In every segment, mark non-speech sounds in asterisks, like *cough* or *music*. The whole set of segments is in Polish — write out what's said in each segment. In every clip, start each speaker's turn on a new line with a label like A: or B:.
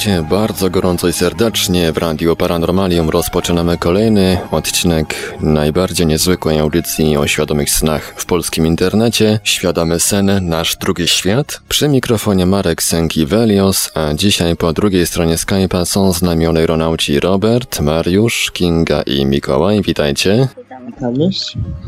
A: Witajcie bardzo gorąco i serdecznie w Radio Paranormalium. Rozpoczynamy kolejny odcinek najbardziej niezwykłej audycji o świadomych snach w polskim internecie. Świadomy sen, nasz drugi świat. Przy mikrofonie Marek Sękiewelios, a dzisiaj po drugiej stronie Skype'a są z aeronauci Robert, Mariusz, Kinga i Mikołaj. Witajcie.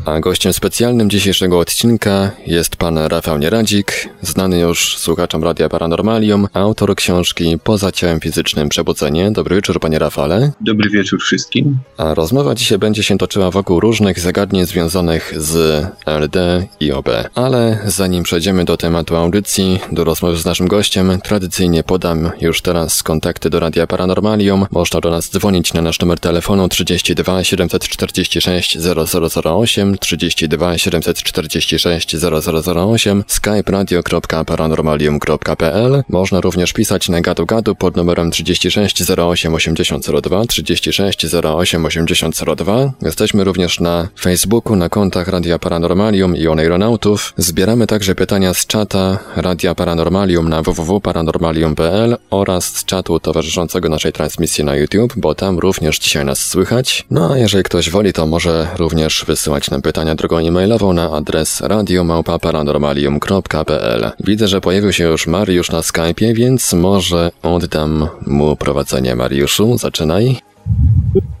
A: A gościem specjalnym dzisiejszego odcinka jest pan Rafał Nieradzik, znany już słuchaczom Radia Paranormalium, autor książki Poza ciałem fizycznym przebudzenie. Dobry wieczór, panie Rafale.
B: Dobry wieczór wszystkim.
A: A rozmowa dzisiaj będzie się toczyła wokół różnych zagadnień związanych z LD i OB. Ale zanim przejdziemy do tematu audycji, do rozmowy z naszym gościem, tradycyjnie podam już teraz kontakty do Radia Paranormalium. Można do nas dzwonić na nasz numer telefonu 32 746 0008 32 746 0008 skype radio.paranormalium.pl Można również pisać na gadu gadu pod numerem 36 08 8002 36 08 8002 Jesteśmy również na Facebooku, na kontach Radia Paranormalium i Oneironautów. Zbieramy także pytania z czata Radia Paranormalium na www.paranormalium.pl oraz z czatu towarzyszącego naszej transmisji na YouTube, bo tam również dzisiaj nas słychać. No a jeżeli ktoś woli, to może również wysyłać nam pytania drogą e-mailową na adres radiomałpa-paranormalium.pl. Widzę, że pojawił się już Mariusz na Skype'ie, więc może oddam mu prowadzenie. Mariuszu, zaczynaj.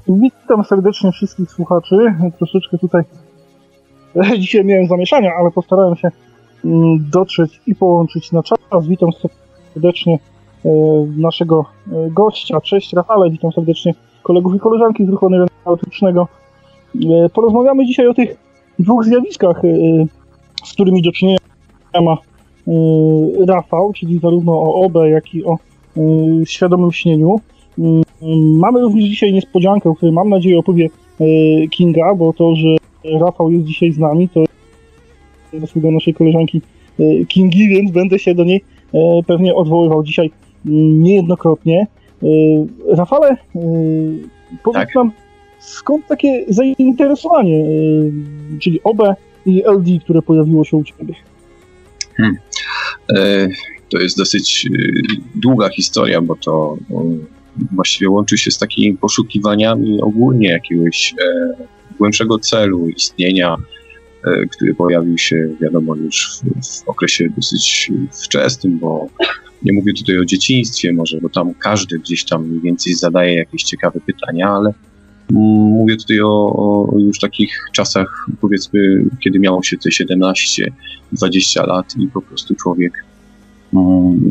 C: Witam serdecznie wszystkich słuchaczy. Troszeczkę tutaj *laughs* dzisiaj miałem zamieszania, ale postarałem się mm, dotrzeć i połączyć na czas. Witam serdecznie e, naszego e, gościa. Cześć Rafale, witam serdecznie kolegów i koleżanki z ruchu aeronautycznego. E, porozmawiamy dzisiaj o tych dwóch zjawiskach, z którymi do czynienia ma Rafał, czyli zarówno o OB, jak i o świadomym śnieniu. Mamy również dzisiaj niespodziankę, o której mam nadzieję opowie Kinga, bo to, że Rafał jest dzisiaj z nami, to zasługa naszej koleżanki Kingi, więc będę się do niej pewnie odwoływał dzisiaj niejednokrotnie. Rafale, powiedz tak. nam, skąd takie zainteresowanie, czyli OB i LD, które pojawiło się u Ciebie? Hmm.
B: E, to jest dosyć długa historia, bo to właściwie łączy się z takimi poszukiwaniami ogólnie jakiegoś e, głębszego celu istnienia, e, który pojawił się, wiadomo, już w, w okresie dosyć wczesnym, bo nie mówię tutaj o dzieciństwie może, bo tam każdy gdzieś tam mniej więcej zadaje jakieś ciekawe pytania, ale mówię tutaj o, o już takich czasach, powiedzmy, kiedy miało się te 17-20 lat i po prostu człowiek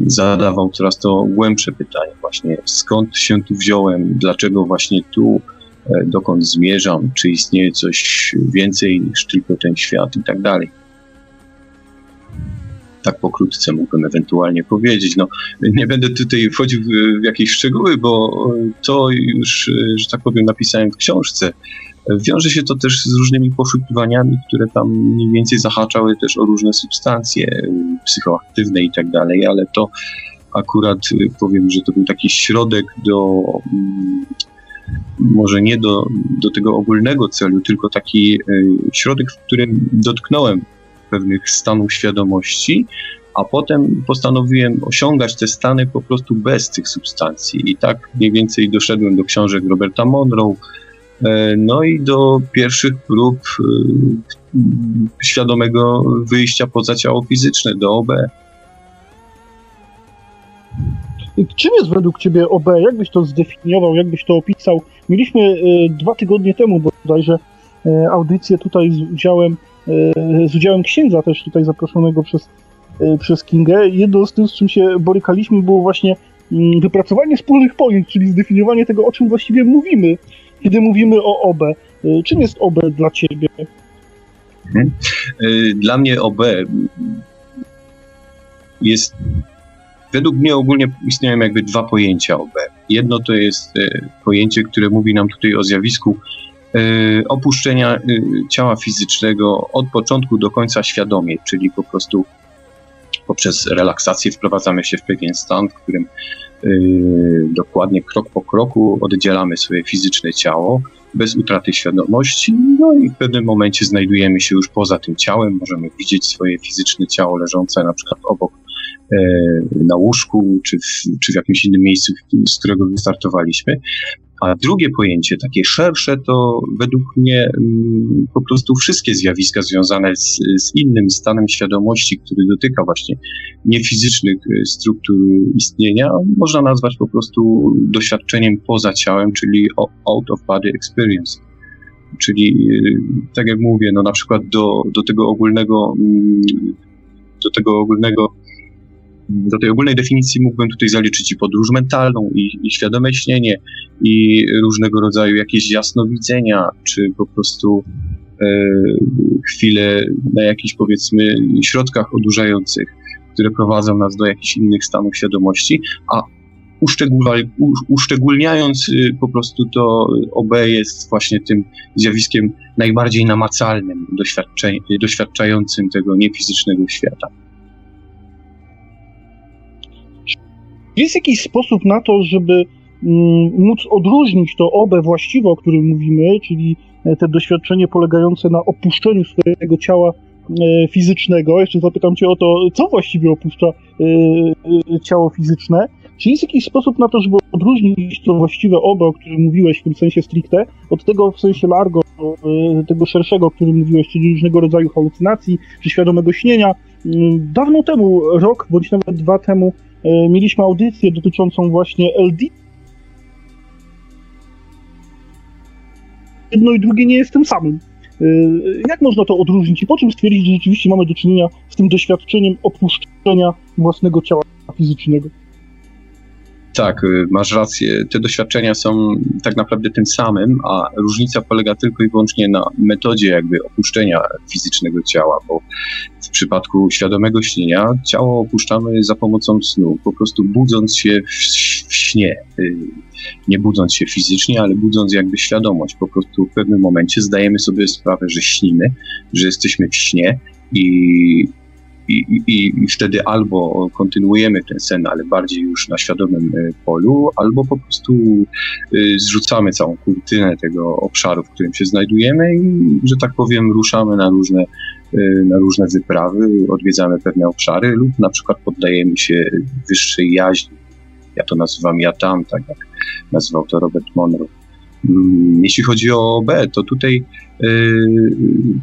B: zadawał coraz to głębsze pytania właśnie, skąd się tu wziąłem, dlaczego właśnie tu, e, dokąd zmierzam, czy istnieje coś więcej niż tylko ten świat i tak dalej. Tak pokrótce mógłbym ewentualnie powiedzieć. No, nie będę tutaj wchodził w jakieś szczegóły, bo to już, e, że tak powiem, napisałem w książce. Wiąże się to też z różnymi poszukiwaniami, które tam mniej więcej zahaczały też o różne substancje psychoaktywne i tak dalej, ale to akurat y, powiem, że to był taki środek do może nie do, do tego ogólnego celu, tylko taki y, środek, w którym dotknąłem pewnych stanów świadomości, a potem postanowiłem osiągać te stany po prostu bez tych substancji. I tak mniej więcej doszedłem do książek Roberta Monroe, E, no i do pierwszych prób e, świadomego wyjścia poza ciało fizyczne, do OB.
C: Czym jest według Ciebie OB? Jak byś to zdefiniował, jak byś to opisał? Mieliśmy e, dwa tygodnie temu bodajże audycję tutaj z udziałem, z udziałem księdza też tutaj zaproszonego przez, przez Kingę. Jedno z tym, z czym się borykaliśmy, było właśnie mm, wypracowanie wspólnych pojęć, czyli zdefiniowanie tego, o czym właściwie mówimy kiedy mówimy o OB. Y, czym jest OB dla Ciebie?
B: Mhm. Dla mnie OB jest według mnie ogólnie istnieją jakby dwa pojęcia OB. Jedno to jest e, pojęcie, które mówi nam tutaj o zjawisku e, opuszczenia e, ciała fizycznego od początku do końca świadomie, czyli po prostu poprzez relaksację wprowadzamy się w pewien stan, w którym dokładnie krok po kroku oddzielamy swoje fizyczne ciało bez utraty świadomości, no i w pewnym momencie znajdujemy się już poza tym ciałem, możemy widzieć swoje fizyczne ciało leżące na przykład obok E, na łóżku, czy w, czy w jakimś innym miejscu, z którego wystartowaliśmy. A drugie pojęcie, takie szersze, to według mnie mm, po prostu wszystkie zjawiska związane z, z, innym stanem świadomości, który dotyka właśnie niefizycznych e, struktur istnienia, można nazwać po prostu doświadczeniem poza ciałem, czyli out of body experience. Czyli, e, tak jak mówię, no na przykład do, do tego ogólnego, mm, do tego ogólnego do tej ogólnej definicji mógłbym tutaj zaliczyć i podróż mentalną, i, i świadome śnienie, i różnego rodzaju jakieś jasnowidzenia, czy po prostu e, chwile na jakichś powiedzmy środkach odurzających, które prowadzą nas do jakichś innych stanów świadomości, a uszczególniając y, po prostu to OB jest właśnie tym zjawiskiem najbardziej namacalnym, doświadczającym tego niefizycznego świata.
C: Jest jakiś sposób na to, żeby mm, móc odróżnić to obę właściwe, o którym mówimy, czyli e, te doświadczenie polegające na opuszczeniu swojego ciała e, fizycznego. Jeszcze zapytam Cię o to, co właściwie opuszcza e, ciało fizyczne. Czy jest jakiś sposób na to, żeby odróżnić to właściwe obę, o którym mówiłeś w tym sensie stricte, od tego w sensie largo, tego szerszego, o którym mówiłeś, czyli różnego rodzaju halucynacji czy świadomego śnienia? Mm, dawno temu, rok bądź nawet dwa temu, mieliśmy audycję dotyczącą właśnie LD. Jedno i drugie nie jest tym samym. E, jak można to odróżnić i po czym stwierdzić, że rzeczywiście mamy do czynienia z tym doświadczeniem opuszczenia własnego ciała fizycznego?
B: Tak, y, masz rację. Te doświadczenia są tak naprawdę tym samym, a różnica polega tylko i wyłącznie na metodzie jakby opuszczenia fizycznego ciała, bo w przypadku świadomego śnienia ciało opuszczamy za pomocą snu, po prostu budząc się w, w śnie. Y, nie budząc się fizycznie, ale budząc jakby świadomość. Po prostu w pewnym momencie zdajemy sobie sprawę, że śnimy, że jesteśmy w śnie i i, i, i wtedy albo kontynuujemy ten sen, ale bardziej już na świadomym e, polu, albo po prostu e, zrzucamy całą kurtynę tego obszaru, w którym się znajdujemy i, że tak powiem, ruszamy na różne, e, na różne wyprawy, odwiedzamy pewne obszary lub na przykład poddajemy się wyższej jaźni. Ja to nazywam ja tam, tak jak nazywał to Robert Monroe. Mm, jeśli chodzi o OB, to tutaj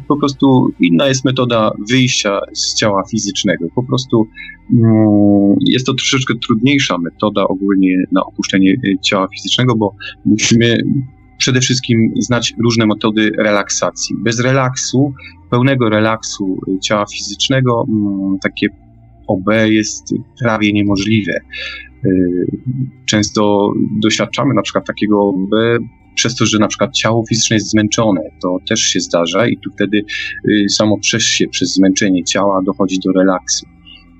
B: po prostu inna jest metoda wyjścia z ciała fizycznego. Po prostu yy, jest to troszeczkę trudniejsza metoda ogólnie na opuszczenie y, ciała fizycznego, bo musimy przede wszystkim znać różne metody relaksacji. Bez relaksu, pełnego relaksu y, ciała fizycznego, yy, takie OB jest prawie niemożliwe. Y, często doświadczamy na przykład takiego OB przez to, że na przykład ciało fizyczne jest zmęczone, to też się zdarza i tu wtedy y, samo przez się, przez zmęczenie ciała dochodzi do relaksu.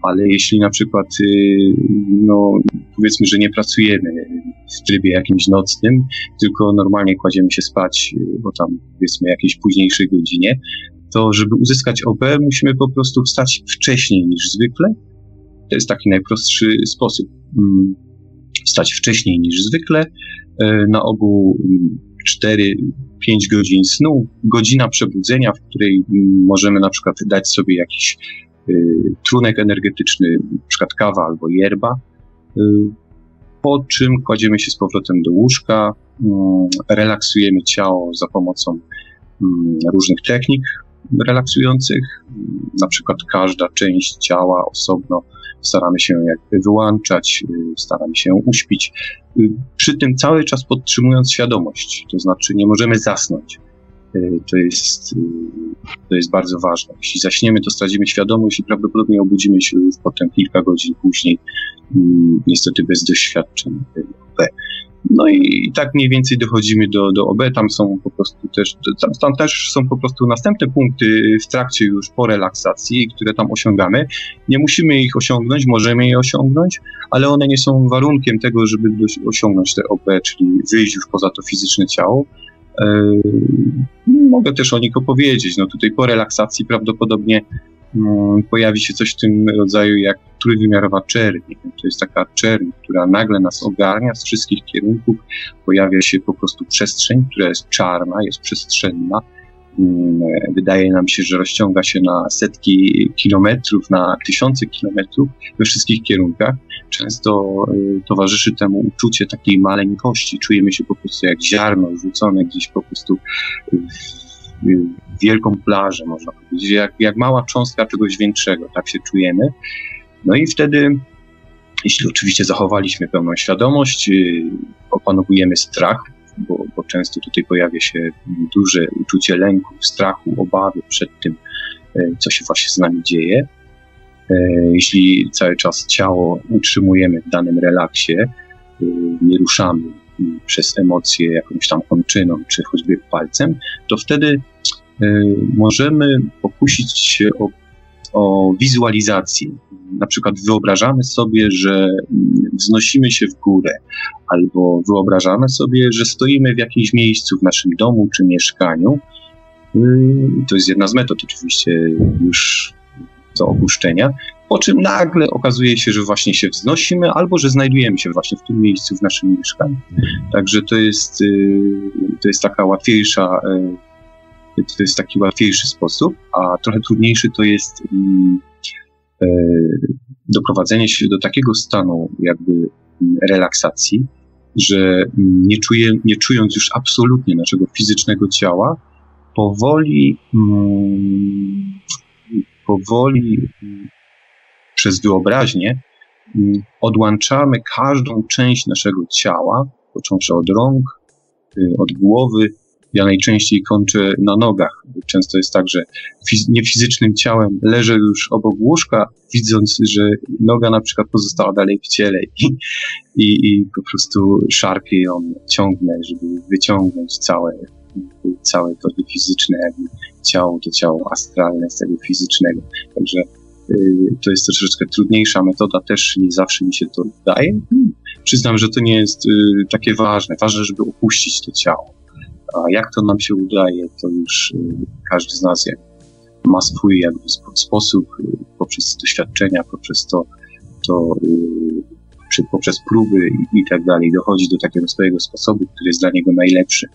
B: Ale jeśli na przykład, y, no powiedzmy, że nie pracujemy w trybie jakimś nocnym, tylko normalnie kładziemy się spać, y, bo tam powiedzmy jakiejś późniejszej godzinie, to żeby uzyskać OB musimy po prostu wstać wcześniej niż zwykle. To jest taki najprostszy sposób. Mm, wstać wcześniej niż zwykle, na ogół 4-5 godzin snu, godzina przebudzenia, w której możemy na przykład dać sobie jakiś e, trunek energetyczny, na przykład kawa albo yerba, e, po czym kładziemy się z powrotem do łóżka, relaksujemy ciało za pomocą różnych technik relaksujących, na przykład każda część ciała osobno staramy się jakby wyłączać, y, staramy się uśpić, y, przy tym cały czas podtrzymując świadomość, to znaczy nie możemy zasnąć. Y, to jest, to jest bardzo ważne. Jeśli zaśniemy, to stracimy świadomość i prawdopodobnie obudzimy się już potem kilka godzin później, niestety bez doświadczeń. No i, i tak mniej więcej dochodzimy do, do OB, tam są po prostu też, tam, tam też są po prostu następne punkty w trakcie już po relaksacji, które tam osiągamy. Nie musimy ich osiągnąć, możemy je osiągnąć, ale one nie są warunkiem tego, żeby osiągnąć te OB, czyli wyjść już poza to fizyczne ciało. Yy, mogę też o nich opowiedzieć. No tutaj po relaksacji prawdopodobnie pojawi się coś w tym rodzaju jak trójwymiarowa czerń. To jest taka czerń, która nagle nas ogarnia z wszystkich kierunków. Pojawia się po prostu przestrzeń, która jest czarna, jest przestrzenna. Yy, wydaje nam się, że rozciąga się na setki kilometrów, na tysiące kilometrów we wszystkich kierunkach często y, towarzyszy temu uczucie takiej maleńkości. Czujemy się po prostu jak ziarno rzucone gdzieś po prostu w wielką plażę, można powiedzieć, jak, jak mała cząstka czegoś większego, tak się czujemy. No i wtedy, jeśli oczywiście zachowaliśmy pełną świadomość, y, opanowujemy strach, bo, bo często tutaj pojawia się duże uczucie lęku, strachu, obawy przed tym, y, co się właśnie z nami dzieje. E, jeśli cały czas ciało utrzymujemy w danym relaksie, nie ruszamy przez emocje jakąś tam kończyną, czy choćby palcem, to wtedy możemy pokusić się o, o wizualizację. Na przykład wyobrażamy sobie, że wznosimy się w górę, albo wyobrażamy sobie, że stoimy w jakimś miejscu w naszym domu czy mieszkaniu. To jest jedna z metod, oczywiście już do opuszczenia, po czym nagle okazuje się, że właśnie się wznosimy, albo że znajdujemy się właśnie w tym miejscu w naszym mieszkaniu. Także to jest, y, to jest taka łatwiejsza, y, to jest taki łatwiejszy sposób, a trochę trudniejszy to jest mm, y, doprowadzenie się do takiego stanu jakby relaksacji, że nie, czuje, nie czując już absolutnie naszego fizycznego ciała, powoli mm, powoli przez wyobraźnię odłączamy każdą część naszego ciała, począwszy od rąk, y, od głowy. Ja najczęściej kończę na nogach. Często jest tak, że fiz niefizycznym ciałem leżę już obok łóżka, widząc, że noga na przykład pozostała dalej w ciele i, i, i po prostu szarpię ją, ciągnę, żeby wyciągnąć całe, całe to fizyczne jakby ciało, to ciało astralne z tego fizycznego. Także y, to jest troszeczkę trudniejsza metoda, też nie zawsze mi się to udaje. Hmm. Przyznam, że to nie jest y, takie ważne. Ważne, żeby opuścić to ciało. A jak to nam się udaje, to już y, każdy z nas ma swój jakby sposób poprzez doświadczenia, poprzez to, to poprzez próby i, i tak dalej, dochodzi do takiego swojego sposobu, który jest dla niego najlepszy.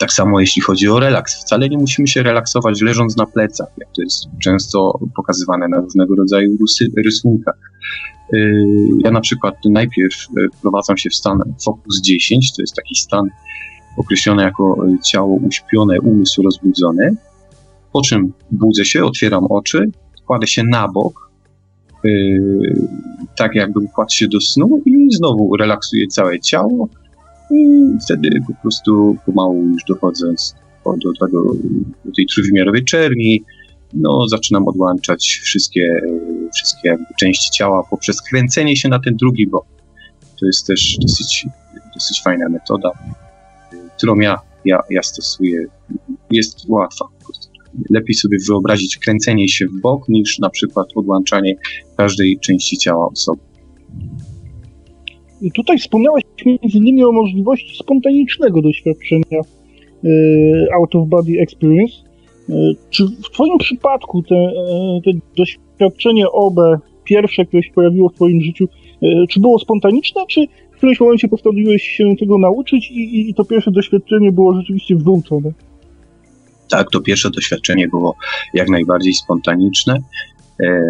B: Tak samo jeśli chodzi o relaks. Wcale nie musimy się relaksować leżąc na plecach, jak to jest często pokazywane na różnego rodzaju rysunkach. Y, ja na przykład najpierw y, wprowadzam się w stan Focus 10, to jest taki stan określony jako ciało uśpione, umysł rozbudzony, po czym budzę się, otwieram oczy, kładę się na bok, yy, tak jakbym kładł się do snu i znowu relaksuję całe ciało, i wtedy po prostu pomału już dochodząc do, tego, do tej trójwymiarowej czerni, no, zaczynam odłączać wszystkie, wszystkie jakby części ciała poprzez kręcenie się na ten drugi bok. To jest też dosyć, dosyć fajna metoda, którą ja, ja, ja stosuję. Jest łatwa. Lepiej sobie wyobrazić kręcenie się w bok niż na przykład odłączanie każdej części ciała osoby.
C: Tutaj wspomniałeś między innymi o możliwości spontanicznego doświadczenia e, out of body experience. E, czy w Twoim przypadku te, e, te doświadczenie OB, pierwsze, które się pojawiło w Twoim życiu, czy było spontaniczne, czy którymś momencie postanowiłeś się tego nauczyć i, i to pierwsze doświadczenie było rzeczywiście wyuczone?
B: Tak, to pierwsze doświadczenie było jak najbardziej spontaniczne. E,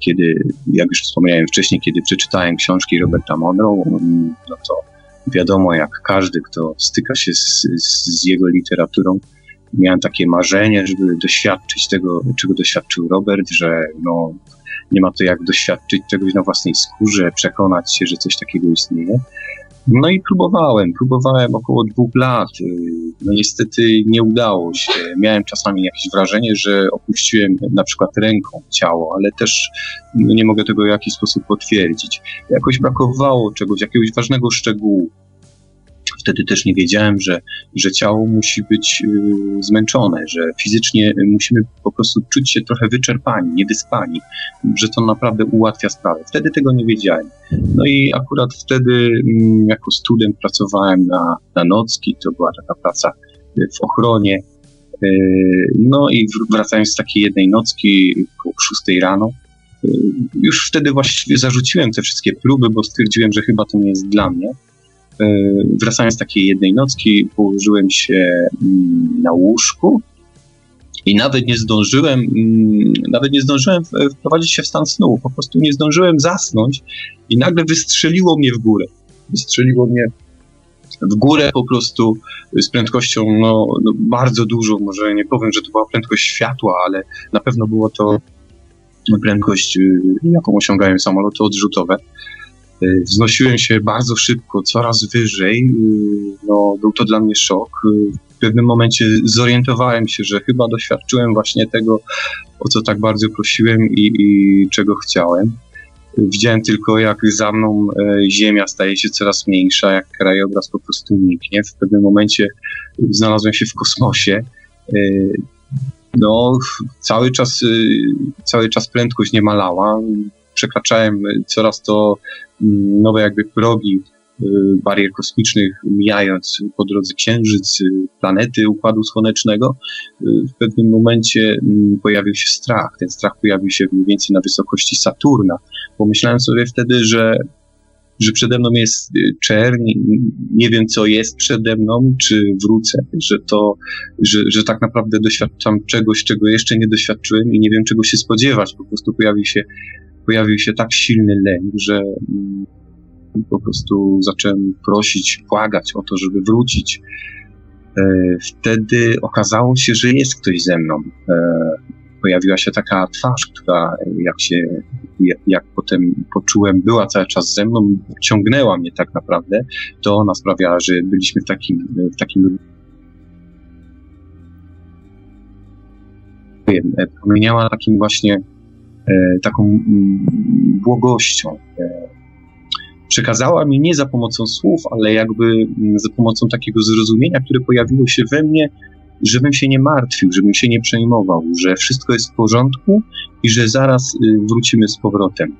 B: kiedy, jak już wspomniałem wcześniej, kiedy przeczytałem książki Roberta Monroe, no to wiadomo, jak każdy, kto styka się z, z jego literaturą, miałem takie marzenie, żeby doświadczyć tego, czego doświadczył Robert, że no, nie ma to jak doświadczyć czegoś na własnej skórze, przekonać się, że coś takiego istnieje. No i próbowałem, próbowałem około dwóch lat. No niestety nie udało się. Miałem czasami jakieś wrażenie, że opuściłem na przykład ręką ciało, ale też nie mogę tego w jakiś sposób potwierdzić. Jakoś brakowało czegoś, jakiegoś ważnego szczegółu wtedy też nie wiedziałem, że, że ciało musi być y, zmęczone, że fizycznie musimy po prostu czuć się trochę wyczerpani, niewyspani, że to naprawdę ułatwia sprawę. Wtedy tego nie wiedziałem. No i akurat wtedy mm, jako student pracowałem na, na nocki, to była taka praca w ochronie. Y, no i wracając z takiej jednej nocki po 6 rano, y, już wtedy właściwie zarzuciłem te wszystkie próby, bo stwierdziłem, że chyba to nie jest dla mnie. E, wracając z takiej jednej nocki, położyłem się mm, na łóżku i nawet nie zdążyłem, mm, nawet nie zdążyłem wprowadzić się w stan snu, po prostu nie zdążyłem zasnąć i nagle wystrzeliło mnie w górę. Wystrzeliło mnie w górę po prostu z prędkością no, no bardzo dużą, może nie powiem, że to była prędkość światła, ale na pewno było to prędkość, y, jaką osiągają samoloty odrzutowe. Y, wznosiłem się bardzo szybko, coraz wyżej. Y, no, był to dla mnie szok. Y, w pewnym momencie zorientowałem się, że chyba doświadczyłem właśnie tego, o co tak bardzo prosiłem i, i czego chciałem. Widziałem tylko, jak za mną e, ziemia staje się coraz mniejsza, jak krajobraz po prostu niknie. W pewnym momencie znalazłem się w kosmosie. E, no, cały czas, cały czas prędkość nie malała. Przekraczałem coraz to nowe jakby progi y, barier kosmicznych, mijając po drodze Księżyc, y, planety Układu Słonecznego, y, w pewnym momencie mm, pojawił się strach. Ten strach pojawił się mniej więcej na wysokości Saturna. Pomyślałem sobie wtedy, że że przede mną jest czerń, nie wiem co jest przede mną, czy wrócę, że to, że, że tak naprawdę doświadczam czegoś, czego jeszcze nie doświadczyłem i nie wiem czego się spodziewać. Po prostu pojawił się pojawił się tak silny lęk, że mm, po prostu zacząłem prosić, błagać o to, żeby wrócić. E, wtedy okazało się, że jest ktoś ze mną. E, pojawiła się taka twarz, która jak się, jak potem poczułem, była cały czas ze mną, ciągnęła mnie tak naprawdę, to ona sprawiała, że byliśmy w takim, w takim promieniała takim właśnie E, taką mm, błogością. E, przekazała mi nie za pomocą słów, ale jakby mm, za pomocą takiego zrozumienia, które pojawiło się we mnie, żebym się nie martwił, żebym się nie przejmował, że wszystko jest w porządku i że zaraz y, wrócimy z powrotem.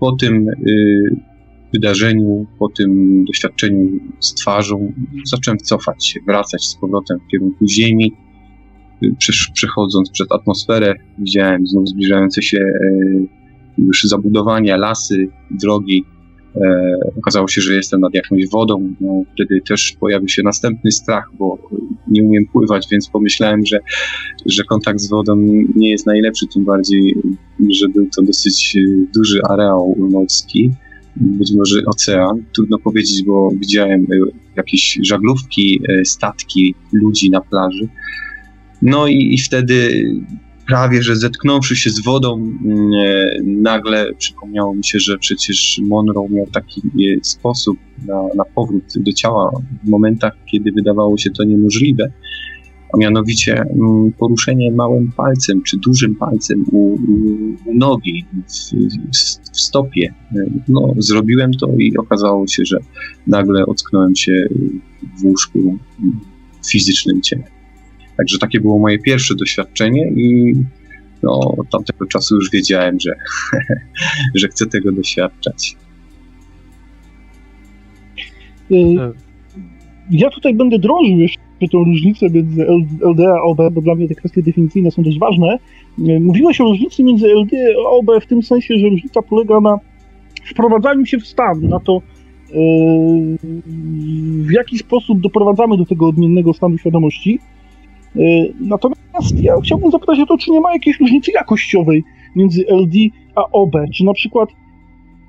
B: Po tym y, wydarzeniu, po tym doświadczeniu z twarzą, zacząłem cofać się, wracać z powrotem w kierunku Ziemi, przechodząc przez atmosferę, widziałem znów zbliżające się e, już zabudowania, lasy, drogi. E, okazało się, że jestem nad jakąś wodą. No, wtedy też pojawił się następny strach, bo nie umiem pływać, więc pomyślałem, że, że kontakt z wodą nie jest najlepszy, tym bardziej, że był to dosyć duży areał morski być może ocean. Trudno powiedzieć, bo widziałem jakieś żaglówki, e, statki, ludzi na plaży. No i, i wtedy prawie, że zetknąwszy się z wodą, mm, e, nagle przypomniało mi się, że przecież Monroe miał taki e, sposób na, na powrót do ciała w momentach, kiedy wydawało się to niemożliwe, a mianowicie mm, poruszenie małym palcem czy dużym palcem u, u nogi, w, w, stopie. No, zrobiłem to i okazało się, że nagle ocknąłem się w łóżku w fizycznym ciele. Także takie było moje pierwsze doświadczenie i no, od tamtego czasu już wiedziałem, że, *laughs* że chcę tego doświadczać.
C: Y, ja tutaj będę drążył jeszcze tą różnicę między LD a OB, bo dla mnie te kwestie definicyjne są dość ważne. Y, mówiłeś o różnicy między LD a OB w tym sensie, że różnica polega na wprowadzaniu się w stan, na to, y, w jaki sposób doprowadzamy do tego odmiennego stanu świadomości. Y, natomiast ja chciałbym zapytać o to, czy nie ma jakiejś różnicy jakościowej między LD a OB? Czy na przykład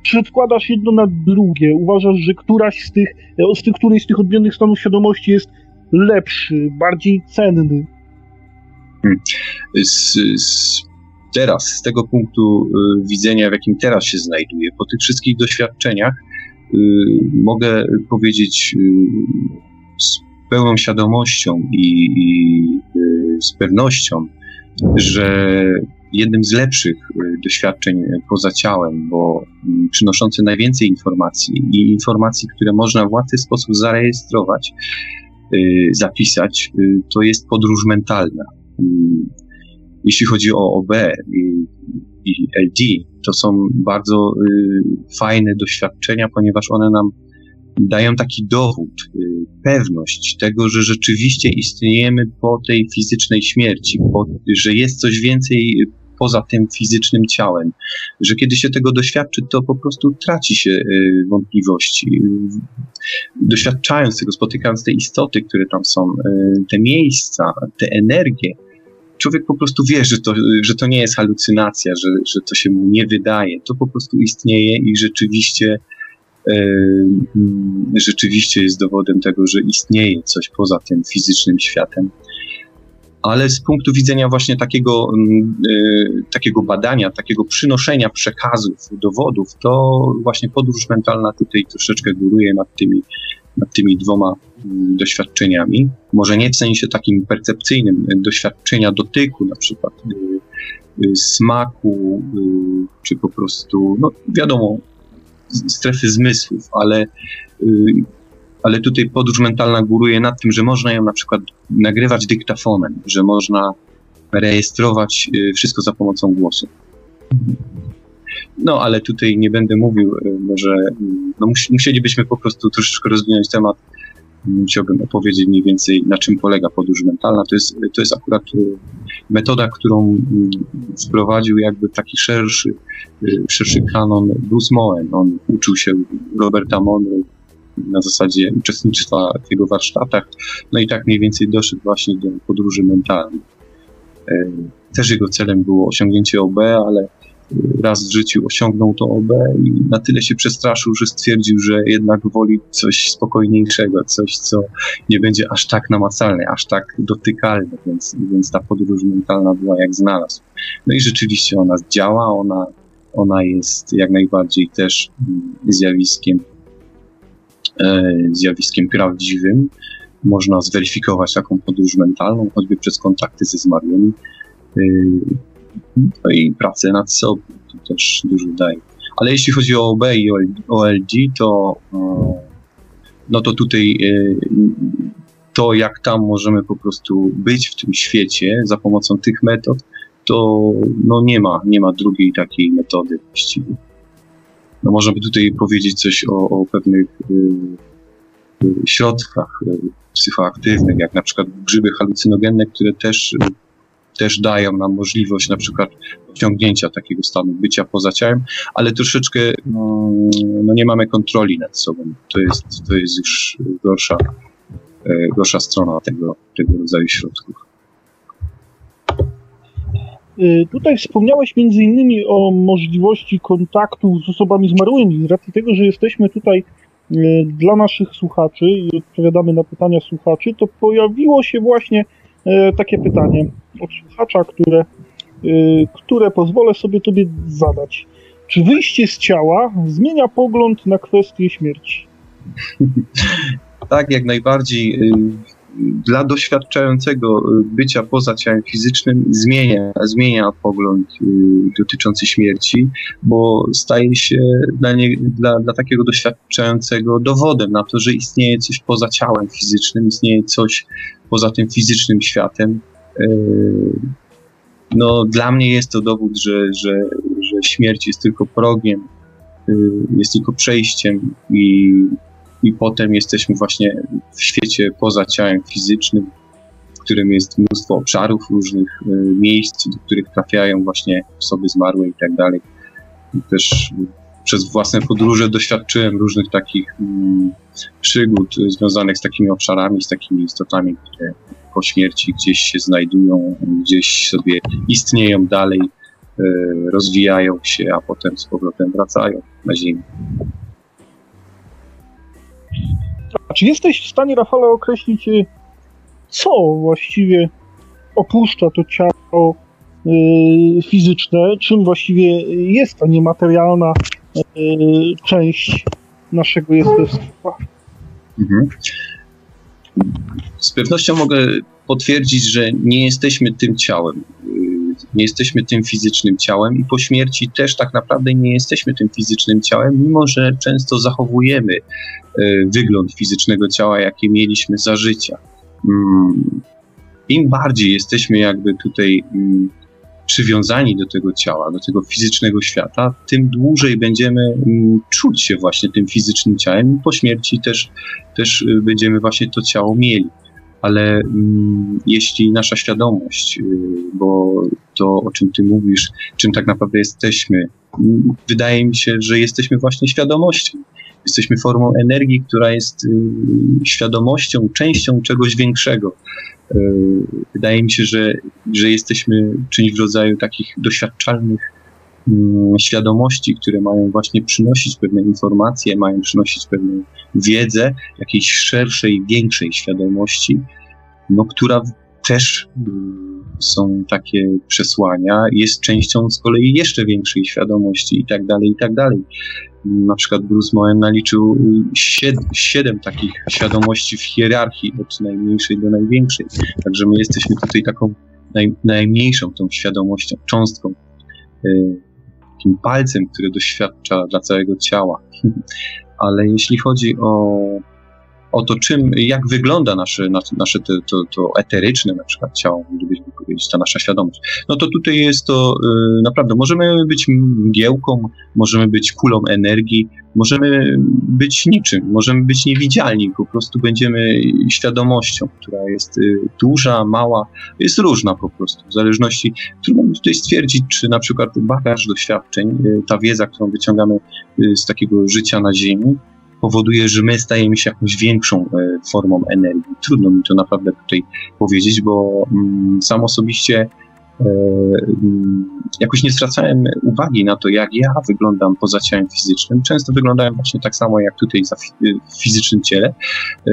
C: przedkładasz jedno na drugie, uważasz, że któraś z tych, e, z tych któryś z tych odmiennych stanów świadomości jest lepszy, bardziej cenny?
B: Hmm. Z, z, teraz, z tego punktu y, widzenia, w jakim teraz się znajduję, po tych wszystkich doświadczeniach, mogę powiedzieć z pełną świadomością i, i z pewnością, że jednym z lepszych doświadczeń poza ciałem, bo mm, przynoszący najwięcej informacji i informacji, które można w łatwy sposób zarejestrować, zapisać, to jest podróż mentalna. Mm, jeśli chodzi o OB i, LD, to są bardzo y, fajne doświadczenia, ponieważ one nam dają taki dowód, y, pewność tego, że rzeczywiście istniejemy po tej fizycznej śmierci, po, że jest coś więcej poza tym fizycznym ciałem, że kiedy się tego doświadczy, to po prostu traci się y, wątpliwości. Doświadczając tego, spotykając te istoty, które tam są, y, te miejsca, te energie, człowiek po prostu wie, że to, że to nie jest halucynacja, że, że to się mu nie wydaje. To po prostu istnieje i rzeczywiście rzeczywiście jest dowodem tego, że istnieje coś poza tym fizycznym światem. Ale z punktu widzenia właśnie takiego, takiego badania, takiego przynoszenia przekazów, dowodów, to właśnie podróż mentalna tutaj troszeczkę góruje nad tymi, nad tymi dwoma doświadczeniami. Może nie w sensie takim percepcyjnym, doświadczenia dotyku, na przykład smaku, czy po prostu, no wiadomo, strefy zmysłów, ale, ale tutaj podróż mentalna góruje nad tym, że można ją na przykład nagrywać dyktafonem, że można rejestrować wszystko za pomocą głosu. No, ale tutaj nie będę mówił, może no, musielibyśmy po prostu troszeczkę rozwinąć temat chciałbym opowiedzieć mniej więcej, na czym polega podróż mentalna. To jest, to jest akurat e, metoda, którą mm, wprowadził jakby taki szerszy, e, szerszy kanon Bruce Moen. On uczył się Roberta Monroe na zasadzie uczestnictwa w jego warsztatach, no i tak mniej więcej doszedł właśnie do podróży mentalnej. E, też jego celem było osiągnięcie OB, ale raz w życiu osiągnął to OB i na tyle się przestraszył, że stwierdził, że jednak woli coś spokojniejszego, coś, co nie będzie aż tak namacalne, aż tak dotykalne, więc, więc ta podróż mentalna była jak znalazł. No i rzeczywiście ona działa, ona, ona jest jak najbardziej też mm, zjawiskiem, e, zjawiskiem prawdziwym. Można zweryfikować taką podróż mentalną, choćby przez kontakty ze zmarłymi. E, i pracę nad sobą, to też dużo daje. Ale jeśli chodzi o OB i OLG, to no to tutaj e, to, jak tam możemy po prostu być w tym świecie za pomocą tych metod, to no nie ma, nie ma drugiej takiej metody właściwie. No możemy tutaj powiedzieć coś o, o pewnych y, środkach psychoaktywnych, jak na przykład grzyby halucynogenne, które też też dają nam możliwość na przykład osiągnięcia takiego stanu bycia poza ciałem, ale troszeczkę no, no nie mamy kontroli nad sobą. To jest, to jest już gorsza, e, gorsza strona tego, tego rodzaju środków.
C: E, tutaj wspomniałeś między innymi o możliwości kontaktu z osobami zmarłymi. Z racji tego, że jesteśmy tutaj e, dla naszych słuchaczy i odpowiadamy na pytania słuchaczy, to pojawiło się właśnie takie pytanie od słuchacza, które, y, które pozwolę sobie tobie zadać. Czy wyjście z ciała zmienia pogląd na kwestię śmierci? *laughs*
B: tak, jak najbardziej. Y, dla doświadczającego y, bycia poza ciałem fizycznym zmienia, zmienia pogląd dotyczący śmierci, bo staje się dla, nie, dla, dla takiego doświadczającego dowodem na to, że istnieje coś poza ciałem fizycznym, istnieje coś poza tym fizycznym światem, Yy, no, dla mnie jest to dowód, że, że, że śmierć jest tylko progiem, jest tylko przejściem i, i potem jesteśmy właśnie w świecie poza ciałem fizycznym, w którym jest mnóstwo obszarów różnych, yy, miejsc, do których trafiają właśnie osoby zmarłe i tak dalej. Też przez własne podróże doświadczyłem różnych takich mm, przygód związanych z takimi obszarami, z takimi istotami, które po śmierci gdzieś się znajdują, gdzieś sobie istnieją dalej, rozwijają się, a potem z powrotem wracają na Ziemię.
C: A czy jesteś w stanie, Rafale, określić, e, co właściwie opuszcza to ciało e, fizyczne, czym właściwie jest ta niematerialna część naszego jestestwa. Mhm.
B: Z pewnością mogę potwierdzić, że nie jesteśmy tym ciałem. Nie jesteśmy tym fizycznym ciałem i po śmierci też tak naprawdę nie jesteśmy tym fizycznym ciałem, mimo że często zachowujemy wygląd fizycznego ciała, jakie mieliśmy za życia. Mm, Im bardziej jesteśmy jakby tutaj mm, przywiązani do tego ciała, do tego fizycznego świata, tym dłużej będziemy mm, czuć się właśnie tym fizycznym ciałem i po śmierci też, też y, będziemy właśnie to ciało mieli. Ale jeśli nasza świadomość, y, bo to o czym ty mówisz, czym tak naprawdę jesteśmy, wydaje mi się, że jesteśmy właśnie świadomością. Jesteśmy formą energii, która jest y, świadomością, częścią czegoś większego. E, wydaje mi się, że, że jesteśmy czymś w rodzaju takich doświadczalnych mm, świadomości, które mają właśnie przynosić pewne informacje, mają przynosić pewną wiedzę, jakiejś szerszej, większej świadomości, no, która też są takie przesłania, jest częścią z kolei jeszcze większej świadomości i tak dalej, i tak dalej. Na przykład Bruce Moen naliczył siedem, siedem takich świadomości w hierarchii, od najmniejszej do największej. Także my jesteśmy tutaj taką naj, najmniejszą tą świadomością, cząstką, y, takim palcem, który doświadcza dla całego ciała. *laughs* Ale jeśli chodzi o o to, czym, jak wygląda nasze, nasze to, to, to eteryczne na przykład ciało, gdybyśmy powiedzieć, ta nasza świadomość. No to tutaj jest to y, naprawdę, możemy być mgiełką, możemy być kulą energii, możemy być niczym, możemy być niewidzialni, po prostu będziemy świadomością, która jest y, duża, mała, jest różna po prostu, w zależności, trudno mi tutaj stwierdzić, czy na przykład bagaż doświadczeń, y, ta wiedza, którą wyciągamy z takiego życia na Ziemi, powoduje, że my stajemy się jakąś większą e, formą energii. Trudno mi to naprawdę tutaj powiedzieć, bo mm, sam osobiście e, mm, jakoś nie zwracałem uwagi na to, jak ja wyglądam poza ciałem fizycznym. Często wyglądałem właśnie tak samo jak tutaj w fizycznym ciele. E,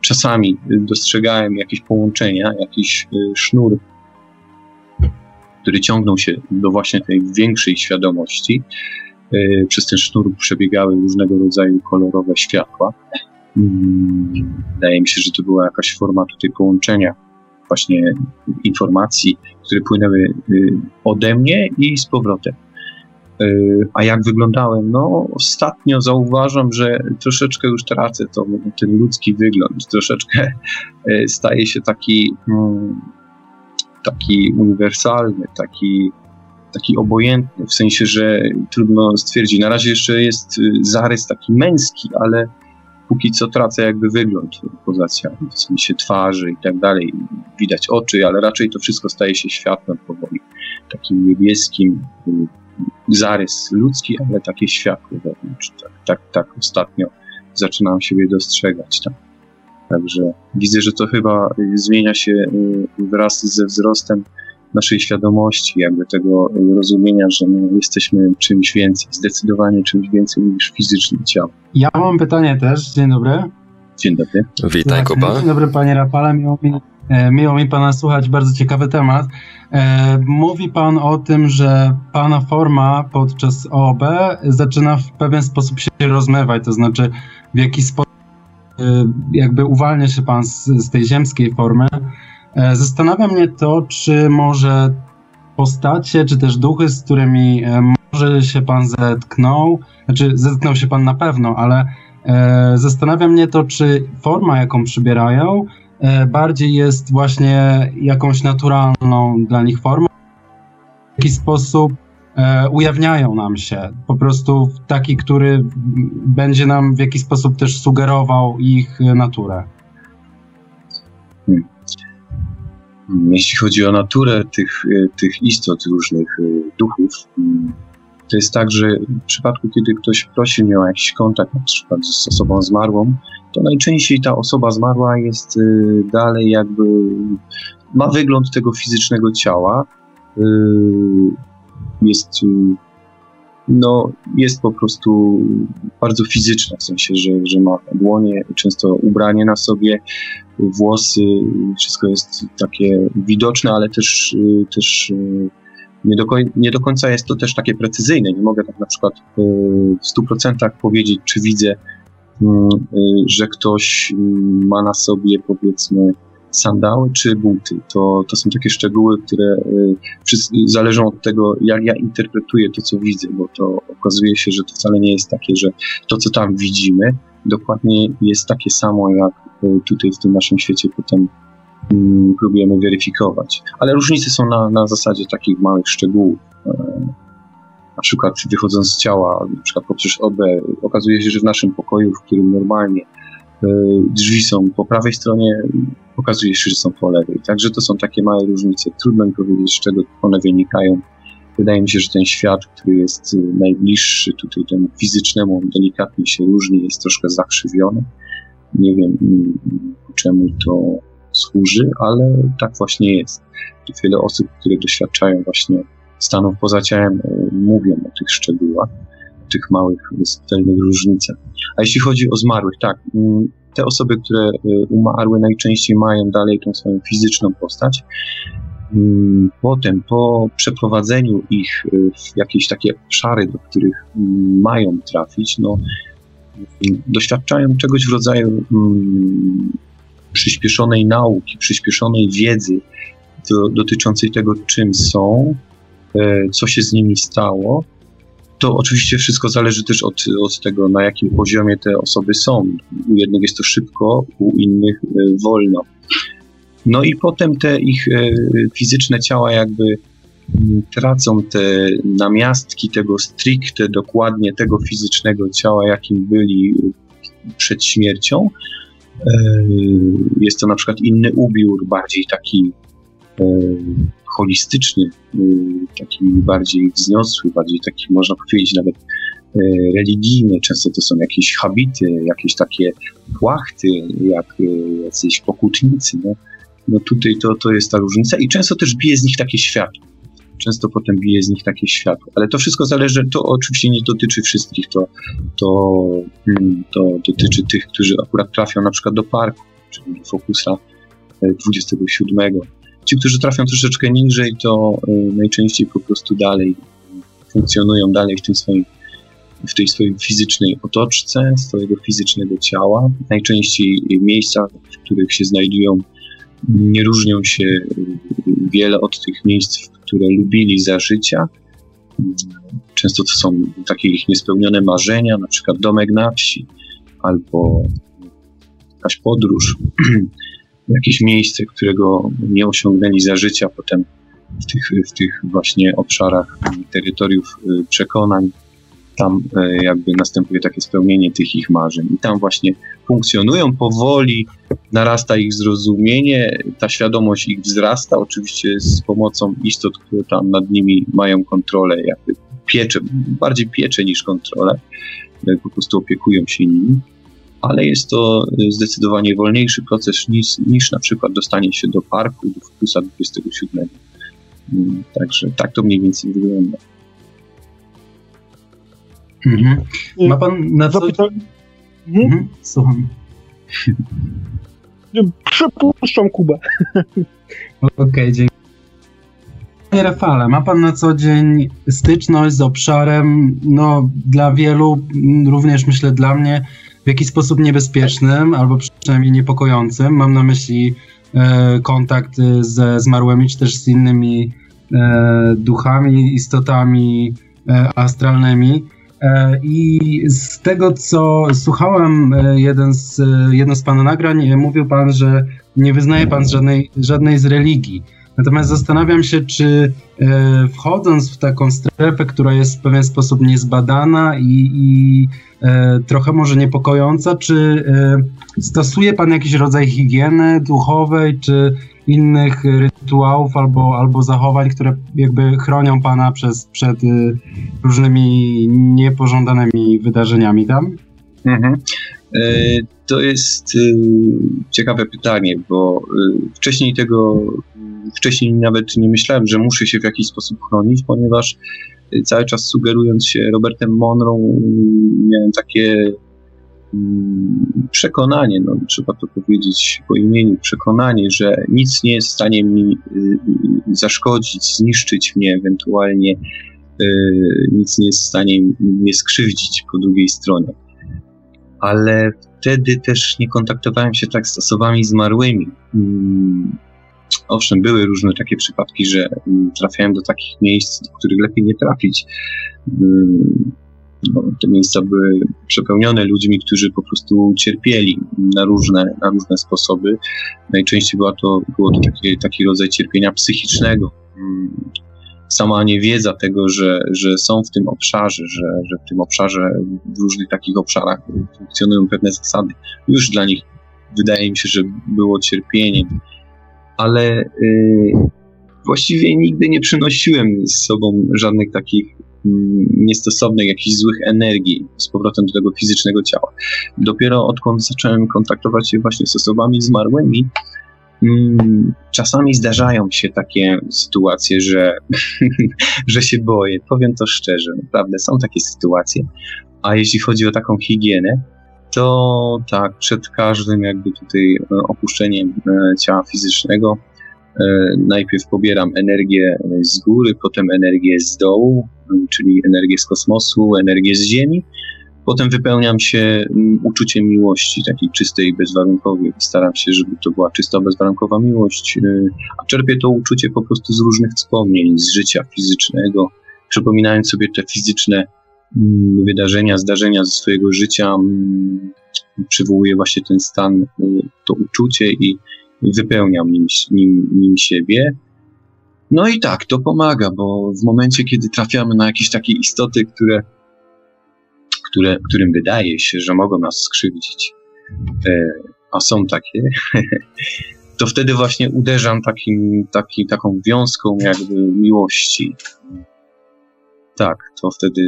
B: czasami dostrzegałem jakieś połączenia, jakiś sznur, który ciągnął się do właśnie tej większej świadomości. E, przez ten sznur przebiegały różnego rodzaju kolorowe światła. Mm, wydaje mi się, że to była jakaś forma tutaj połączenia właśnie informacji, które płynęły y, ode mnie i z powrotem. E, a jak wyglądałem? No, ostatnio zauważam, że troszeczkę już tracę to, ten ludzki wygląd. Troszeczkę e, staje się taki, mm, taki uniwersalny, taki taki obojętny, w sensie, że trudno stwierdzić. Na razie jeszcze jest y, zarys taki męski, ale póki co tracę jakby wygląd poza ciałem, w sensie twarzy i tak dalej. Widać oczy, ale raczej to wszystko staje się światłem powoli. Takim niebieskim, y, zarys ludzki, ale takie światło wewnątrz. Tak, tak, tak ostatnio zaczynam siebie dostrzegać. Tak. Także widzę, że to chyba zmienia się y, wraz ze wzrostem naszej świadomości, jakby tego rozumienia, że my jesteśmy czymś więcej, zdecydowanie czymś więcej niż fizyczne ciało.
D: Ja mam pytanie też. Dzień dobry.
B: Dzień dobry.
A: Witaj, Kuba.
D: Dzień dobry, panie Rafale. Miło mi, e, miło mi pana słuchać. Bardzo ciekawy temat. E, mówi pan o tym, że pana forma podczas OOB zaczyna w pewien sposób się rozmywać, to znaczy w jakiś sposób e, jakby uwalnia się pan z, z tej ziemskiej formy zastanawia mnie to, czy może postacie, czy też duchy, z którymi e, może się pan zetknął, znaczy zetknął się pan na pewno, ale e, zastanawia mnie to, czy forma, jaką przybierają, bardziej jest właśnie jakąś naturalną dla nich formą, w jakiś sposób ujawniają nam się, po prostu taki, który będzie nam w jakiś sposób też sugerował ich naturę.
B: Jeśli chodzi o naturę tych, e, tych istot, różnych e, duchów, mm, to jest tak, że w przypadku, kiedy ktoś prosi mnie o jakiś kontakt, na przykład z osobą zmarłą, to najczęściej ta osoba zmarła jest e, dalej jakby, ma wygląd tego fizycznego ciała, jest no, jest po prostu bardzo fizyczna, w sensie, że, że ma dłonie, często ubranie na sobie, włosy, wszystko jest takie widoczne, ale też, też Nie do, nie do końca jest to też takie precyzyjne. Nie mogę tak na przykład w 100% powiedzieć, czy widzę, mm, że ktoś ma na sobie powiedzmy sandały czy buty. To, to są takie szczegóły, które y, zależą od tego, jak ja interpretuję to, co widzę, bo to okazuje się, że to wcale nie jest takie, że to, co tam widzimy, dokładnie jest takie samo, jak y, tutaj w tym naszym świecie potem mm, próbujemy weryfikować. Ale różnice są na, na zasadzie takich małych szczegółów. E, na przykład wychodząc z ciała, na przykład poprzez OB, okazuje się, że w naszym pokoju, w którym normalnie e, drzwi są po prawej stronie, okazuje się, że są po lewej. Także to są takie małe różnice. Trudno mi powiedzieć, z czego one wynikają. Wydaje mi się, że ten świat, który jest y, najbliższy tutaj temu fizycznemu, on delikatnie się różni, jest troszkę zakrzywiony. Nie wiem mm, czemu to służy, ale tak właśnie jest. Wiele osób, które doświadczają właśnie stanów poza ciałem, y, mówią o tych szczegółach, tych małych, subtelnych różnicach. A jeśli chodzi o zmarłych, tak, te osoby, które y, umarły, najczęściej mają dalej tą swoją fizyczną postać. Mm, potem, po przeprowadzeniu ich y, w jakieś takie obszary, do których mm, mają trafić, no, doświadczają czegoś w rodzaju przyspieszonej nauki, przyspieszonej wiedzy do, dotyczącej tego, czym są, e, co się z nimi stało, to oczywiście wszystko zależy też od, od tego, na jakim poziomie te osoby są. U jednych jest to szybko, u innych e, wolno. No i potem te ich e, fizyczne ciała jakby mm, tracą te namiastki tego stricte, dokładnie tego fizycznego ciała, jakim byli przed śmiercią. E, jest to na przykład inny ubiór, bardziej taki holistyczny, taki bardziej wzniosły, bardziej taki można powiedzieć nawet religijny. Często to są jakieś habity, jakieś takie płachty, jak jacyś pokutnicy. No, no tutaj to, to jest ta różnica i często też bije z nich takie światło. Często potem bije z nich takie światło. Ale to wszystko zależy, to oczywiście nie dotyczy wszystkich, to, to, mm, to dotyczy tych, którzy akurat trafią na przykład do parku, czyli do Fokusa 27 Ci, którzy trafią troszeczkę niżej, to y, najczęściej po prostu dalej funkcjonują dalej w tym swoim w tej swojej fizycznej otoczce, swojego fizycznego ciała. Najczęściej miejsca, w których się znajdują, nie różnią się wiele od tych miejsc, które lubili za życia. Często to są takie ich niespełnione marzenia, na przykład domek na wsi albo jakaś podróż. *clears throat* jakieś miejsce, którego nie osiągnęli za życia, potem w tych, w tych właśnie obszarach terytoriów y, przekonań, tam y, jakby następuje takie spełnienie tych ich marzeń. I tam właśnie funkcjonują powoli, narasta ich zrozumienie, ta świadomość ich wzrasta, oczywiście z pomocą istot, które tam nad nimi mają kontrolę, jakby piecze, bardziej piecze niż kontrolę, y, po prostu opiekują się nimi ale jest to zdecydowanie wolniejszy proces niż, niż na przykład dostanie się do parku, do Fukusa 27. Mm, także tak to mniej więcej wygląda.
D: Mhm. Ma pan na co... Zapyta... Mhm. Mhm. Słucham.
C: Przepuszczam Kubę.
D: Okej, okay, dziękuję. Panie Rafale, ma Pan na co dzień styczność z obszarem, no dla wielu, również myślę dla mnie, w jakiś sposób niebezpiecznym, albo przynajmniej niepokojącym. Mam na myśli e, kontakt e, ze zmarłymi, czy też z innymi e, duchami, istotami e, astralnymi. E, I z tego, co słuchałem, e, jeden z, jedno z Pana nagrań, mówił Pan, że nie wyznaje Pan żadnej, żadnej z religii. Natomiast zastanawiam się, czy e, wchodząc w taką strefę, która jest w pewien sposób niezbadana i, i e, trochę może niepokojąca, czy e, stosuje Pan jakiś rodzaj higieny duchowej, czy innych rytuałów albo, albo zachowań, które jakby chronią Pana przez, przed różnymi niepożądanymi wydarzeniami tam? Mhm.
B: To jest ciekawe pytanie, bo wcześniej tego wcześniej nawet nie myślałem, że muszę się w jakiś sposób chronić, ponieważ y, cały czas sugerując się Robertem Monroe, miałem takie przekonanie, no, trzeba to powiedzieć po imieniu, przekonanie, że nic nie jest w stanie mi y, y, zaszkodzić, zniszczyć mnie, ewentualnie nic nie jest w stanie mnie skrzywdzić po drugiej stronie. Ale wtedy też nie kontaktowałem się tak z osobami zmarłymi. Mm, owszem, były różne takie przypadki, że mm, trafiałem do takich miejsc, do których lepiej nie trafić. Mm, no, te miejsca były przepełnione ludźmi, którzy po prostu cierpieli na różne, na różne sposoby. Najczęściej była to, było to taki, taki rodzaj cierpienia psychicznego. Sama niewiedza tego, że, że są w tym obszarze, że, że w tym obszarze, w różnych takich obszarach funkcjonują pewne zasady, już dla nich wydaje mi się, że było cierpieniem ale y, właściwie nigdy nie przynosiłem z sobą żadnych takich mm, niestosownych, jakichś złych energii z powrotem do tego fizycznego ciała. Dopiero odkąd zacząłem kontaktować się właśnie z osobami zmarłymi, mm, czasami zdarzają się takie sytuacje, że, *laughs* że się boję. Powiem to szczerze, naprawdę są takie sytuacje. A jeśli chodzi o taką higienę, to tak, przed każdym jakby tutaj e, opuszczeniem e, ciała fizycznego najpierw pobieram energię z góry, potem energię z dołu, czyli energię z kosmosu, energię z Ziemi. Potem wypełniam się uczuciem miłości, takiej czystej, bezwarunkowej. Staram się, żeby to była czysta, bezwarunkowa miłość, a czerpię to uczucie po prostu z różnych wspomnień, z życia fizycznego, przypominając sobie te fizyczne wydarzenia, zdarzenia ze swojego życia przywołuje właśnie ten stan, to uczucie i wypełniam nim, nim, nim siebie. No i tak, to pomaga, bo w momencie, kiedy trafiamy na jakieś takie istoty, które, które, którym wydaje się, że mogą nas skrzywdzić, e, a są takie, *laughs* to wtedy właśnie uderzam takim, taki, taką wiązką jakby miłości. Tak, to wtedy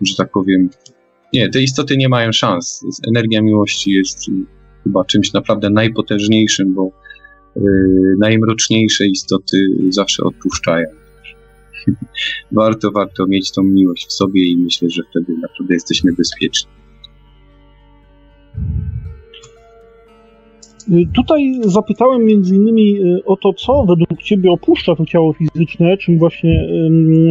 B: że tak powiem, nie, te istoty nie mają szans. Energia miłości jest chyba czymś naprawdę najpotężniejszym, bo yy, najmroczniejsze istoty zawsze odpuszczają. *laughs* warto, warto mieć tą miłość w sobie i myślę, że wtedy naprawdę jesteśmy bezpieczni.
C: Tutaj zapytałem między innymi y, o to, co według Ciebie opuszcza to ciało fizyczne, czym właśnie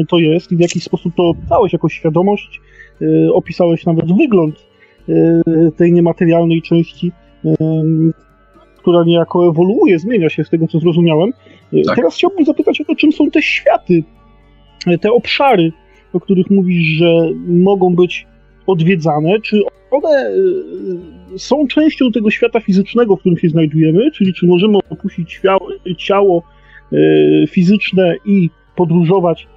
C: to jest i w jaki sposób to opisałeś jako świadomość, y, opisałeś nawet wygląd y, tej niematerialnej części, która niejako ewoluuje, zmienia się z tego, co zrozumiałem. Tak. Teraz chciałbym zapytać o to, czym są te światy, te obszary, o których mówisz, że mogą być odwiedzane, czy one y, są częścią tego świata fizycznego, w którym się znajdujemy, czyli czy możemy opuścić ciało, ciało fizyczne i podróżować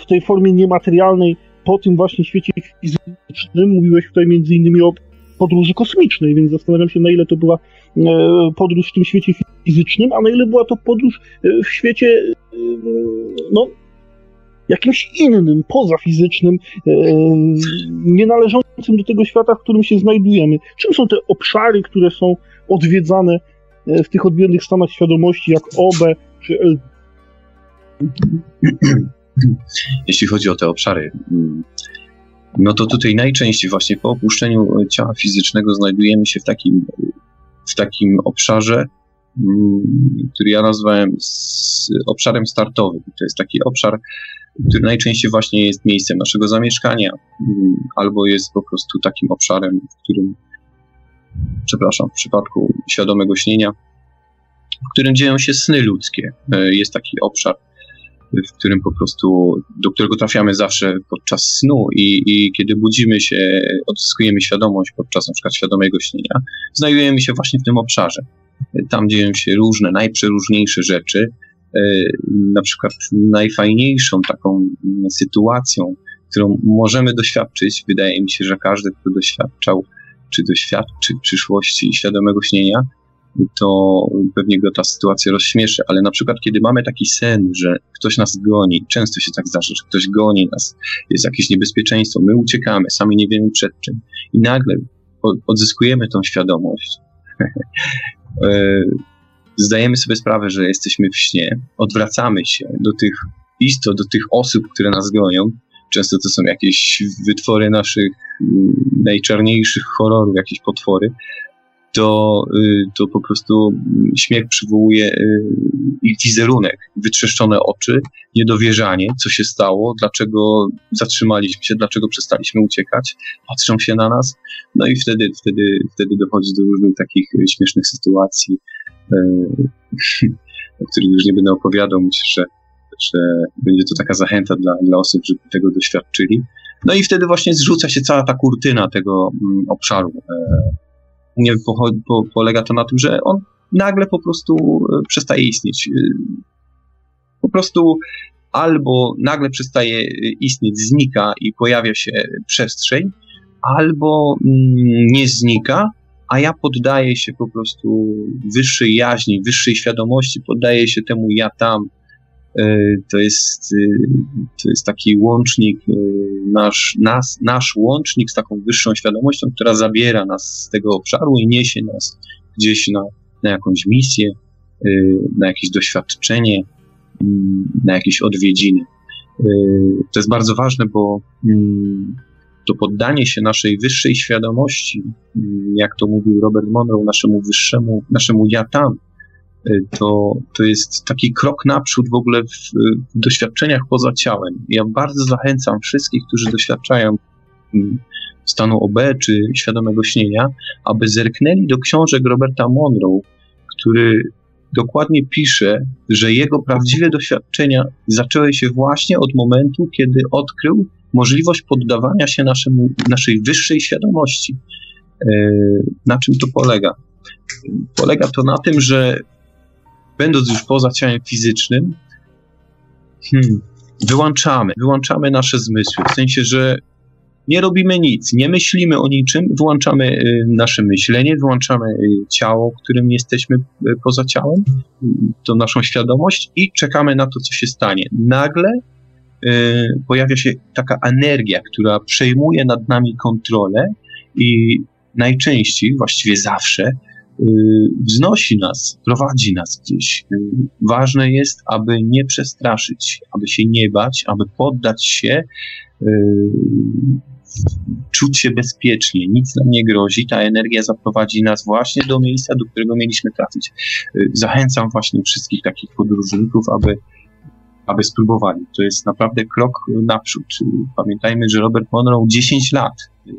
C: w tej formie niematerialnej po tym właśnie świecie fizycznym. Mówiłeś tutaj między innymi o podróży kosmicznej, więc zastanawiam się, na ile to była podróż w tym świecie fizycznym, a na ile była to podróż w świecie no, jakimś innym, pozafizycznym, e, nie należącym do tego świata, w którym się znajdujemy. Czym są te obszary, które są odwiedzane e, w tych odmiennych stanach świadomości, jak OBE czy L?
B: Jeśli chodzi o te obszary, mm, no to tutaj najczęściej właśnie po opuszczeniu ciała fizycznego znajdujemy się w takim, w takim obszarze, mm, który ja nazwałem obszarem startowym. To jest taki obszar, który najczęściej właśnie jest miejscem naszego zamieszkania, mm, albo jest po prostu takim obszarem, w którym, przepraszam, w przypadku świadomego śnienia, w którym dzieją się sny ludzkie. E, jest taki obszar, w którym po prostu, do którego trafiamy zawsze podczas snu i, i kiedy budzimy się, odzyskujemy świadomość podczas na przykład świadomego śnienia, znajdujemy się właśnie w tym obszarze. Tam dzieją się różne, najprzeróżniejsze rzeczy, E, na przykład najfajniejszą taką sytuacją, którą możemy doświadczyć, wydaje mi się, że każdy, kto doświadczał, czy doświadczy w przyszłości świadomego śnienia, to pewnie go ta sytuacja rozśmieszy, ale na przykład kiedy mamy taki sen, że ktoś nas goni, często się tak zdarza, że ktoś goni nas, jest jakieś niebezpieczeństwo, my uciekamy, sami nie wiemy przed czym i nagle odzyskujemy tą świadomość, *laughs* e, zdajemy sobie sprawę, że jesteśmy w śnie, odwracamy się do tych istot, do tych osób, które nas gonią. Często to są jakieś wytwory naszych mm, najczarniejszych horrorów, jakieś potwory. To, y, to po prostu śmiech przywołuje y, ich wizerunek, wytrzeszczone oczy, niedowierzanie, co się stało, dlaczego zatrzymaliśmy się, dlaczego przestaliśmy uciekać, patrzą się na nas, no i wtedy, wtedy, wtedy dochodzi do różnych takich śmiesznych sytuacji, *laughs* o których już nie będę opowiadał, myślę, że, że będzie to taka zachęta dla, dla osób, żeby tego doświadczyli. No i wtedy właśnie zrzuca się cała ta kurtyna tego mm, obszaru. E, nie po, po, polega to na tym, że on nagle po prostu e, przestaje istnieć. E, po prostu albo nagle przestaje istnieć, znika i pojawia się przestrzeń, albo mm, nie znika, a ja poddaję się po prostu wyższej jaźni, wyższej świadomości, poddaję się temu ja tam. E, to jest, e, to jest taki łącznik, e, nasz, nas, nasz łącznik z taką wyższą świadomością, która zabiera nas z tego obszaru i niesie nas gdzieś na, na jakąś misję, na jakieś doświadczenie, na jakieś odwiedziny. To jest bardzo ważne, bo to poddanie się naszej wyższej świadomości, jak to mówił Robert Monroe, naszemu wyższemu, naszemu ja tam, to, to jest taki krok naprzód w ogóle w, w doświadczeniach poza ciałem. Ja bardzo zachęcam wszystkich, którzy doświadczają mm, stanu OB czy świadomego śnienia, aby zerknęli do książek Roberta Monroe, który dokładnie pisze, że jego prawdziwe doświadczenia zaczęły się właśnie od momentu, kiedy odkrył, możliwość poddawania się naszemu, naszej wyższej świadomości. E, na czym to polega? Polega to na tym, że będąc już poza ciałem fizycznym, hmm, wyłączamy, wyłączamy nasze zmysły, w sensie, że nie robimy nic, nie myślimy o niczym, wyłączamy y, nasze myślenie, wyłączamy y, ciało, którym jesteśmy y, poza ciałem, to naszą świadomość i czekamy na to, co się stanie. Nagle Y, pojawia się taka energia, która przejmuje nad nami kontrolę i najczęściej, właściwie zawsze, wznosi nas, prowadzi nas gdzieś. Y, ważne jest, aby nie przestraszyć, aby się nie bać, aby poddać się, czuć się bezpiecznie, nic nam nie grozi, ta energia zaprowadzi nas właśnie do miejsca, do którego mieliśmy trafić. Zachęcam właśnie wszystkich takich podróżników, aby aby spróbowali. To jest naprawdę krok naprzód. Pamiętajmy, że Robert Monroe 10 lat y,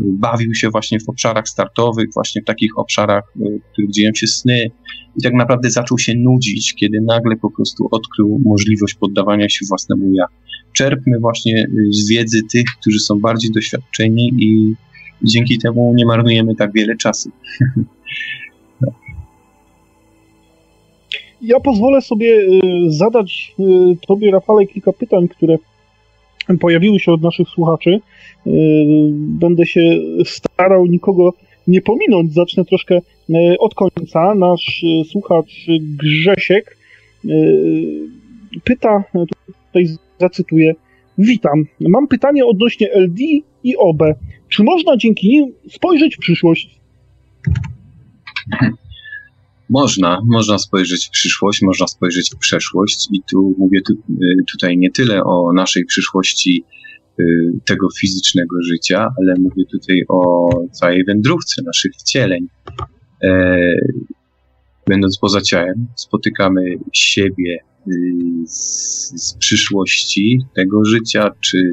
B: bawił się właśnie w obszarach startowych, właśnie w takich obszarach, y, w których dzieją się sny i tak naprawdę zaczął się nudzić, kiedy nagle po prostu odkrył możliwość poddawania się własnemu ja. Czerpmy właśnie y, z wiedzy tych, którzy są bardziej doświadczeni i dzięki temu nie marnujemy tak wiele czasu. *laughs*
C: Ja pozwolę sobie y, zadać Tobie, Rafale, kilka pytań, które pojawiły się od naszych słuchaczy. Y, będę się starał nikogo nie pominąć. Zacznę troszkę od końca. Nasz słuchacz Grzesiek pyta, tutaj zacytuję, Witam. Mam pytanie odnośnie LD i OB. Czy można dzięki nim spojrzeć w przyszłość? *laughs*
B: Można, można spojrzeć w przyszłość, można spojrzeć w przeszłość i tu mówię tu, y, tutaj nie tyle o naszej przyszłości y, tego fizycznego życia, ale mówię tutaj o całej wędrówce naszych wcieleń. E, będąc poza ciałem, spotykamy siebie y, z, z przyszłości tego życia, czy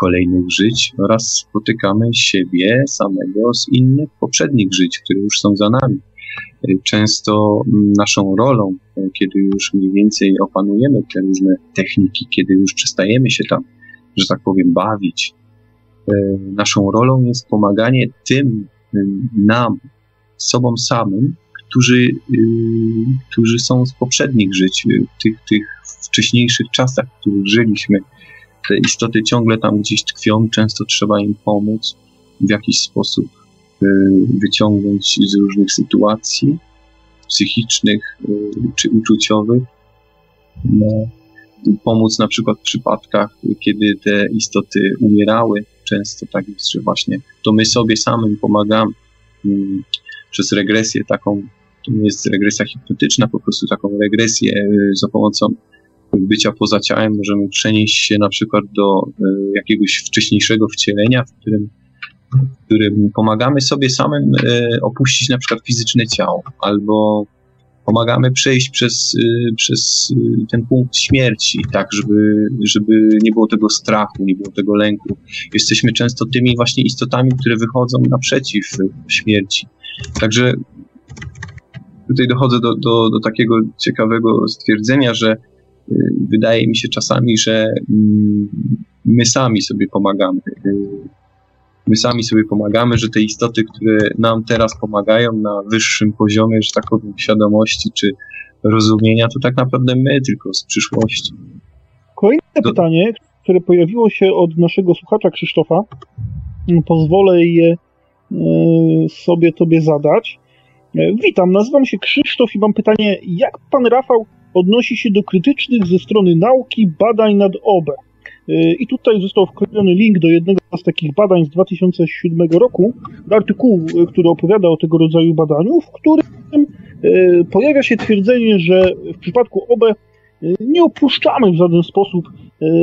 B: kolejnych żyć oraz spotykamy siebie samego z innych poprzednich żyć, które już są za nami. Często naszą rolą, kiedy już mniej więcej opanujemy te różne techniki, kiedy już przestajemy się tam, że tak powiem, bawić, e, naszą rolą jest pomaganie tym nam, sobom samym, którzy, y, którzy są z poprzednich żyć, y, tych, tych wcześniejszych czasach, w których żyliśmy. Te istoty ciągle tam gdzieś tkwią, często trzeba im pomóc w jakiś sposób wyciągnąć z różnych sytuacji psychicznych y, czy uczuciowych. No, pomóc na przykład w przypadkach, kiedy te istoty umierały. Często tak jest, że właśnie to my sobie samym pomagamy mm, przez regresję taką, to nie jest regresja hipnotyczna, po prostu taką regresję y, za pomocą bycia poza ciałem możemy przenieść się na przykład do y, jakiegoś wcześniejszego wcielenia, w którym w którym pomagamy sobie samym e, opuścić na przykład fizyczne ciało, albo pomagamy przejść przez, y, przez y, ten punkt śmierci, tak, żeby, żeby nie było tego strachu, nie było tego lęku. Jesteśmy często tymi właśnie istotami, które wychodzą naprzeciw śmierci. Także tutaj dochodzę do, do, do takiego ciekawego stwierdzenia, że wydaje mi się czasami, że mm, my sami sobie pomagamy my sami sobie pomagamy, że te istoty, które nam teraz pomagają na wyższym poziomie, że tak powiem, świadomości czy rozumienia, to tak naprawdę my tylko z przyszłości.
C: Kolejne Do... pytanie, które pojawiło się od naszego słuchacza Krzysztofa, pozwolę je e, sobie tobie zadać. E, witam, nazywam się Krzysztof i mam pytanie, jak pan Rafał odnosi się do krytycznych ze strony nauki badań nad OB? Y, I tutaj został wklejony link do jednego z takich badań z 2007 roku, do artykułu, y, który opowiada o tego rodzaju badaniu, w którym y, pojawia się twierdzenie, że w przypadku OB nie opuszczamy w żaden sposób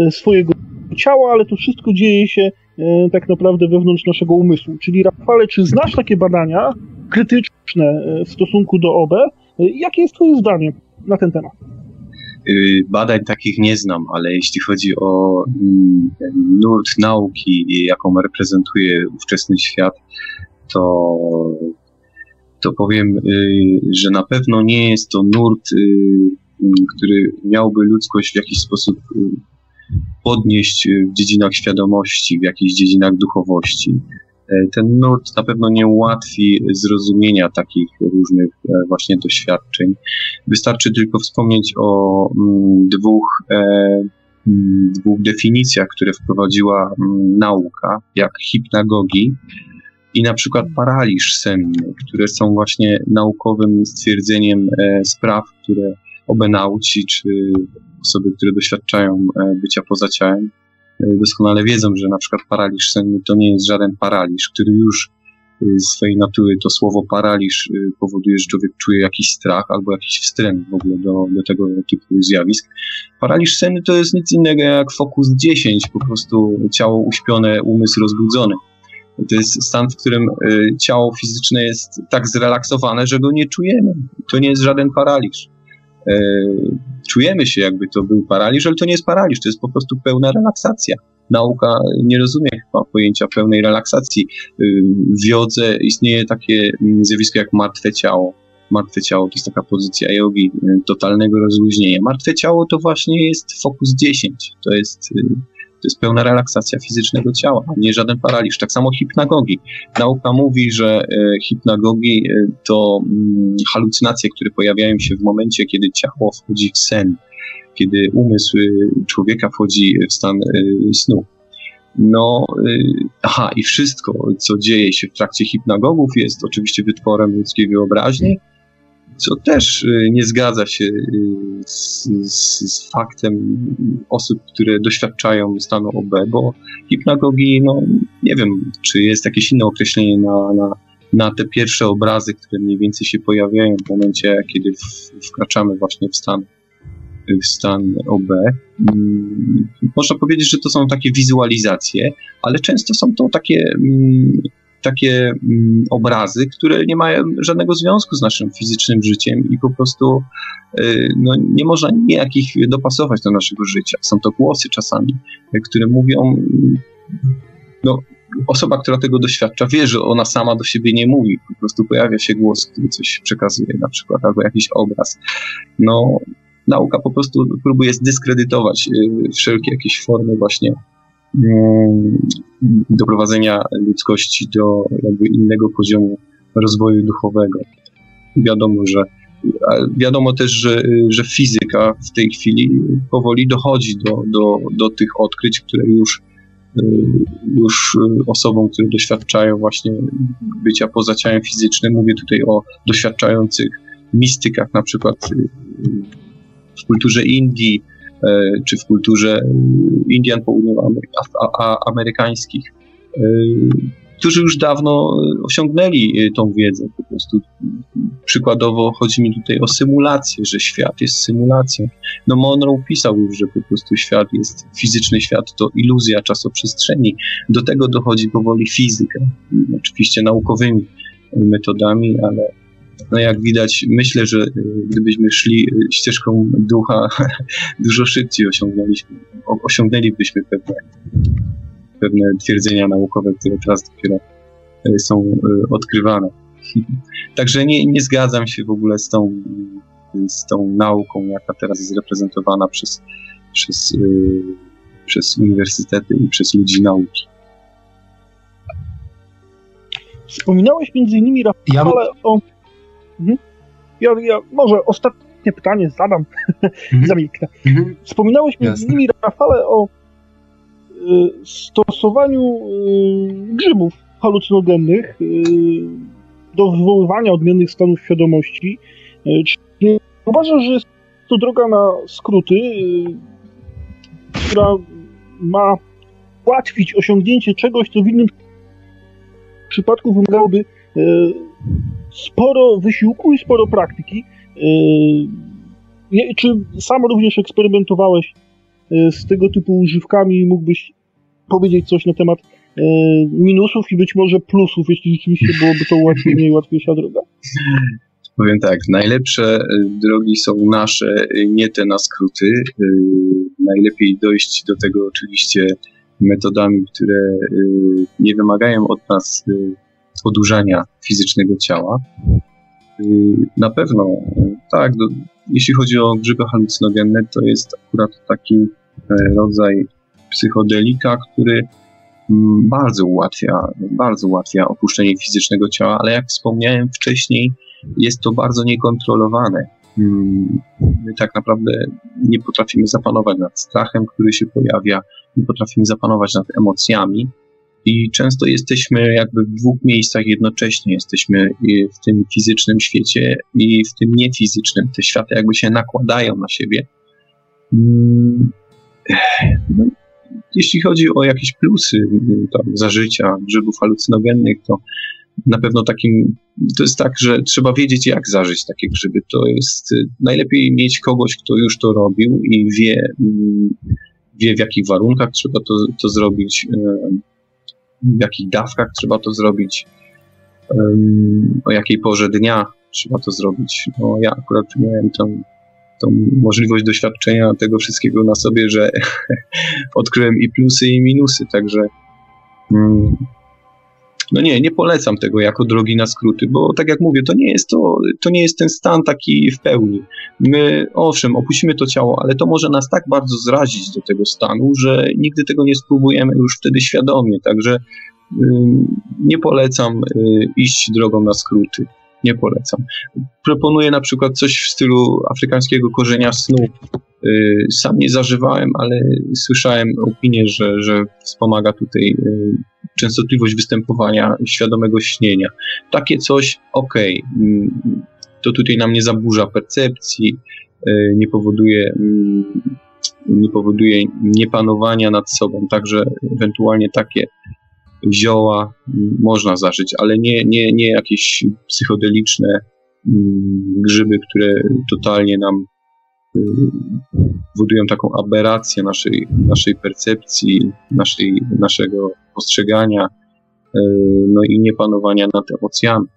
C: swojego ciała, ale to wszystko dzieje się tak naprawdę wewnątrz naszego umysłu. Czyli Rafale, czy znasz takie badania krytyczne w stosunku do OB? Jakie jest Twoje zdanie na ten temat?
B: Y, badań takich nie znam, ale jeśli chodzi o mm, nurt nauki, jaką reprezentuje ówczesny świat, to, to powiem, y, że na pewno nie jest to nurt, y, który miałby ludzkość w jakiś sposób podnieść w dziedzinach świadomości, w jakichś dziedzinach duchowości. E, ten nurt na pewno nie ułatwi zrozumienia takich różnych e, właśnie doświadczeń. Wystarczy tylko wspomnieć o mm, dwóch, e, mm, dwóch definicjach, które wprowadziła mm, nauka, jak hipnagogi i na przykład paraliż senny, które są właśnie naukowym stwierdzeniem spraw, które obenauci czy osoby, które doświadczają bycia poza ciałem, doskonale wiedzą, że na przykład paraliż senny to nie jest żaden paraliż, który już y, z swojej natury to słowo paraliż y, powoduje, że człowiek czuje jakiś strach albo jakiś wstręt w ogóle do, do tego typu zjawisk. Paraliż senny to jest nic innego jak fokus 10, po prostu ciało uśpione, umysł rozbudzony. To jest stan, w którym y, ciało fizyczne jest tak zrelaksowane, że go nie czujemy. To nie jest żaden paraliż. Czujemy się, jakby to był paraliż, ale to nie jest paraliż, to jest po prostu pełna relaksacja. Nauka nie rozumie chyba pojęcia pełnej relaksacji. W jodze istnieje takie mm, zjawisko jak martwe ciało. Martwe ciało to jest taka pozycja jogi, e, totalnego rozluźnienia. Martwe ciało to właśnie jest fokus 10. To jest to jest pełna relaksacja fizycznego ciała, a nie żaden paraliż. Tak samo hipnagogi. Nauka mówi, że e, hipnagogi e, to mm, halucynacje, które pojawiają się w momencie, kiedy ciało wchodzi w sen, kiedy umysł e, człowieka wchodzi w stan snu. No, aha, i wszystko, co dzieje się w trakcie hipnagogów, jest oczywiście wytworem ludzkiej wyobraźni, co też y, nie zgadza się y, z, z, z, faktem osób, które doświadczają stanu OB, bo hipnagogi, no nie wiem, czy jest jakieś inne określenie na, na, na te pierwsze obrazy, które mniej więcej się pojawiają w momencie, kiedy w, wkraczamy właśnie w stan w stan OB. Mm, można powiedzieć, że to są takie wizualizacje, ale często są to takie mm, takie mm, obrazy, które nie mają żadnego związku z naszym fizycznym życiem i po prostu y, no, nie można nijakich dopasować do naszego życia. Są to głosy czasami, które mówią, no, osoba, która tego doświadcza, wie, że ona sama do siebie nie mówi. Po prostu pojawia się głos, który coś przekazuje, na przykład, albo jakiś obraz. No, nauka po prostu próbuje zdyskredytować y, wszelkie jakieś formy właśnie Mm, doprowadzenia ludzkości do jakby innego poziomu rozwoju duchowego. Wiadomo, że wiadomo też, że, że fizyka w tej chwili powoli dochodzi do, do, do tych odkryć, które już, już osobom, które doświadczają właśnie bycia poza ciałem fizycznym, mówię tutaj o doświadczających mistykach, na przykład w kulturze Indii, czy w kulturze Indian południowoamerykańskich. E, którzy już dawno osiągnęli tą wiedzę. Po prostu przykładowo chodzi mi tutaj o symulację, że świat jest symulacją. No Monroe pisał już, że po prostu świat jest, fizyczny świat to iluzja czasoprzestrzeni. Do tego dochodzi powoli fizyka, oczywiście naukowymi metodami, ale no jak widać, myślę, że y, gdybyśmy szli y, ścieżką ducha, *laughs* dużo szybciej osiągnęliśmy, osiągnęlibyśmy pewne, pewne twierdzenia naukowe, które teraz dopiero y, są odkrywane. *laughs* Także nie, nie zgadzam się w ogóle z tą, z tą nauką, jaka teraz jest reprezentowana przez, przez, przez uniwersytety i przez ludzi nauki.
C: Wspominałeś między innymi, Rafale, ja... o Mhm. Ja, ja może ostatnie pytanie zadam *laughs* mhm. zamilknę. Mhm. Wspominałeś między innymi, Rafale, o y, stosowaniu y, grzybów halucynogennych y, do wywoływania odmiennych stanów świadomości. Y, czy nie uważasz, że jest to droga na skróty, y, która ma ułatwić osiągnięcie czegoś, co w innym przypadku wymagałoby y, sporo wysiłku i sporo praktyki. Yy, czy sam również eksperymentowałeś yy, z tego typu używkami i mógłbyś powiedzieć coś na temat yy, minusów i być może plusów, jeśli rzeczywiście byłoby to ułatwienie i łatwiejsza droga?
B: Powiem tak, najlepsze drogi są nasze, nie te na skróty. Najlepiej dojść do tego oczywiście metodami, które nie wymagają od nas odurzania fizycznego ciała. Y, na pewno, tak, do, jeśli chodzi o grzyby halucynogenne, to jest akurat taki e, rodzaj psychodelika, który mm, bardzo ułatwia, bardzo ułatwia opuszczenie fizycznego ciała, ale jak wspomniałem wcześniej, jest to bardzo niekontrolowane. Mm, my tak naprawdę nie potrafimy zapanować nad strachem, który się pojawia, nie potrafimy zapanować nad emocjami, i często jesteśmy jakby w dwóch miejscach jednocześnie. Jesteśmy w tym fizycznym świecie i w tym niefizycznym. Te światy jakby się nakładają na siebie. Mm, no, jeśli chodzi o jakieś plusy tam, zażycia grzybów halucynogennych, to na pewno takim, to jest tak, że trzeba wiedzieć, jak zażyć takie grzyby. To jest najlepiej mieć kogoś, kto już to robił i wie, mm, wie w jakich warunkach trzeba to, to zrobić w jakich dawkach trzeba to zrobić, o jakiej porze dnia trzeba to zrobić. No, ja akurat miałem tą, tą możliwość doświadczenia tego wszystkiego na sobie, że *laughs* odkryłem i plusy, i minusy, także mm, no nie, nie polecam tego jako drogi na skróty, bo tak jak mówię, to nie jest to, to nie jest ten stan taki w pełni. My, owszem, opuścimy to ciało, ale to może nas tak bardzo zrazić do tego stanu, że nigdy tego nie spróbujemy już wtedy świadomie, także nie polecam y, iść drogą na skróty. Nie polecam. Proponuję na przykład coś w stylu afrykańskiego korzenia snu. Y, sam nie zażywałem, ale słyszałem opinię, że, że wspomaga tutaj y, częstotliwość występowania świadomego śnienia. Takie coś, okej, okay, to tutaj nam nie zaburza percepcji, nie powoduje nie powoduje niepanowania nad sobą, także ewentualnie takie zioła można zażyć, ale nie, nie, nie jakieś psychodeliczne mm, grzyby, które totalnie nam y, powodują taką aberrację naszej, naszej percepcji, naszej, naszego postrzegania, y, no i niepanowania nad emocjami.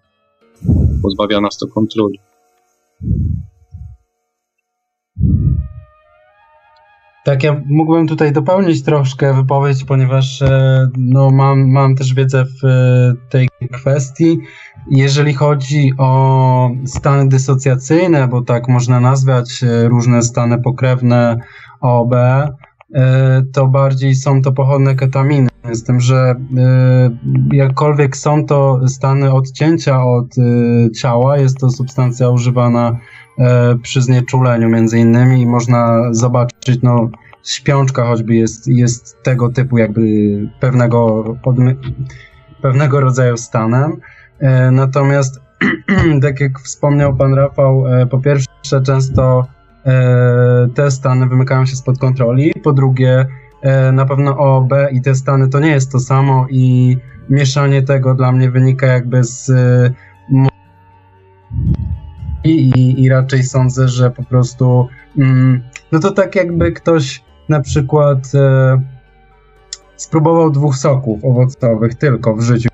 B: Pozbawia nas to kontroli.
D: Tak, ja mógłbym tutaj dopełnić troszkę wypowiedź, ponieważ e, no, mam, mam też wiedzę w e, tej kwestii. Jeżeli chodzi o stany dysocjacyjne, bo tak można nazwać e, różne stany pokrewne OB, to bardziej są to pochodne ketaminy. Z tym, że jakkolwiek są to stany odcięcia od ciała, jest to substancja używana przy znieczuleniu między innymi i można zobaczyć, no śpiączka choćby jest, jest tego typu jakby pewnego, pewnego rodzaju stanem. E, natomiast *clears throat* tak jak wspomniał pan Rafał, e, po pierwsze często te stany wymykają się spod kontroli, po drugie e, na pewno OB i te stany to nie jest to samo i mieszanie tego dla mnie wynika jakby z i, i raczej sądzę, że po prostu mm, no to tak jakby ktoś na przykład e, spróbował dwóch soków owocowych tylko w życiu,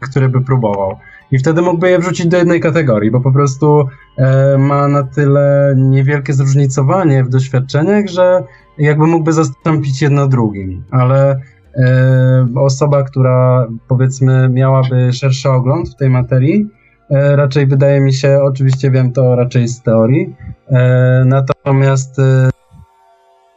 D: które by próbował. I wtedy mógłby je wrzucić do jednej kategorii, bo po prostu e, ma na tyle niewielkie zróżnicowanie w doświadczeniach, że jakby mógłby zastąpić jedno drugim. Ale e, osoba, która powiedzmy miałaby szerszy ogląd w tej materii, raczej wydaje mi się, oczywiście wiem to raczej z teorii, e, natomiast e,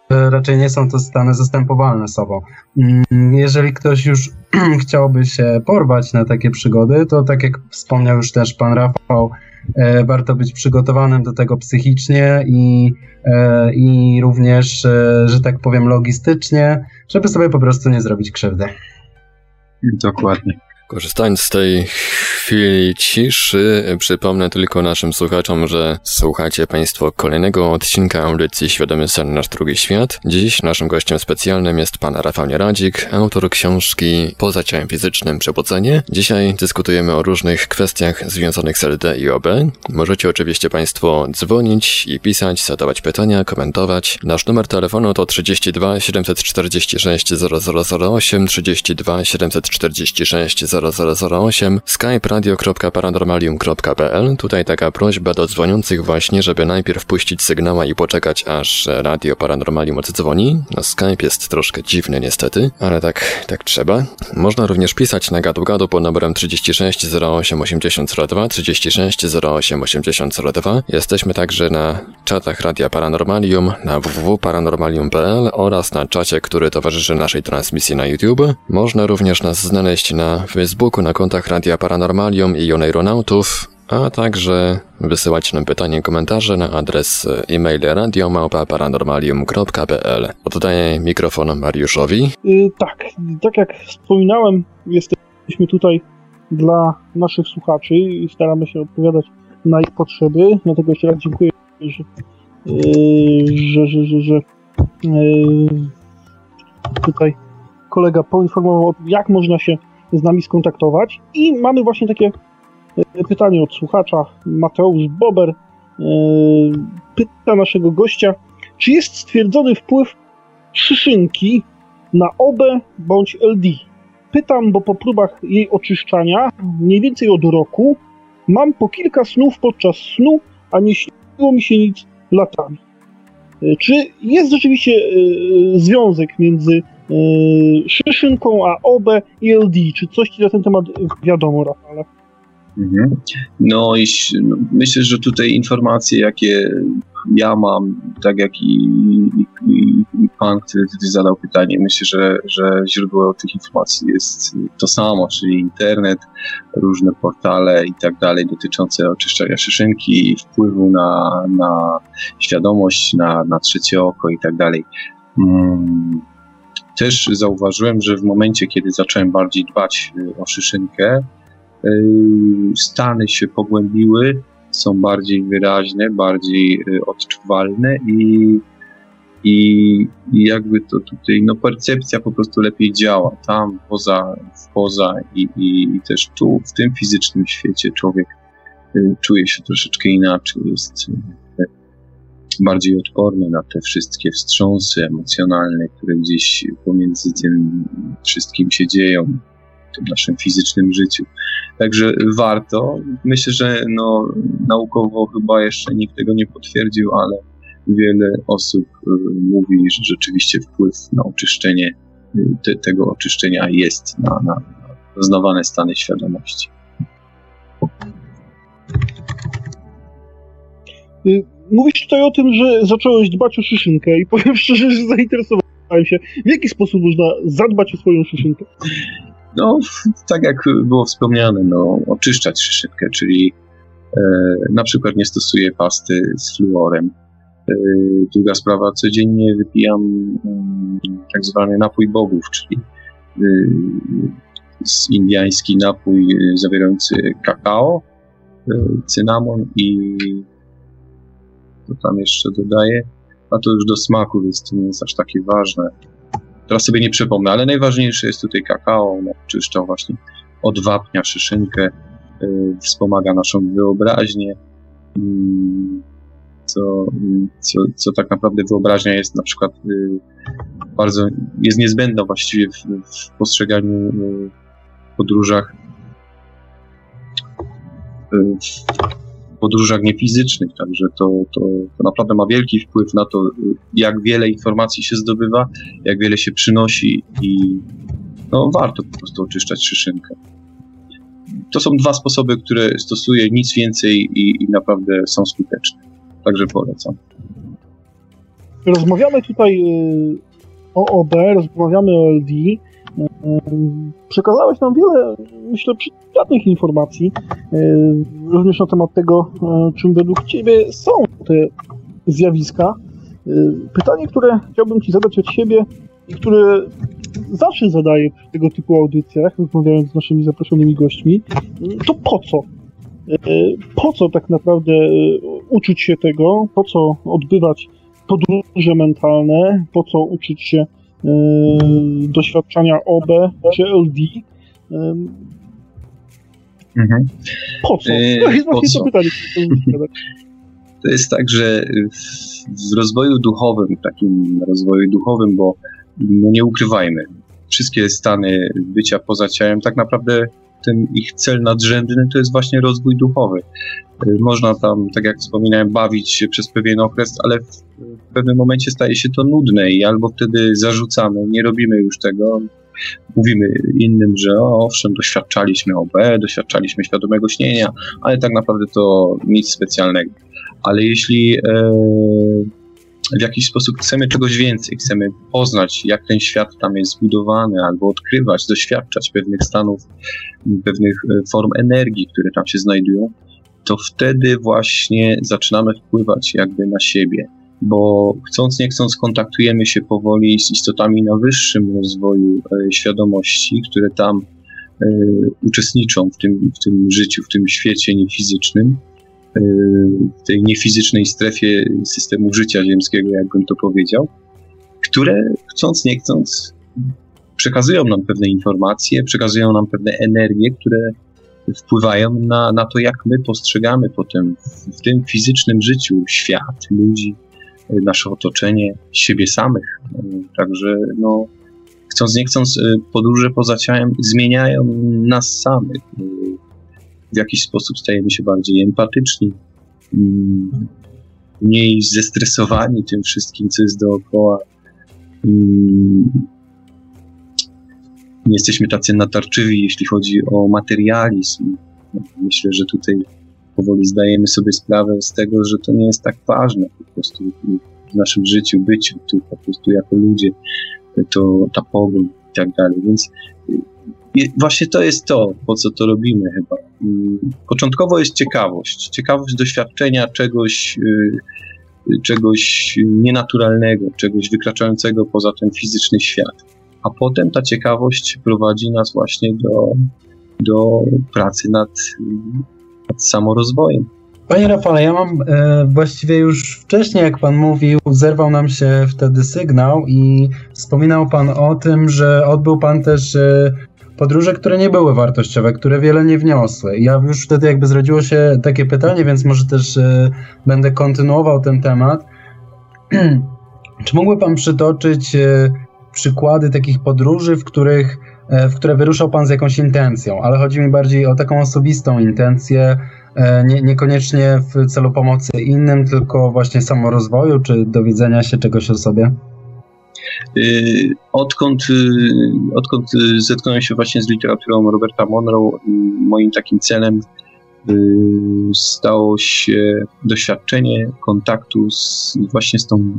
D: raczej nie są to stany zastępowalne sobą. Mm, jeżeli ktoś już *clears throat* chciałby się porwać na takie przygody, to tak jak wspomniał już też pan Rafał, e, warto być przygotowanym do tego psychicznie i, e, i również, e, że tak powiem, logistycznie, żeby sobie po prostu nie zrobić krzywdy.
B: Dokładnie.
A: Korzystając z tej chwili ciszy, przypomnę tylko naszym słuchaczom, że słuchacie Państwo kolejnego odcinka audycji Świadomy Sen Nasz Drugi Świat. Dziś naszym gościem specjalnym jest pan Rafał Nieradzik, autor książki Poza ciałem fizycznym przebudzenie. Dzisiaj dyskutujemy o różnych kwestiach związanych z LD i OB. Możecie oczywiście Państwo dzwonić i pisać, zadawać pytania, komentować. Nasz numer telefonu to 32 746 0008, 32 746 0008, skype radio.paranormalium.pl. Tutaj taka prośba do dzwoniących właśnie, żeby najpierw puścić sygnała i poczekać, aż Radio Paranormalium oddzwoni. No Skype jest troszkę dziwny niestety, ale tak, tak trzeba. Można również pisać na gadu gadu pod numerem 36 08 80 02, 36 08 80 02. Jesteśmy także na czatach Radia Paranormalium, na www.paranormalium.pl oraz na czacie, który towarzyszy naszej transmisji na YouTube. Można również nas znaleźć na Facebooku, na kontach Radia Paranormalium i Joneironautów, a także wysyłać nam pytanie, komentarze na adres e-mail radiomałpa-paranormalium.pl. Oddaję mikrofon Mariuszowi.
C: Yy, tak, tak jak wspominałem, jesteśmy tutaj dla naszych słuchaczy i staramy się odpowiadać na ich potrzeby. Dlatego jeszcze raz dziękuję, że, yy, że, że, że, że yy, tutaj kolega poinformował, jak można się z nami skontaktować. I mamy właśnie takie e, pytanie od słuchacza. Mateusz Bober e, pyta naszego gościa, czy jest stwierdzony wpływ szyszynki na OB bądź LD? Pytam, bo po próbach jej oczyszczania, mniej więcej od roku, mam po kilka snów podczas snu, a nie śniło mi się nic latami. E, czy jest rzeczywiście związek między Szyszynką, a OB i LD. Czy coś ci na ten temat wiadomo, Rafale?
B: Mhm. No i no, myślę, że tutaj informacje, jakie ja mam, tak jak i, i, i pan, który tutaj zadał pytanie, myślę, że, że źródło tych informacji jest to samo, czyli internet, różne portale i tak dalej dotyczące oczyszczania szyszynki, wpływu na, na świadomość, na, na trzecie oko i tak dalej. Hmm też zauważyłem, że w momencie, kiedy zacząłem bardziej dbać y, o szyszynkę, y, stany się pogłębiły, są bardziej wyraźne, bardziej y, odczuwalne i, i, jakby to tutaj, no percepcja po prostu lepiej działa. Tam, poza, poza i, i, i też tu, w tym fizycznym świecie człowiek czuje się troszeczkę inaczej, jest bardziej odporny na te wszystkie wstrząsy emocjonalne, które gdzieś pomiędzy tym wszystkim się dzieją tym naszym fizycznym życiu. Także warto. Myślę, że no, naukowo chyba jeszcze nikt tego nie potwierdził, ale wiele osób y, mówi, że rzeczywiście wpływ na oczyszczenie y, te, tego oczyszczenia jest na, na stany świadomości.
C: Y, mówisz tutaj o tym, że zacząłeś dbać o szyszynkę i powiem *laughs* szczerze, że zainteresowałem się, w jaki sposób można zadbać o swoją szyszynkę?
B: No, tak jak było wspomniane, no, oczyszczać szyszynkę, czyli e, na przykład nie stosuję pasty z fluorem. E, druga sprawa, codziennie wypijam mm, tak zwany napój bogów, czyli e, z indiański napój zawierający kakao, e, cynamon i to tam jeszcze dodaję, a to już do smaku, więc to nie jest aż takie ważne. Teraz sobie nie przypomnę, ale najważniejsze jest tutaj kakao, no, czyszczą właśnie od wapnia szyszynkę, y, wspomaga naszą wyobraźnię, y, co, co, co tak naprawdę wyobraźnia jest na przykład y, bardzo, jest niezbędna właściwie w, w postrzeganiu y, podróżach y, w podróżach niefizycznych, także to, to, to naprawdę ma wielki wpływ na to, jak wiele informacji się zdobywa, jak wiele się przynosi i no, warto po prostu oczyszczać szyszynkę. To są dwa sposoby, które stosuję, nic więcej i, i naprawdę są skuteczne. Także polecam.
C: Rozmawiamy tutaj y, o OB, rozmawiamy o LD. Przekazałeś nam wiele, myślę, przydatnych informacji, y, również na temat tego, czym według Ciebie są te zjawiska. Pytanie, które chciałbym Ci zadać od siebie i które zawsze zadaję w tego typu audycjach, rozmawiając z naszymi zaproszonymi gośćmi, to po co? Po co tak naprawdę uczyć się tego, po co odbywać podróże mentalne, po co uczyć się doświadczenia OB czy LD. Mhm. Po co? To jest właśnie co? to pytanie, *laughs*
B: To jest tak, że w rozwoju duchowym, takim rozwoju duchowym, bo no nie ukrywajmy, wszystkie stany bycia poza ciałem tak naprawdę ten ich cel nadrzędny to jest właśnie rozwój duchowy. Y, można tam, tak jak wspominałem, bawić się przez pewien okres, ale w pewnym momencie staje się to nudne i albo wtedy zarzucamy, nie robimy już tego, mówimy innym, że o, owszem, doświadczaliśmy OB, doświadczaliśmy świadomego śnienia, ale tak naprawdę to nic specjalnego. Ale jeśli e, w jakiś sposób chcemy czegoś więcej, chcemy poznać, jak ten świat tam jest zbudowany, albo odkrywać, doświadczać pewnych stanów, pewnych e, form energii, które tam się znajdują, to wtedy właśnie zaczynamy wpływać jakby na siebie, bo chcąc nie chcąc kontaktujemy się powoli z istotami na wyższym rozwoju e, świadomości, które tam e, uczestniczą w tym, w tym życiu, w tym świecie niefizycznym w tej niefizycznej strefie systemu życia ziemskiego, jakbym to powiedział, które chcąc, nie chcąc przekazują nam pewne informacje, przekazują nam pewne energie, które wpływają na, na to, jak my postrzegamy potem w, w tym fizycznym życiu świat, ludzi, nasze otoczenie, siebie samych. Także no, chcąc, nie chcąc, podróże poza ciałem zmieniają nas samych w jakiś sposób stajemy się bardziej empatyczni, mniej zestresowani tym wszystkim, co jest dookoła. Nie jesteśmy tacy natarczywi, jeśli chodzi o materializm. Myślę, że tutaj powoli zdajemy sobie sprawę z tego, że to nie jest tak ważne po prostu w naszym życiu, byciu tu po prostu jako ludzie, to ta pogoń i tak dalej. Więc i właśnie to jest to, po co to robimy chyba. Mm, początkowo jest ciekawość. Ciekawość doświadczenia czegoś, y, czegoś nienaturalnego, czegoś wykraczającego poza ten fizyczny świat. A potem ta ciekawość prowadzi nas właśnie do, do pracy nad, nad samorozwojem.
D: Panie Rafale, ja mam e, właściwie już wcześniej, jak pan mówił, zerwał nam się wtedy sygnał i wspominał pan o tym, że odbył pan też e, podróże, które nie były wartościowe, które wiele nie wniosły. Ja już wtedy jakby zrodziło się takie pytanie, więc może też y, będę kontynuował ten temat. *clears throat* Czy mógłby Pan przytoczyć y, przykłady takich podróży, w których w które wyruszał Pan z jakąś intencją, ale chodzi mi bardziej o taką osobistą intencję, nie, niekoniecznie w celu pomocy innym, tylko właśnie samorozwoju, czy dowiedzenia się czegoś o sobie?
B: Y, odkąd, y, odkąd y, zetknąłem się właśnie z literaturą Roberta Monroe, moim takim celem stało się doświadczenie kontaktu z, właśnie z, tą,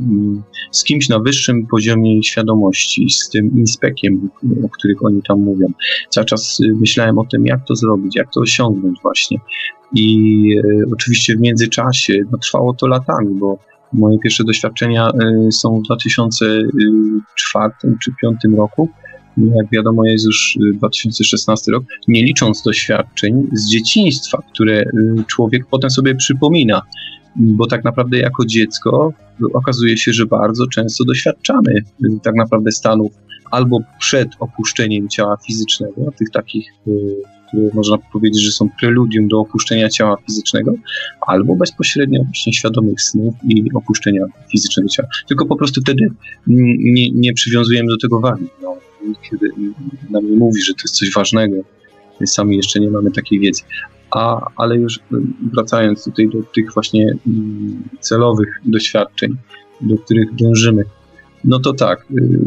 B: z kimś na wyższym poziomie świadomości, z tym inspekiem, o których oni tam mówią. Cały czas myślałem o tym, jak to zrobić, jak to osiągnąć właśnie. I oczywiście w międzyczasie, no trwało to latami, bo Moje pierwsze doświadczenia y, są w 2004 czy 2005 roku. Jak wiadomo, jest już 2016 y, rok, nie licząc doświadczeń z dzieciństwa, które y, człowiek potem sobie przypomina, bo tak naprawdę jako dziecko okazuje się, że bardzo często doświadczamy tak naprawdę stanów albo przed opuszczeniem ciała fizycznego, tych takich, które można powiedzieć, że są preludium do opuszczenia ciała fizycznego, albo bezpośrednio właśnie świadomych snów i opuszczenia fizycznego ciała. Tylko po prostu wtedy nie, nie przywiązujemy do tego wagi. No, kiedy nam nie mówi, że to jest coś ważnego, sami jeszcze nie mamy takiej wiedzy. A, ale już wracając tutaj do tych właśnie mm, celowych doświadczeń, do których dążymy, no to tak. Y,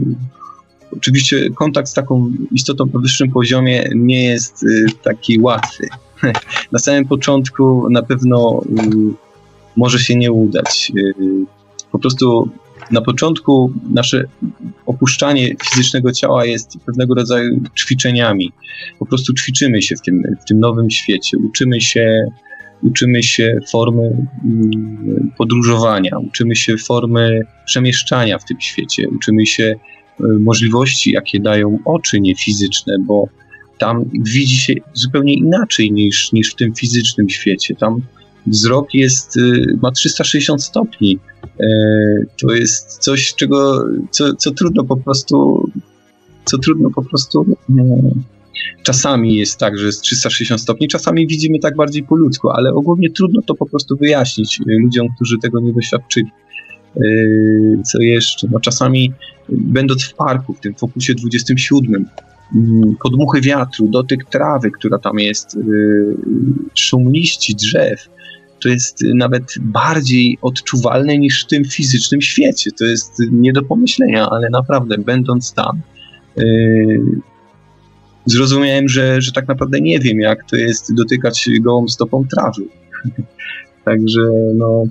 B: oczywiście kontakt z taką istotą na wyższym poziomie nie jest y, taki łatwy. *laughs* Na samym początku na pewno y, może się nie udać. Po prostu na początku nasze opuszczanie fizycznego ciała jest pewnego rodzaju ćwiczeniami. Po prostu ćwiczymy się w tym, w tym nowym świecie, uczymy się, uczymy się formy mm, podróżowania, uczymy się formy przemieszczania w tym świecie, uczymy się e, możliwości, jakie dają oczy niefizyczne, bo tam widzi się zupełnie inaczej niż, niż w tym fizycznym świecie. Tam wzrok jest, y, ma 360 stopni. E, to jest coś, czego, co, co trudno po prostu, co trudno po prostu. Czasami jest tak, że jest 360 stopni, czasami widzimy tak bardziej po ludzku, ale ogólnie trudno to po prostu wyjaśnić y, ludziom, którzy tego nie doświadczyli. E, co jeszcze? No czasami będąc w parku, w tym fokusie 27, mm, podmuchy wiatru, dotyk trawy, która tam jest, szum liści, drzew, to jest nawet bardziej odczuwalne niż w tym fizycznym świecie. To jest nie do pomyślenia, ale naprawdę, będąc tam, yy, zrozumiałem, że, że tak naprawdę nie wiem, jak to jest dotykać gołą stopą trawy. *laughs* Także, no,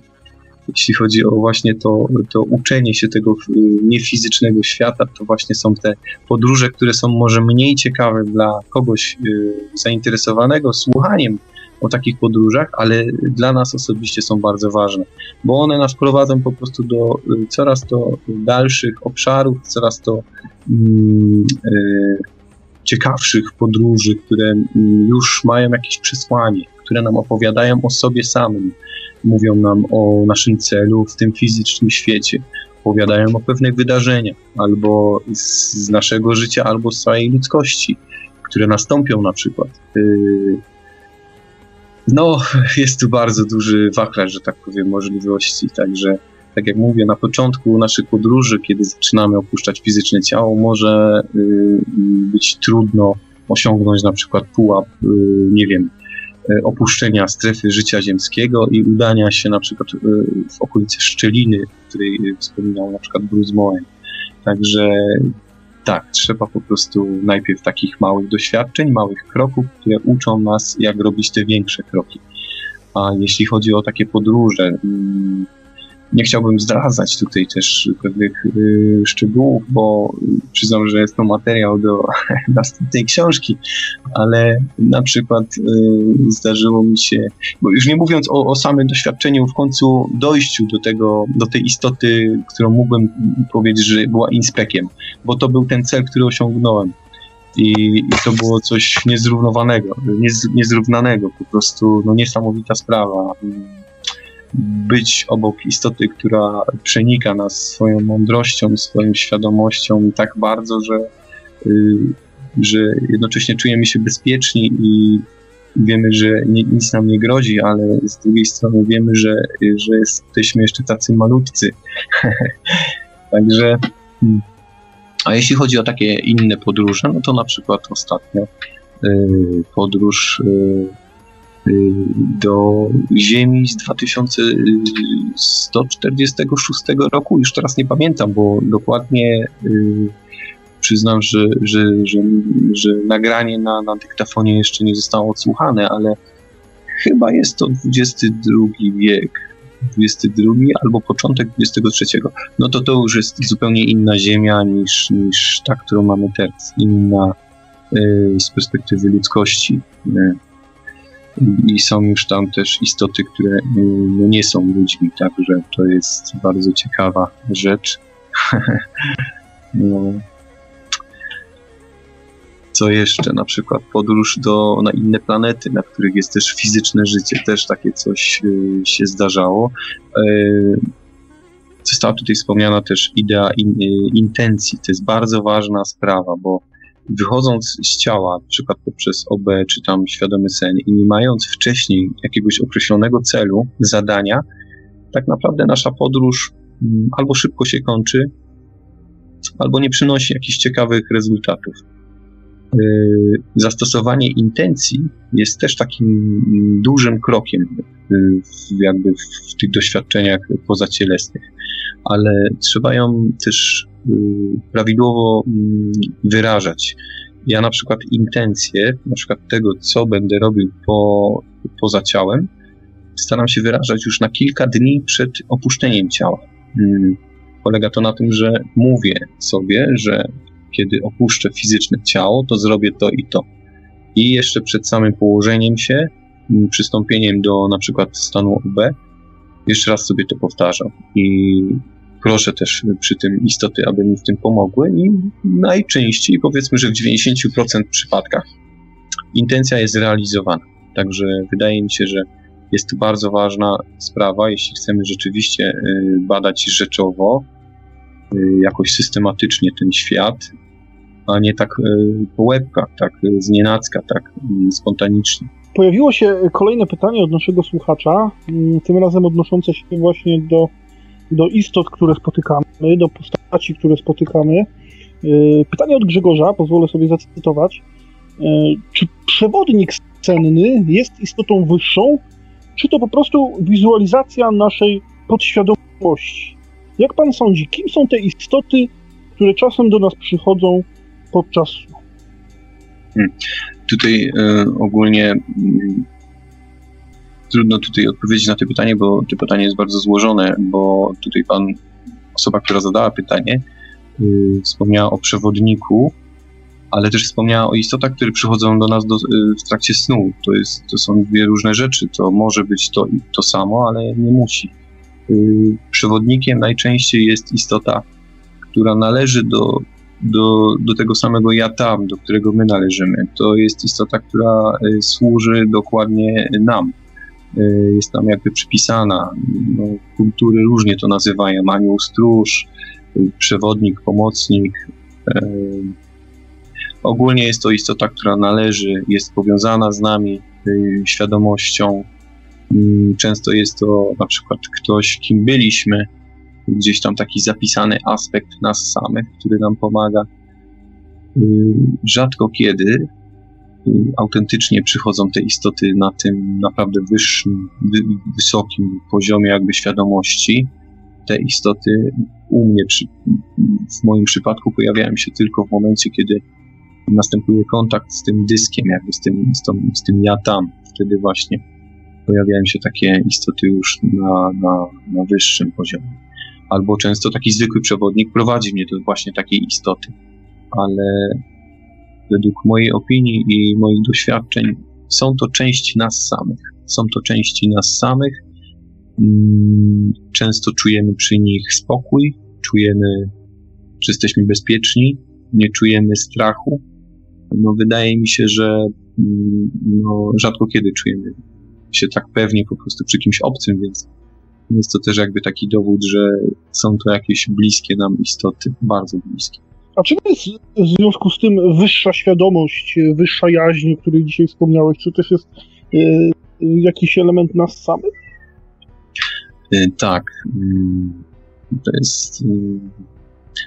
B: jeśli chodzi o właśnie to, to uczenie się tego niefizycznego świata, to właśnie są te podróże, które są może mniej ciekawe dla kogoś yy, zainteresowanego słuchaniem o takich podróżach, ale dla nas osobiście są bardzo ważne, bo one nas prowadzą po prostu do y, coraz to dalszych obszarów, coraz to mm, y, ciekawszych podróży, które mm, już mają jakieś przesłanie, które nam opowiadają o sobie samym, mówią nam o naszym celu w tym fizycznym świecie, opowiadają o pewnych wydarzeniach, albo z, naszego życia, albo z całej ludzkości, które nastąpią na przykład. Y, no, *laughs* jest tu bardzo duży wachlarz, że tak powiem, możliwości, także tak jak mówię, na początku naszych podróży, kiedy zaczynamy opuszczać fizyczne ciało, może y, być trudno osiągnąć na przykład pułap, y, nie wiem, y, opuszczenia strefy życia ziemskiego i udania się na przykład w okolice szczeliny, o której wspominał na przykład Bruce Moen. Także tak, trzeba po prostu najpierw takich małych doświadczeń, małych kroków, które uczą nas, jak robić te większe kroki. A jeśli chodzi o takie podróże, mm, nie chciałbym zdradzać tutaj też pewnych y, szczegółów, bo przyznam, że jest to materiał do *laughs* następnej książki, ale na przykład y, zdarzyło mi się, bo już nie mówiąc o, o samym doświadczeniu w końcu dojściu do tego, do tej istoty, którą mógłbym powiedzieć, że była inspekiem, bo to był ten cel, który osiągnąłem. I, i to było coś niezrównowanego, niez, niezrównanego, po prostu no, niesamowita sprawa być obok istoty, która przenika nas swoją mądrością, swoją świadomością tak bardzo, że, y, że jednocześnie czujemy się bezpieczni i wiemy, że nic nam nie grozi, ale z drugiej strony wiemy, że, że jesteśmy jeszcze tacy malutcy. *laughs* Także. Hmm. A jeśli chodzi o takie inne podróże, no to na przykład ostatnio y, podróż y, do Ziemi z 2146 roku. Już teraz nie pamiętam, bo dokładnie y, przyznam, że, że, że, że nagranie na, na dyktafonie jeszcze nie zostało odsłuchane, ale chyba jest to XXI wiek. 22 albo początek 23. No to to już jest zupełnie inna ziemia niż, niż ta, którą mamy teraz. Inna y, z perspektywy ludzkości. Y i są już tam też istoty, które no, nie są ludźmi, także to jest bardzo ciekawa rzecz. *laughs* no. Co jeszcze? Na przykład podróż do, na inne planety, na których jest też fizyczne życie, też takie coś y, się zdarzało. Y, Została tutaj wspomniana też idea in, intencji. To jest bardzo ważna sprawa, bo wychodząc z ciała, na przykład poprzez OB czy tam świadomy sen i nie mając wcześniej jakiegoś określonego celu, zadania, tak naprawdę nasza podróż mm, albo szybko się kończy, albo nie przynosi jakichś ciekawych rezultatów. Y, zastosowanie intencji jest też takim dużym krokiem w, jakby w tych doświadczeniach pozacielesnych, ale trzeba ją też prawidłowo mm, wyrażać. Ja na przykład intencje, na przykład tego, co będę robił po, poza ciałem, staram się wyrażać już na kilka dni przed opuszczeniem ciała. Mm, polega to na tym, że mówię sobie, że kiedy opuszczę fizyczne ciało, to zrobię to i to. I jeszcze przed samym położeniem się, mm, przystąpieniem do na przykład stanu OB, jeszcze raz sobie to powtarzam. I proszę też przy tym istoty, aby mi w tym pomogły i najczęściej, powiedzmy, że w 90% przypadkach intencja jest realizowana. Także wydaje mi się, że jest to bardzo ważna sprawa, jeśli chcemy rzeczywiście y, badać rzeczowo, y, jakoś systematycznie ten świat, a nie tak y, po łebkach, tak z nienacka, tak spontanicznie.
C: Pojawiło się kolejne pytanie od naszego słuchacza, mm, tym razem odnoszące się właśnie do, do istot, które spotykamy, do postaci, które spotykamy. Pytanie od Grzegorza, pozwolę sobie zacytować. Czy przewodnik scenny jest istotą wyższą, czy to po prostu wizualizacja naszej podświadomości? Jak pan sądzi, kim są te istoty, które czasem do nas przychodzą podczas?
B: Hmm. Tutaj y, ogólnie y, trudno tutaj odpowiedzieć na to pytanie, bo to pytanie jest bardzo złożone, bo tutaj pan, osoba, która zadała pytanie, y, wspomniała o przewodniku, ale też wspomniała o istotach, które przychodzą do nas do, y, w trakcie snu. To, jest, to są dwie różne rzeczy. To może być to, to samo, ale nie musi. Y, przewodnikiem najczęściej jest istota, która należy do, do, do tego samego ja tam, do którego my należymy. To jest istota, która służy dokładnie nam. Jest nam jakby przypisana. No, kultury różnie to nazywają. Anioł stróż, przewodnik, pomocnik, Ogólnie jest to istota, która należy, jest powiązana z nami y, świadomością. Y, często jest to na przykład ktoś, kim byliśmy, gdzieś tam taki zapisany aspekt nas samych, który nam pomaga. Y, rzadko kiedy y, autentycznie przychodzą te istoty na tym naprawdę wyższym, wy, wysokim poziomie jakby świadomości. Te istoty u mnie, w moim przypadku, pojawiają się tylko w momencie, kiedy następuje kontakt z tym dyskiem, jakby z tym, z, tą, z tym ja tam. Wtedy właśnie pojawiają się takie istoty już na, na, na wyższym poziomie. Albo często taki zwykły przewodnik prowadzi mnie do właśnie takiej istoty. Ale według mojej opinii i moich doświadczeń są to części nas samych. Są to części nas samych. Mm, często czujemy przy nich spokój, czujemy, że jesteśmy bezpieczni, nie czujemy strachu, no wydaje mi się, że mm, no, rzadko kiedy czujemy się tak pewnie po prostu przy kimś obcym, więc jest to też jakby taki dowód, że są to jakieś bliskie nam istoty, bardzo bliskie.
C: A czy jest w związku z tym wyższa świadomość, wyższa jaźń, o której dzisiaj wspomniałeś, czy też jest y, jakiś element nas samych?
B: Y, tak. Y, to jest.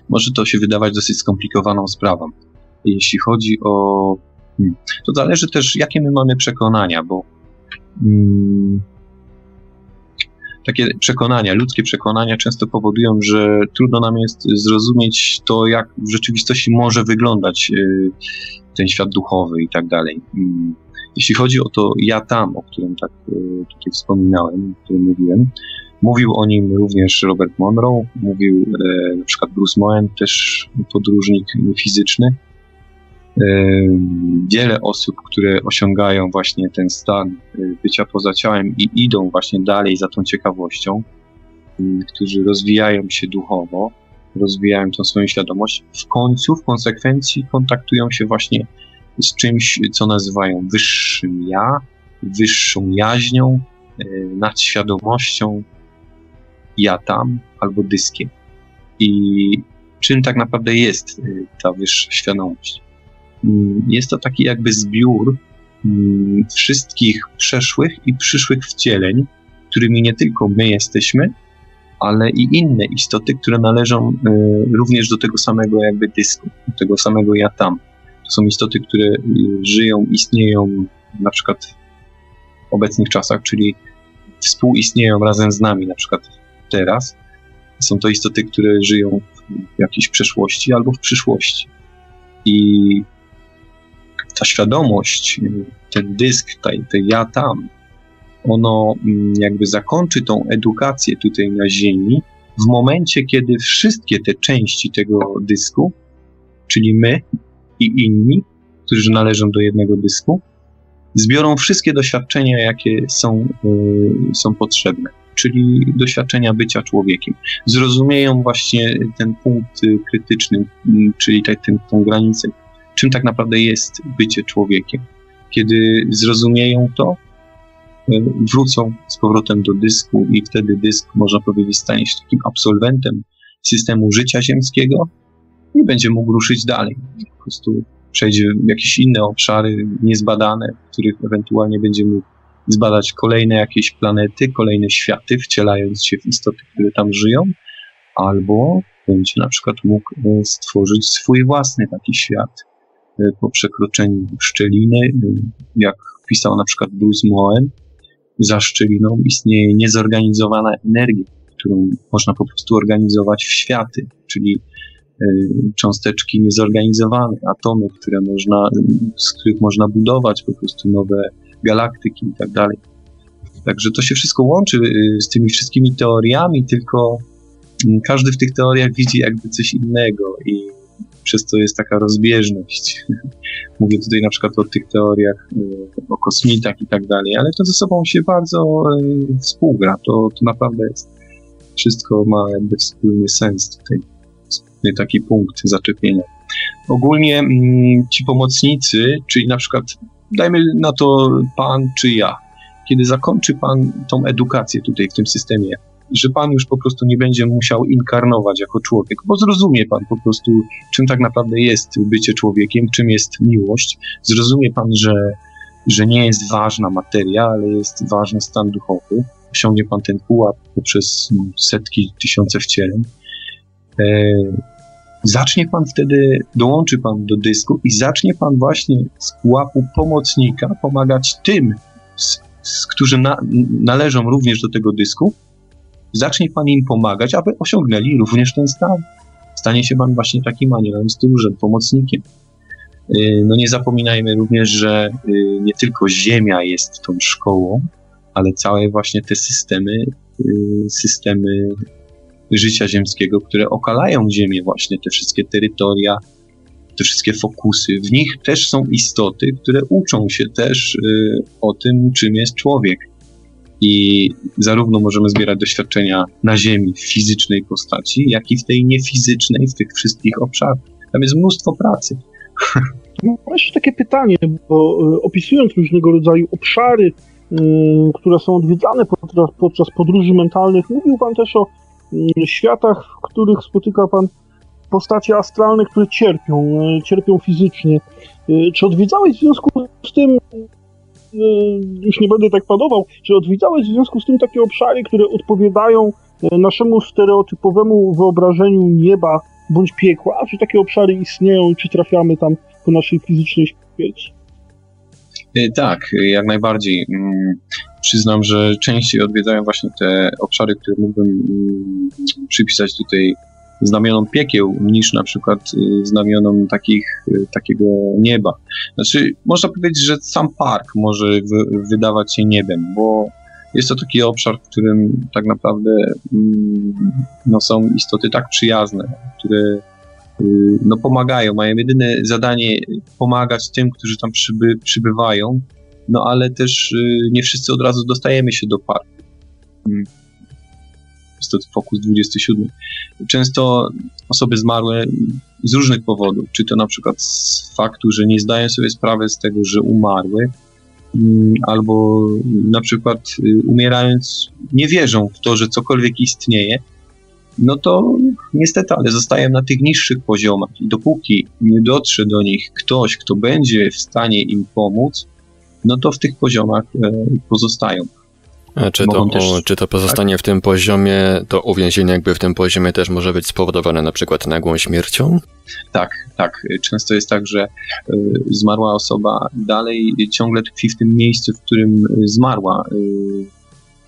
B: Może to się wydawać dosyć skomplikowaną sprawą jeśli chodzi o. Hmm, to zależy też, jakie my mamy przekonania, bo hmm, takie przekonania, ludzkie przekonania często powodują, że trudno nam jest zrozumieć to, jak w rzeczywistości może wyglądać y, ten świat duchowy i tak dalej. Hmm, jeśli chodzi o to ja tam, o którym tak y, tutaj wspominałem, o którym mówiłem, Mówił o nim również Robert Monroe, mówił e, na przykład Bruce Moen, też podróżnik fizyczny wiele osób, które osiągają właśnie ten stan y, bycia poza ciałem i idą właśnie dalej za tą ciekawością, y, którzy rozwijają się duchowo, rozwijają tą swoją świadomość, w końcu, w konsekwencji kontaktują się właśnie z czymś, co nazywają wyższym ja, wyższą jaźnią, y, nadświadomością. ja tam albo dyskiem. I czym tak naprawdę jest y, ta wyższa świadomość? Mm, jest to taki jakby zbiór mm, wszystkich przeszłych i przyszłych wcieleń, którymi nie tylko my jesteśmy, ale i inne istoty, które należą y, również do tego samego jakby dysku, do tego samego ja tam. To są istoty, które y, żyją, istnieją na przykład w obecnych czasach, czyli współistnieją razem z nami, na przykład teraz. Są to istoty, które żyją w jakiejś przeszłości albo w przyszłości. I ta świadomość, ten dysk, te ja tam, ono mm, jakby zakończy tą edukację tutaj na Ziemi w momencie, kiedy wszystkie te części tego dysku, czyli my i inni, którzy należą do jednego dysku, zbiorą wszystkie doświadczenia, jakie są, y, są potrzebne, czyli doświadczenia bycia człowiekiem. Zrozumieją właśnie ten punkt y, krytyczny, y, czyli ten, ten, tą granicę, czym tak naprawdę jest bycie człowiekiem. Kiedy zrozumieją to, wrócą z powrotem do dysku i wtedy dysk, można powiedzieć, stanie się takim absolwentem systemu życia ziemskiego i będzie mógł ruszyć dalej. Po prostu przejdzie w jakieś inne obszary niezbadane, w których ewentualnie będzie mógł zbadać kolejne jakieś planety, kolejne światy, wcielając się w istoty, które tam żyją, albo będzie na przykład mógł e, stworzyć swój własny taki świat po przekroczeniu szczeliny, e, jak pisał na przykład Bruce Moen, za szczeliną istnieje niezorganizowana energia, którą można po prostu organizować w światy, czyli y, cząsteczki niezorganizowane, atomy, które można, z których można budować po prostu nowe galaktyki i tak dalej. Także to się wszystko łączy y, z tymi wszystkimi teoriami, tylko mm, każdy w tych teoriach widzi jakby coś innego i przez to jest taka rozbieżność. *laughs* Mówię tutaj na przykład o tych teoriach e, o kosmitach i tak dalej, ale to ze sobą się bardzo e, współgra. To, to naprawdę jest, wszystko ma jakby wspólny sens tutaj, wspólny taki punkt zaczepienia. Ogólnie mm, ci pomocnicy, czyli na przykład dajmy na to pan czy ja, kiedy zakończy pan tą edukację tutaj w tym systemie że Pan już po prostu nie będzie musiał inkarnować jako człowiek, bo zrozumie Pan po prostu, czym tak naprawdę jest bycie człowiekiem, czym jest miłość. Zrozumie Pan, że, że nie jest ważna materia, ale jest ważny stan duchowy. Osiągnie Pan ten pułap poprzez setki, tysiące wcieleń. E, zacznie Pan wtedy, dołączy Pan do dysku i zacznie Pan właśnie z pułapu pomocnika pomagać tym, z, z, którzy na, należą również do tego dysku, zacznie Pan im pomagać, aby osiągnęli również ten stan. Stanie się Pan właśnie takim aniołem stróżem, pomocnikiem. Y, no nie zapominajmy również, że y, nie tylko Ziemia jest tą szkołą, ale całe właśnie te systemy, y, systemy życia ziemskiego, które okalają Ziemię, właśnie te wszystkie terytoria, te wszystkie fokusy. W nich też są istoty, które uczą się też o tym, czym jest człowiek i zarówno możemy zbierać doświadczenia na Ziemi w fizycznej postaci, jak i w tej niefizycznej, w tych wszystkich obszarach. Tam jest mnóstwo pracy.
C: Mam jeszcze takie pytanie, bo e, opisując różnego rodzaju obszary, y, które są odwiedzane podczas, podróży mentalnych, mówił Pan też o y, światach, w których spotyka Pan postacie astralne, które cierpią, y, cierpią fizycznie. Czy odwiedzałeś w związku z tym Y, już nie będę tak panował, czy odwiedzałeś w związku z tym takie obszary, które odpowiadają y, naszemu stereotypowemu wyobrażeniu nieba bądź piekła? Czy takie obszary istnieją czy trafiamy tam po naszej fizycznej śmierci?
B: Y, tak, jak najbardziej. Mm, przyznam, że częściej odwiedzają właśnie te obszary, które mógłbym mm, przypisać tutaj znamionom piekieł niż na przykład y, znamionom takich, y, takiego nieba. Znaczy, można powiedzieć, że sam park może wydawać się niebem, bo jest to taki obszar, w którym tak naprawdę mm, no, są istoty tak przyjazne, które y, no, pomagają, mają jedyne zadanie pomagać tym, którzy tam przyby, przybywają, no ale też nie wszyscy od razu dostajemy się do parku. Jest to Focus 27. Często osoby zmarłe z różnych powodów, czy to na przykład z faktu, że nie zdają sobie sprawy z tego, że umarły, mm, albo na przykład y, umierając nie wierzą w to, że cokolwiek istnieje, no to niestety, ale zostają na tych niższych poziomach i dopóki nie dotrze do nich ktoś, kto będzie w stanie im pomóc, no to w tych poziomach e, pozostają.
A: Czy to, też, o, czy to pozostanie tak? w tym poziomie, to uwięzienie jakby w tym poziomie też może być spowodowane na przykład nagłą śmiercią?
B: Tak, tak. Często jest tak, że y, zmarła osoba dalej ciągle tkwi w tym miejscu, w którym zmarła, y,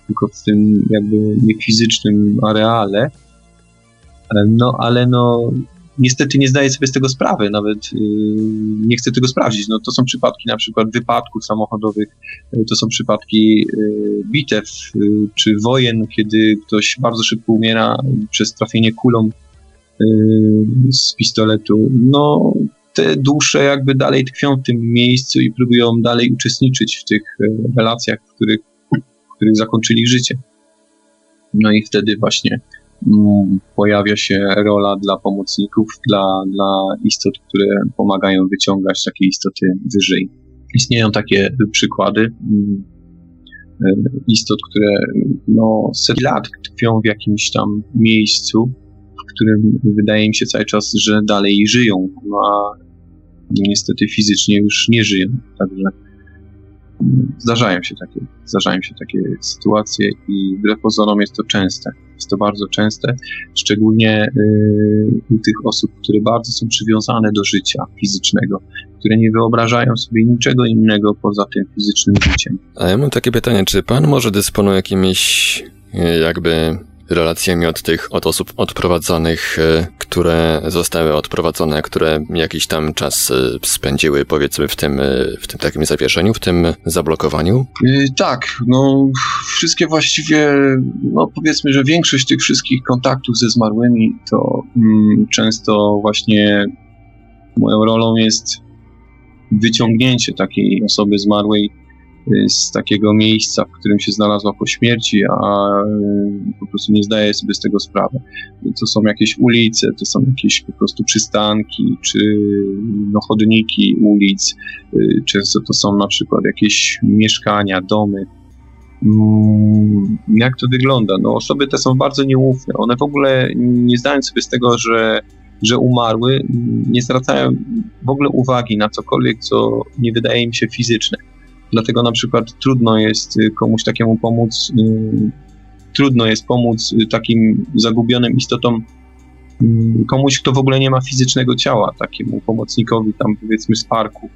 B: tylko w tym jakby niefizycznym areale. No ale no niestety nie zdaję sobie z tego sprawy, nawet yy, nie chcę tego sprawdzić. No, to są przypadki na przykład wypadków samochodowych, yy, to są przypadki yy, bitew y, czy wojen, kiedy ktoś bardzo szybko umiera przez trafienie kulą y, z pistoletu. No, te dusze jakby dalej tkwią w tym miejscu i próbują dalej uczestniczyć w tych y, relacjach, w których, w których zakończyli życie. No i wtedy właśnie pojawia się rola dla pomocników, dla, dla istot, które pomagają wyciągać takie istoty wyżej. Istnieją takie przykłady mm, e, istot, które no, set lat tkwią w jakimś tam miejscu, w którym wydaje mi się cały czas, że dalej żyją, no a niestety fizycznie już nie żyją. Także zdarzają się takie, zdarzają się takie sytuacje i wbrew pozorom jest to częste. Jest to bardzo częste, szczególnie yy, u tych osób, które bardzo są przywiązane do życia fizycznego, które nie wyobrażają sobie niczego innego poza tym fizycznym życiem.
A: A ja mam takie pytanie, czy pan może dysponuje jakimiś yy, jakby relacjami od tych, od osób odprowadzonych, e, które zostały odprowadzone, które jakiś tam czas e, spędziły, powiedzmy, w tym, e, w tym takim zawieszeniu, w tym zablokowaniu?
B: tak, no wszystkie właściwie, no powiedzmy, że większość tych wszystkich kontaktów ze zmarłymi to mm, często właśnie moją rolą jest wyciągnięcie takiej osoby zmarłej Y, z takiego miejsca, w którym się znalazła po śmierci, a y, po prostu nie zdaje sobie z tego sprawy. To są jakieś ulice, to są jakieś po prostu przystanki, czy no, chodniki ulic, y, często to są na przykład jakieś mieszkania, domy. Mm, jak to wygląda? No, osoby te są bardzo nieufne. One w ogóle nie zdają sobie z tego, że że umarły, nie zwracają w ogóle uwagi na cokolwiek, co nie wydaje im się fizyczne. Dlatego na przykład trudno jest y, komuś takiemu pomóc, y, trudno jest pomóc y, takim zagubionym istotom, komuś, kto w ogóle nie ma fizycznego ciała, takiemu pomocnikowi tam powiedzmy z parku.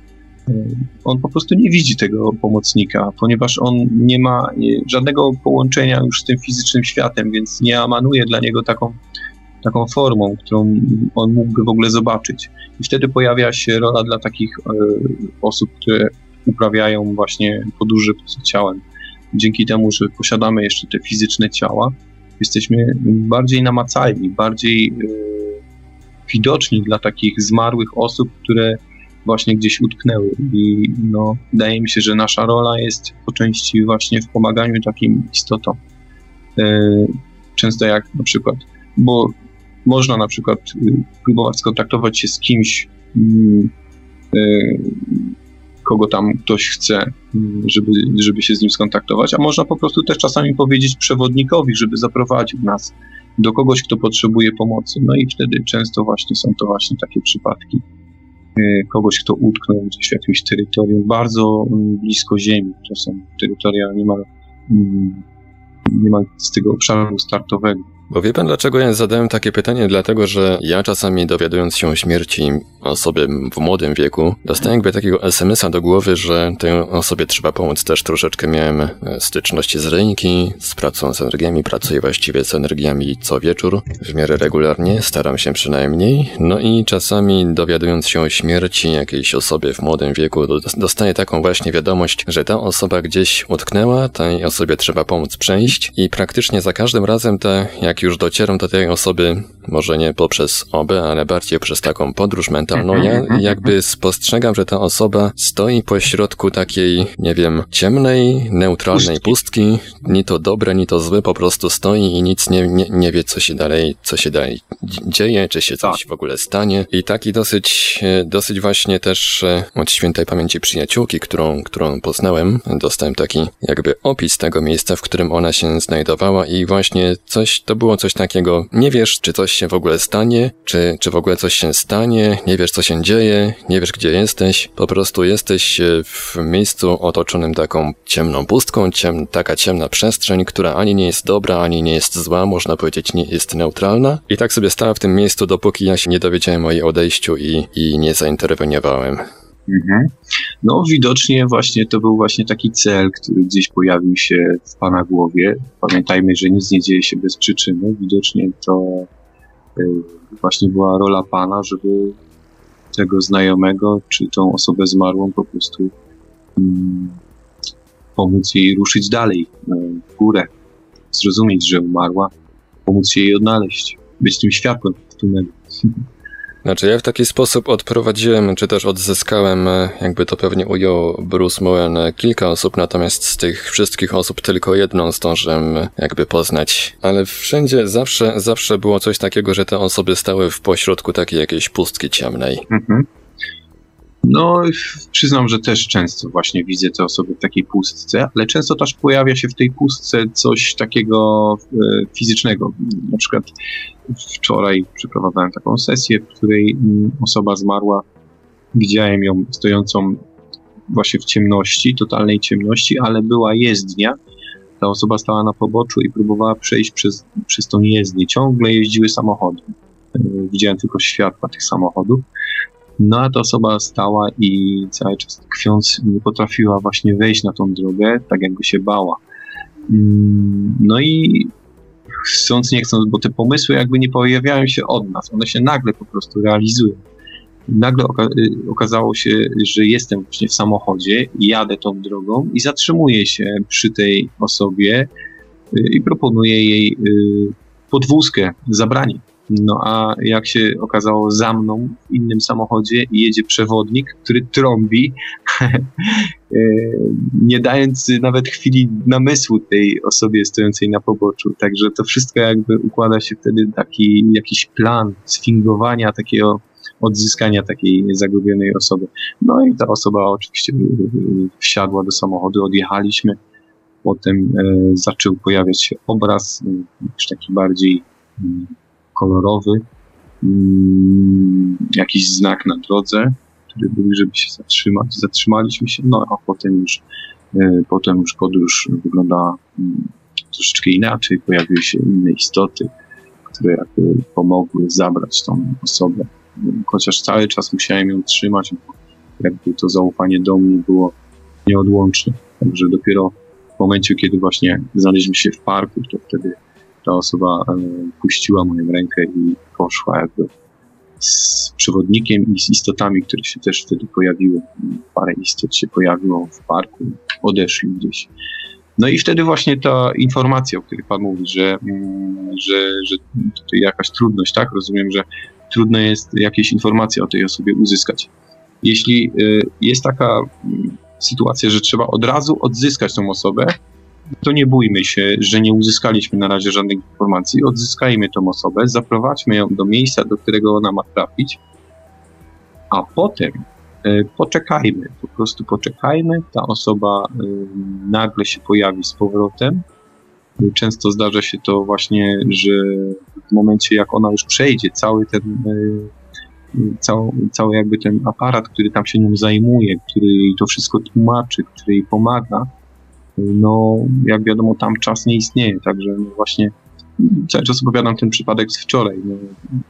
B: On po prostu nie widzi tego pomocnika, ponieważ on nie ma żadnego połączenia już z tym fizycznym światem, więc nie amanuje dla niego taką, taką formą, którą on mógłby w ogóle zobaczyć. I wtedy pojawia się rola dla takich osób, które uprawiają właśnie podróże poza ciałem. Dzięki temu, że posiadamy jeszcze te fizyczne ciała, jesteśmy bardziej namacalni, bardziej yy, widoczni dla takich zmarłych osób, które właśnie gdzieś utknęły. I no, wydaje mi się, że nasza rola jest po części właśnie w pomaganiu takim istotom. Yy, często jak na przykład, bo można na przykład yy, próbować skontaktować się z kimś, mm, kogo tam ktoś chce, mm, żeby, żeby się z nim skontaktować, a można po prostu też czasami powiedzieć przewodnikowi, żeby zaprowadził nas do kogoś, kto potrzebuje pomocy. No i wtedy często właśnie są to właśnie takie przypadki y, kogoś, kto utknął gdzieś w jakimś terytorium bardzo mm, blisko ziemi. To są terytoria niemal, mm, niemal z tego obszaru startowego.
A: Bo wie pan, dlaczego ja zadałem takie pytanie? Dlatego, że ja czasami dowiadując się o śmierci osoby w młodym wieku, dostałem jakby takiego SMS-a do głowy, że tej osobie trzeba pomóc. Też troszeczkę miałem e, styczności z rynki, z pracą z energiami, pracuję właściwie z energiami co wieczór, w miarę regularnie, staram się przynajmniej. No i czasami dowiadując się o śmierci jakiejś osoby w młodym wieku, dostaję taką właśnie wiadomość, że ta osoba gdzieś utknęła, tej osobie trzeba pomóc przejść i praktycznie za każdym razem te, jak już docieram do tej osoby, może nie poprzez OB, ale bardziej przez taką podróż mentalną,
B: Mhm,
A: ja
B: mhm,
A: jakby spostrzegam, że ta osoba stoi pośrodku takiej, nie wiem, ciemnej, neutralnej
B: Pustki.
A: ni to dobre, ni to złe, po prostu stoi i nic nie, nie, nie wie, co się dalej, co się dalej dzieje, czy się coś w ogóle stanie. I taki dosyć, e, dosyć właśnie też e, od świętej pamięci przyjaciółki, którą, którą poznałem, dostałem taki jakby opis tego miejsca, w którym ona się znajdowała i właśnie coś, to było coś takiego, nie wiesz, czy coś się w ogóle stanie, czy, czy w ogóle coś się stanie, nie wiesz, co się dzieje, nie wiesz, gdzie jesteś, po prostu jesteś e, w miejscu otoczonym taką ciemną pustką, ciem, taka ciemna przestrzeń, która ani nie jest dobra, ani nie jest zła, można powiedzieć, nie jest neutralna. I tak sobie stała w tym miejscu, dopóki ja się nie dowiedziałem o jej odejściu i, i nie zainterweniowałem.
B: Mhm. No, widocznie właśnie to był właśnie taki cel, który gdzieś pojawił się w Pana głowie. Pamiętajmy, że nic nie dzieje się bez przyczyny. Widocznie to y, właśnie była rola Pana, żeby tego znajomego, czy tą osobę zmarłą po prostu mm, pomóc jej ruszyć dalej, y, w górę, zrozumieć, że umarła, pomóc jej odnaleźć, być tym światłem w tunelu. *laughs*
A: Znaczy, ja w taki sposób odprowadziłem, czy też odzyskałem, e, jakby to pewnie ujął Bruce Moen, e, kilka osób, natomiast z tych wszystkich osób tylko jedną zdążyłem e, jakby poznać. Ale wszędzie zawsze, zawsze było coś takiego, że te osoby stały w pośrodku takiej jakiejś pustki ciemnej.
B: Mhm. No, przyznam, że też często właśnie widzę te osoby w takiej pustce, ale często też pojawia się w tej pustce coś takiego e, fizycznego. Na przykład wczoraj przeprowadzałem taką sesję, w której mm, osoba zmarła. Widziałem ją stojącą właśnie w ciemności, totalnej ciemności, ale była jezdnia. Ta osoba stała na poboczu i próbowała przejść przez, przez tą jezdnię. Ciągle jeździły samochody. E, Widziałem tylko światła tych samochodów. No a ta osoba stała i cały czas tkwiąc nie potrafiła właśnie wejść na tą drogę, tak jakby się bała. Mm, No i chcąc, nie chcąc, bo te pomysły jakby nie pojawiają się od nas, one się nagle po prostu realizują. Nagle oka- y, okazało się, że jestem właśnie w samochodzie, jadę tą drogą i zatrzymuję się przy tej osobie y, i proponuję jej y, podwózkę, zabranie. No a jak się okazało za mną w innym samochodzie jedzie przewodnik, który trąbi, *laughs* e, nie dając nawet chwili namysłu tej osobie stojącej na poboczu. Także to wszystko jakby układa się wtedy taki jakiś plan sfingowania takiego odzyskania takiej zagubionej osoby. No i ta osoba oczywiście e, wsiadła do samochodu, odjechaliśmy. Potem e, zaczął pojawiać się obraz, e, już taki bardziej mm, kolorowy, mm, jakiś znak na drodze, który był, żeby się zatrzymać. Zatrzymaliśmy się, no a potem już, e, potem już podróż wyglądała mm, troszeczkę inaczej. Pojawiły się inne istoty, które jakby pomogły zabrać tą osobę. Chociaż cały czas musiałem ją trzymać, bo jakby to zaufanie do mnie było nieodłączne. Także dopiero w momencie, kiedy właśnie znaleźliśmy się w parku, to wtedy ta osoba e, puściła moją rękę i poszła jakby z przewodnikiem i z istotami, które się też wtedy pojawiły. Parę istot się pojawiło w parku, odeszli gdzieś. No i wtedy właśnie ta informacja, o której Pan mówi, że, mm, że, że tutaj jakaś trudność, tak? Rozumiem, że trudno jest jakieś informacje o tej osobie uzyskać. Jeśli y, jest taka mm, sytuacja, że trzeba od razu odzyskać tą osobę, to nie bójmy się, że nie uzyskaliśmy na razie żadnych informacji. Odzyskajmy tą osobę, zaprowadźmy ją do miejsca, do którego ona ma trafić, a potem e, poczekajmy, po prostu poczekajmy. Ta osoba e, nagle się pojawi z powrotem. Często zdarza się to właśnie, że w momencie jak ona już przejdzie cały ten e, cały, cały jakby ten aparat, który tam się nią zajmuje, który jej to wszystko tłumaczy, który jej pomaga, no jak wiadomo tam czas nie istnieje, także no właśnie cały czas opowiadam ten przypadek z wczoraj. No,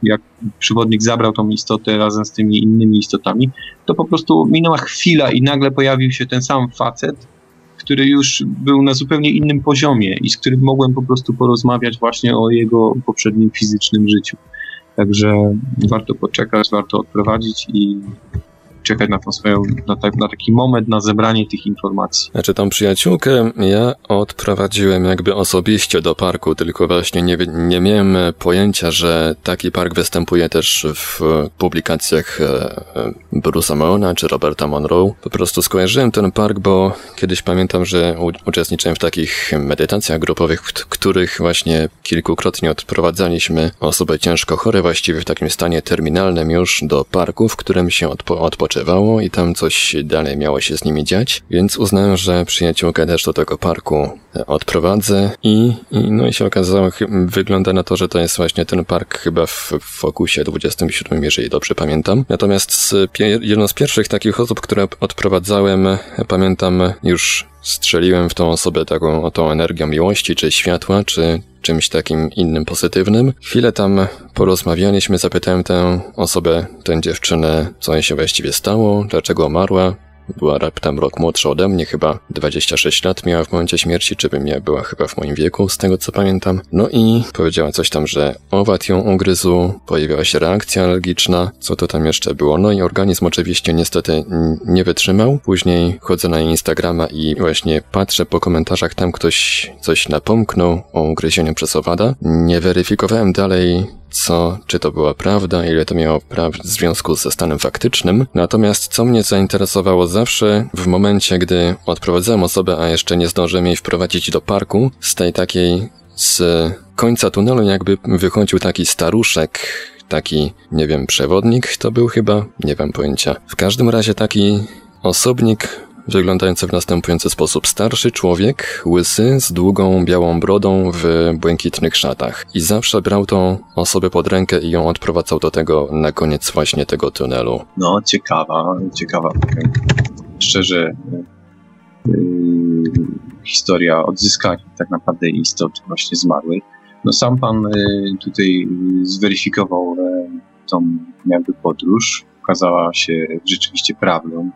B: jak przewodnik zabrał tą istotę razem z tymi innymi istotami, to po prostu minęła chwila i nagle pojawił się ten sam facet, który już był na zupełnie innym poziomie i z którym mogłem po prostu porozmawiać właśnie o jego poprzednim fizycznym życiu. Także warto poczekać, warto odprowadzić i czekać na tą swoją, na, ta, na taki moment, na zebranie tych informacji.
A: Znaczy tą przyjaciółkę ja odprowadziłem jakby osobiście do parku, tylko właśnie nie, nie miałem pojęcia, że taki park występuje też w publikacjach e, e, Bruce'a Moona czy Roberta Monroe. Po prostu skojarzyłem ten park, bo kiedyś pamiętam, że uczestniczyłem w takich medytacjach grupowych, w których właśnie kilkukrotnie odprowadzaliśmy osoby ciężko chore, właściwie w takim stanie terminalnym już do parku, w którym się odpo i tam coś dalej miało się z nimi dziać, więc uznałem, że przyjaciółkę też do tego parku odprowadzę i, i no i się okazało, wygląda na to, że to jest właśnie ten park chyba w, Fokusie 27, jeżeli dobrze pamiętam. Natomiast z, jedną z pierwszych takich osób, które odprowadzałem, pamiętam już strzeliłem w tą osobę taką, tą energią miłości, czy światła, czy czymś takim innym pozytywnym. Chwilę tam porozmawialiśmy, zapytałem tę osobę, tę dziewczynę, co jej się właściwie stało, dlaczego umarła, była raptem rok młodsza ode mnie, chyba 26 lat miała w momencie śmierci, czy by mnie była chyba w moim wieku, z tego co pamiętam. No i powiedziała coś tam, że owad ją ugryzł, pojawiła się reakcja alergiczna, co to tam jeszcze było. No i organizm oczywiście niestety nie wytrzymał. Później chodzę na Instagrama i właśnie patrzę po komentarzach, tam ktoś coś napomknął o ugryzieniu przez owada. Nie weryfikowałem dalej co, czy to była prawda, ile to miało praw w związku ze stanem faktycznym. Natomiast co mnie zainteresowało zawsze, w momencie, gdy odprowadzałem osobę, a jeszcze nie zdążyłem jej wprowadzić do parku, z tej takiej, z końca tunelu jakby wychodził taki staruszek, taki, nie wiem, przewodnik to był chyba, nie mam pojęcia. W każdym razie taki osobnik wyglądający w następujący sposób. Starszy człowiek, łysy, z długą białą brodą w błękitnych szatach. I zawsze brał tą osobę pod rękę i ją odprowadzał do tego, na koniec właśnie tego tunelu.
B: No, ciekawa, ciekawa. Szczerze, yy, historia odzyskania tak naprawdę istot właśnie zmarłych. No sam pan yy, tutaj zweryfikował yy, tą jakby podróż. Okazała się rzeczywiście prawdą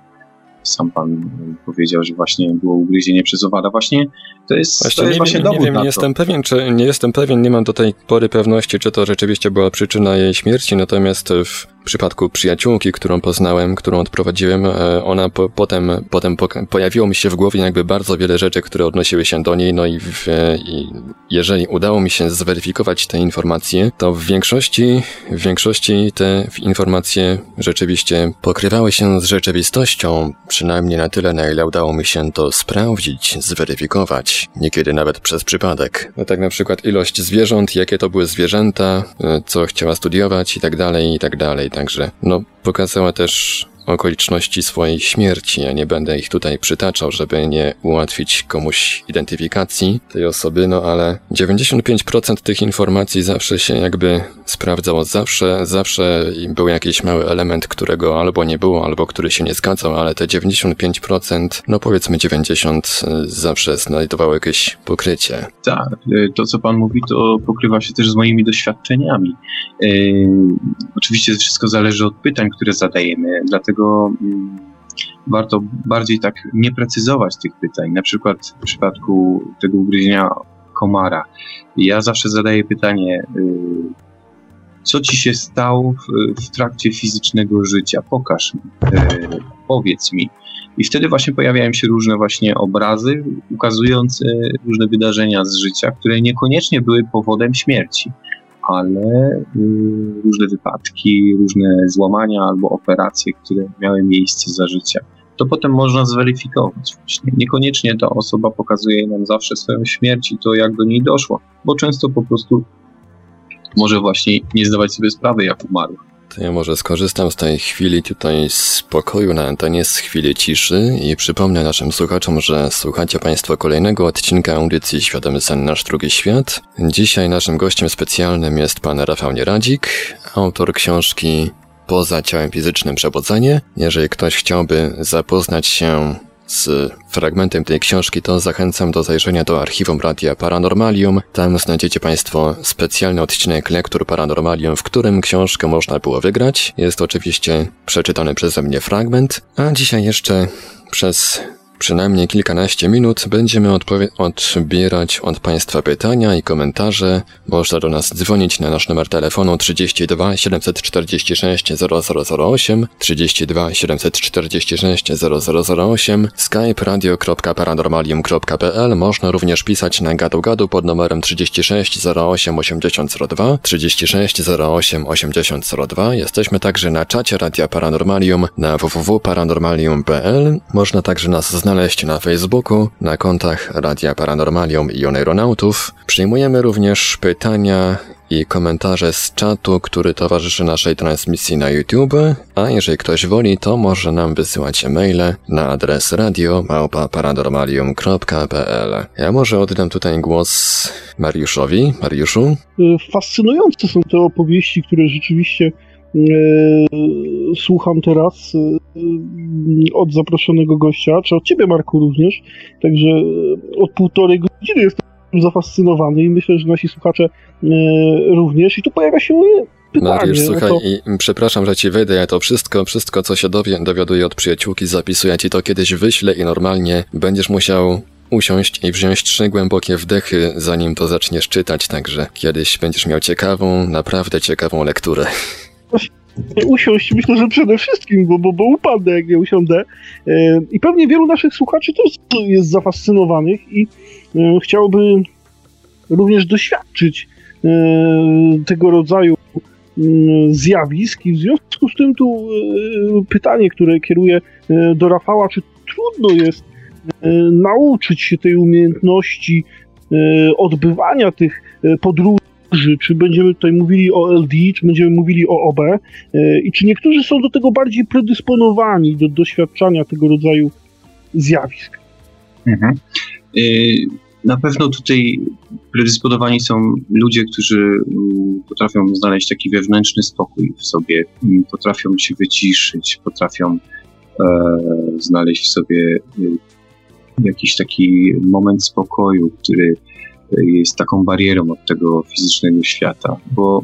B: sam pan powiedział, że właśnie było ugryzienie przez owada. Właśnie to jest,
A: właśnie
B: to jest
A: nie
B: właśnie
A: wiem, nie wiem, nie jestem pewien, czy nie jestem pewien, nie mam do tej pory pewności, czy to rzeczywiście była przyczyna jej śmierci, natomiast w przypadku przyjaciółki, którą poznałem, którą odprowadziłem, e, ona po, potem, potem pojawiło mi się w głowie jakby bardzo wiele rzeczy, które odnosiły się do niej, no i, w, i jeżeli udało mi się zweryfikować te informacje, to w większości, w większości te informacje rzeczywiście pokrywały się z rzeczywistością, przynajmniej na tyle, na ile udało mi się to sprawdzić, zweryfikować, niekiedy nawet przez przypadek. No tak na przykład ilość zwierząt, jakie to były zwierzęta, e, co chciała studiować i tak dalej, i tak dalej. Także, no, pokazała też okoliczności swojej śmierci. Ja nie będę ich tutaj przytaczał, żeby nie ułatwić komuś identyfikacji tej osoby, no ale 95% tych informacji zawsze się jakby sprawdzało. Zawsze, zawsze był jakiś mały element, którego albo nie było, albo który się nie zgadzał, ale te 95%, no powiedzmy 90% zawsze znajdowało jakieś pokrycie.
B: Tak, y, to co pan mówi, to pokrywa się też z moimi doświadczeniami. Yy, oczywiście wszystko zależy od pytań, które zadajemy, dlatego mm, warto bardziej tak nie precyzować tych pytań. Na przykład w przypadku tego ugryzienia komara. Ja zawsze zadaję pytanie, yy, co ci się stało w, w trakcie fizycznego życia? Pokaż mi, yy, powiedz mi. I wtedy właśnie pojawiają się różne właśnie obrazy ukazujące różne wydarzenia z życia, które niekoniecznie były powodem śmierci, ale y, różne wypadki, różne złamania albo operacje, które miały miejsce za życia. To potem można zweryfikować właśnie. Niekoniecznie ta osoba pokazuje nam zawsze swoją śmierć i to jak do niej doszło, bo często po prostu może właśnie nie zdawać sobie sprawy, jak umarł.
A: To ja może skorzystam z tej chwili tutaj spokoju na antenie, z chwili ciszy i przypomnę naszym słuchaczom, że słuchacie Państwo kolejnego odcinka audycji Świadomy Sen Nasz Drugi Świat. Dzisiaj naszym gościem specjalnym jest pan Rafał Nieradzik, autor książki Poza ciałem fizycznym przebudzenie. Jeżeli ktoś chciałby zapoznać się z fragmentem tej książki, to zachęcam do zajrzenia do archiwum Radia Paranormalium. Tam znajdziecie Państwo specjalny odcinek Lektur Paranormalium, w którym książkę można było wygrać. Jest oczywiście przeczytany przeze mnie fragment, a dzisiaj jeszcze przez przynajmniej kilkanaście minut będziemy odbierać od Państwa pytania i komentarze. Można do nas dzwonić na nasz numer telefonu 32 746 0008, 32 746 0008, skype radio.paranormalium.pl. Można również pisać na gadu gadu pod numerem 36 08 8002, 36 08 8002. Jesteśmy także na czacie Radia Paranormalium na www.paranormalium.pl. Można także nas znaleźć na Facebooku, na kontach Radia Paranormalium i Oneironautów. Przyjmujemy również pytania i komentarze z czatu, który towarzyszy naszej transmisji na YouTube, a jeżeli ktoś woli, to może nam wysyłać maile na adres radio.paranormalium.pl. Ja może oddam tutaj głos Mariuszowi. Mariuszu?
C: Fascynujące są te opowieści, które rzeczywiście słucham teraz e, od zaproszonego gościa, czy od ciebie Marku również, także od półtorej godziny jestem zafascynowany i myślę, że nasi słuchacze e, również. I tu pojawia się pytanie.
A: Mariusz, słuchaj, to... i przepraszam, że ci wyjdę, ja to wszystko, wszystko, co się dowie, dowiaduję od przyjaciółki, zapisuję ci to kiedyś wyślę i normalnie będziesz musiał usiąść i wziąć trzy głębokie wdechy, zanim to zaczniesz czytać, także kiedyś będziesz miał ciekawą, naprawdę ciekawą lekturę.
C: Usiąść, myślę, że przede wszystkim, bo, bo, bo upadnę, jak nie usiądę. E, I pewnie wielu naszych słuchaczy też jest zafascynowanych i E, chciałby również doświadczyć e, tego rodzaju zjawisk i w związku z tym tu pytanie, które kieruję do Rafała, czy trudno jest nauczyć się tej umiejętności odbywania tych podróży, czy będziemy tutaj mówili o LD, czy będziemy mówili o OB i czy niektórzy są do tego bardziej predysponowani do doświadczania tego rodzaju zjawisk. Mhm.
B: Na pewno tutaj predysponowani są ludzie, którzy mm, potrafią znaleźć taki wewnętrzny spokój w sobie, mm, potrafią się wyciszyć, potrafią e, znaleźć w sobie jakiś taki moment spokoju, który jest taką barierą od tego fizycznego świata, bo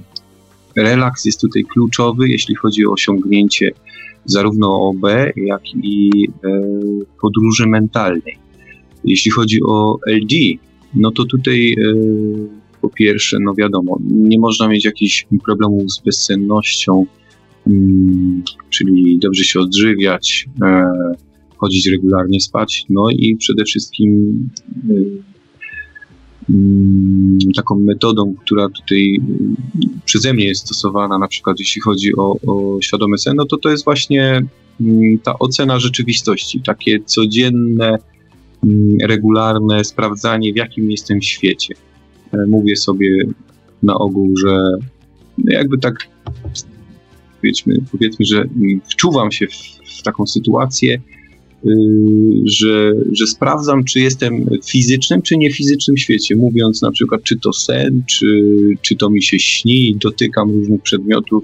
B: relaks jest tutaj kluczowy, jeśli chodzi o osiągnięcie zarówno OB, jak i e, podróży mentalnej. Jeśli chodzi o LD, no to tutaj e, po pierwsze, no wiadomo, nie można mieć jakichś problemów z bezsennością, mm, czyli dobrze się odżywiać, e, chodzić regularnie spać, no i przede wszystkim taką metodą, która tutaj przeze mnie jest stosowana, na przykład jeśli chodzi o, o świadomy sen, no to to jest właśnie mm, ta ocena rzeczywistości, takie codzienne Mm, regularne sprawdzanie, w jakim jestem świecie. E, mówię sobie na ogół, że no jakby tak powiedzmy, powiedzmy że wczuwam się w, w taką sytuację, że, że sprawdzam, czy jestem w fizycznym, czy niefizycznym świecie, mówiąc na przykład, czy to sen, czy, czy to mi się śni, dotykam różnych przedmiotów.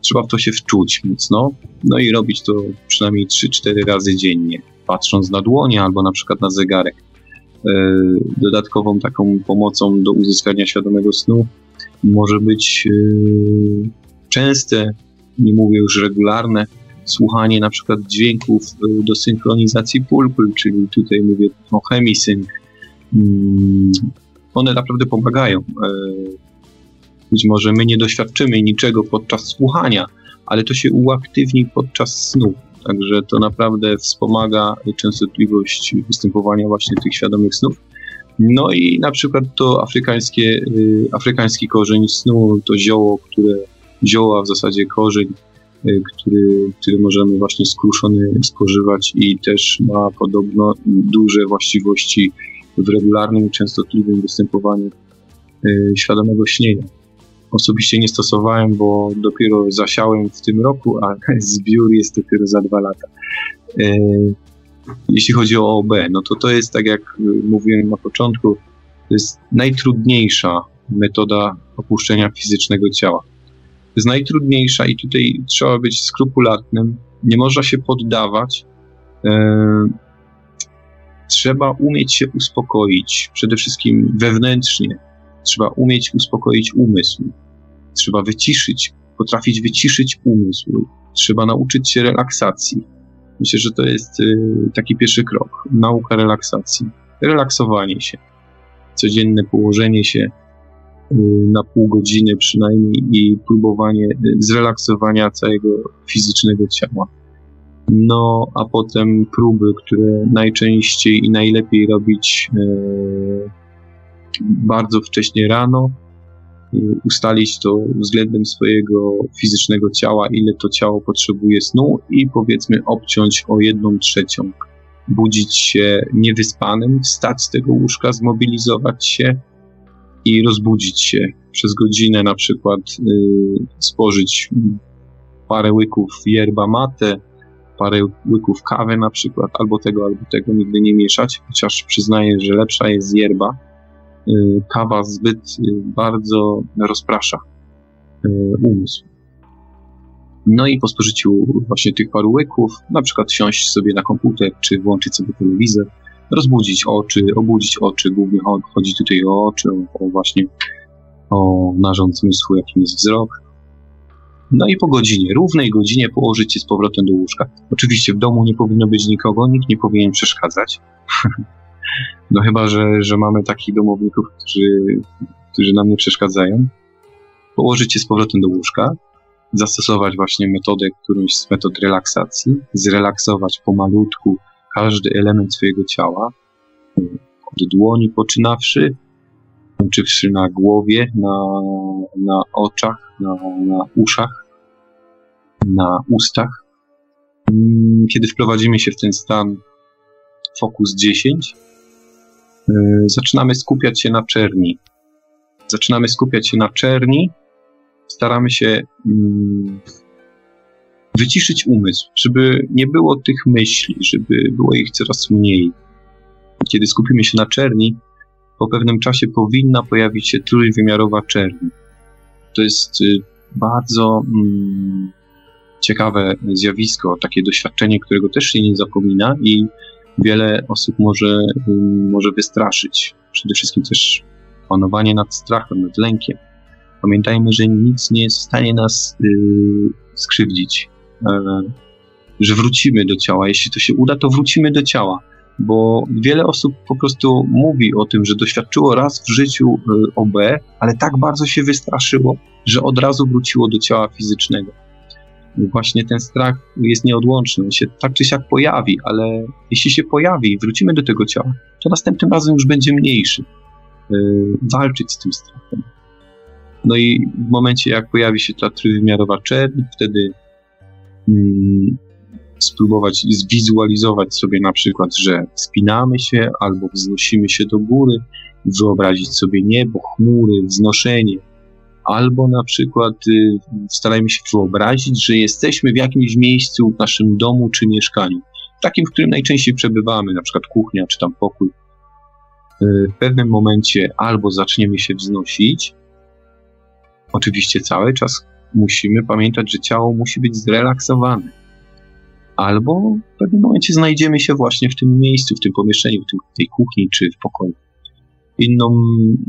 B: Trzeba w to się wczuć mocno, no i robić to przynajmniej 3-4 razy dziennie patrząc na dłonie albo na przykład na zegarek. E, dodatkową taką pomocą do uzyskania świadomego snu może być e, częste, nie mówię już regularne, słuchanie na przykład dźwięków e, do synchronizacji pulpul, czyli tutaj mówię o chemisync. Mm, one naprawdę pomagają. Być może my nie doświadczymy niczego podczas słuchania, ale to się uaktywni podczas snu. Także to naprawdę wspomaga częstotliwość występowania właśnie tych świadomych snów. No i na przykład to afrykańskie, y, afrykański korzeń snu, to zioło, które zioła w zasadzie korzeń, y, który, który możemy właśnie skruszony spożywać i też ma podobno duże właściwości w regularnym, częstotliwym występowaniu y, świadomego śnienia osobiście nie stosowałem, bo dopiero zasiałem w tym roku, a *laughs* zbiór jest dopiero za dwa lata. E, jeśli chodzi o OB, no to to jest, tak jak mówiłem na początku, to jest najtrudniejsza metoda opuszczenia fizycznego ciała. Jest najtrudniejsza i tutaj trzeba być skrupulatnym, nie można się poddawać. E, trzeba umieć się uspokoić, przede wszystkim wewnętrznie. Trzeba umieć uspokoić umysł. Trzeba wyciszyć, potrafić wyciszyć umysł. Trzeba nauczyć się relaksacji. Myślę, że to jest y, taki pierwszy krok. Nauka relaksacji. Relaksowanie się. Codzienne położenie się na pół godziny przynajmniej i próbowanie y, zrelaksowania całego fizycznego ciała. No, a potem próby, które najczęściej i najlepiej robić bardzo wcześnie rano, Y, ustalić to względem swojego fizycznego ciała, ile to ciało potrzebuje snu i powiedzmy obciąć o jedną trzecią. Budzić się niewyspanym, wstać z tego łóżka, zmobilizować się i rozbudzić się. Przez godzinę na przykład y, spożyć parę łyków yerba mate, parę łyków kawy na przykład, albo tego, albo tego, nigdy nie mieszać, chociaż przyznaję, że lepsza jest yerba Y, kawa zbyt y, bardzo rozprasza umysł. No i po spożyciu właśnie tych paru łyków, na przykład siąść sobie na komputer, czy włączyć sobie telewizor, rozbudzić oczy, obudzić oczy, głównie chodzi tutaj o oczy, o, właśnie o narząd zmysłu, jakim jest wzrok. No i po godzinie, równej godzinie położyć się z powrotem do łóżka. Oczywiście w domu nie powinno być nikogo, nikt nie powinien przeszkadzać. *laughs* No chyba, że, że mamy takich domowników, którzy, którzy nam nie przeszkadzają. Położyć się z powrotem do łóżka, zastosować właśnie metodę, którąś z metod relaksacji, zrelaksować pomalutku każdy element swojego ciała, od dłoni poczynawszy, kończywszy na głowie, na, na oczach, na, na uszach, na ustach. Mm, kiedy wprowadzimy się w ten stan fokus 10, Y, zaczynamy skupiać się na czerni. Zaczynamy skupiać się na czerni, staramy się mm, wyciszyć umysł, żeby nie było tych myśli, żeby było ich coraz mniej. Kiedy skupimy się na czerni, po pewnym czasie powinna pojawić się trójwymiarowa czerni. To jest y, bardzo mm, ciekawe zjawisko, takie doświadczenie, którego też się nie zapomina i wiele osób może, może wystraszyć. Przede wszystkim też panowanie nad strachem, nad lękiem. Pamiętajmy, że nic nie jest w stanie nas yy, skrzywdzić, że wrócimy do ciała. Jeśli to się uda, to wrócimy do ciała, bo wiele osób po prostu mówi o tym, że doświadczyło raz w życiu yy, OB, ale tak bardzo się wystraszyło, że od razu wróciło do ciała fizycznego właśnie ten strach jest nieodłączny, on się tak czy siak pojawi, ale jeśli się pojawi wrócimy do tego ciała, to następnym razem już będzie mniejszy. Yy, walczyć z tym strachem. No i w momencie, jak pojawi się ta trójwymiarowa czerń, wtedy spróbować zwizualizować sobie na przykład, że spinamy się albo wznosimy się do góry, wyobrazić sobie niebo, chmury, wznoszenie, albo na przykład y, starajmy się wyobrazić, że jesteśmy w jakimś miejscu w naszym domu czy mieszkaniu, takim, w którym najczęściej przebywamy, na przykład kuchnia czy tam pokój. Y, w pewnym momencie albo zaczniemy się wznosić, oczywiście cały czas musimy pamiętać, że ciało musi być zrelaksowane, albo w pewnym momencie znajdziemy się właśnie w tym miejscu, w tym pomieszczeniu, w, tej kuchni czy w pokoju. Inną,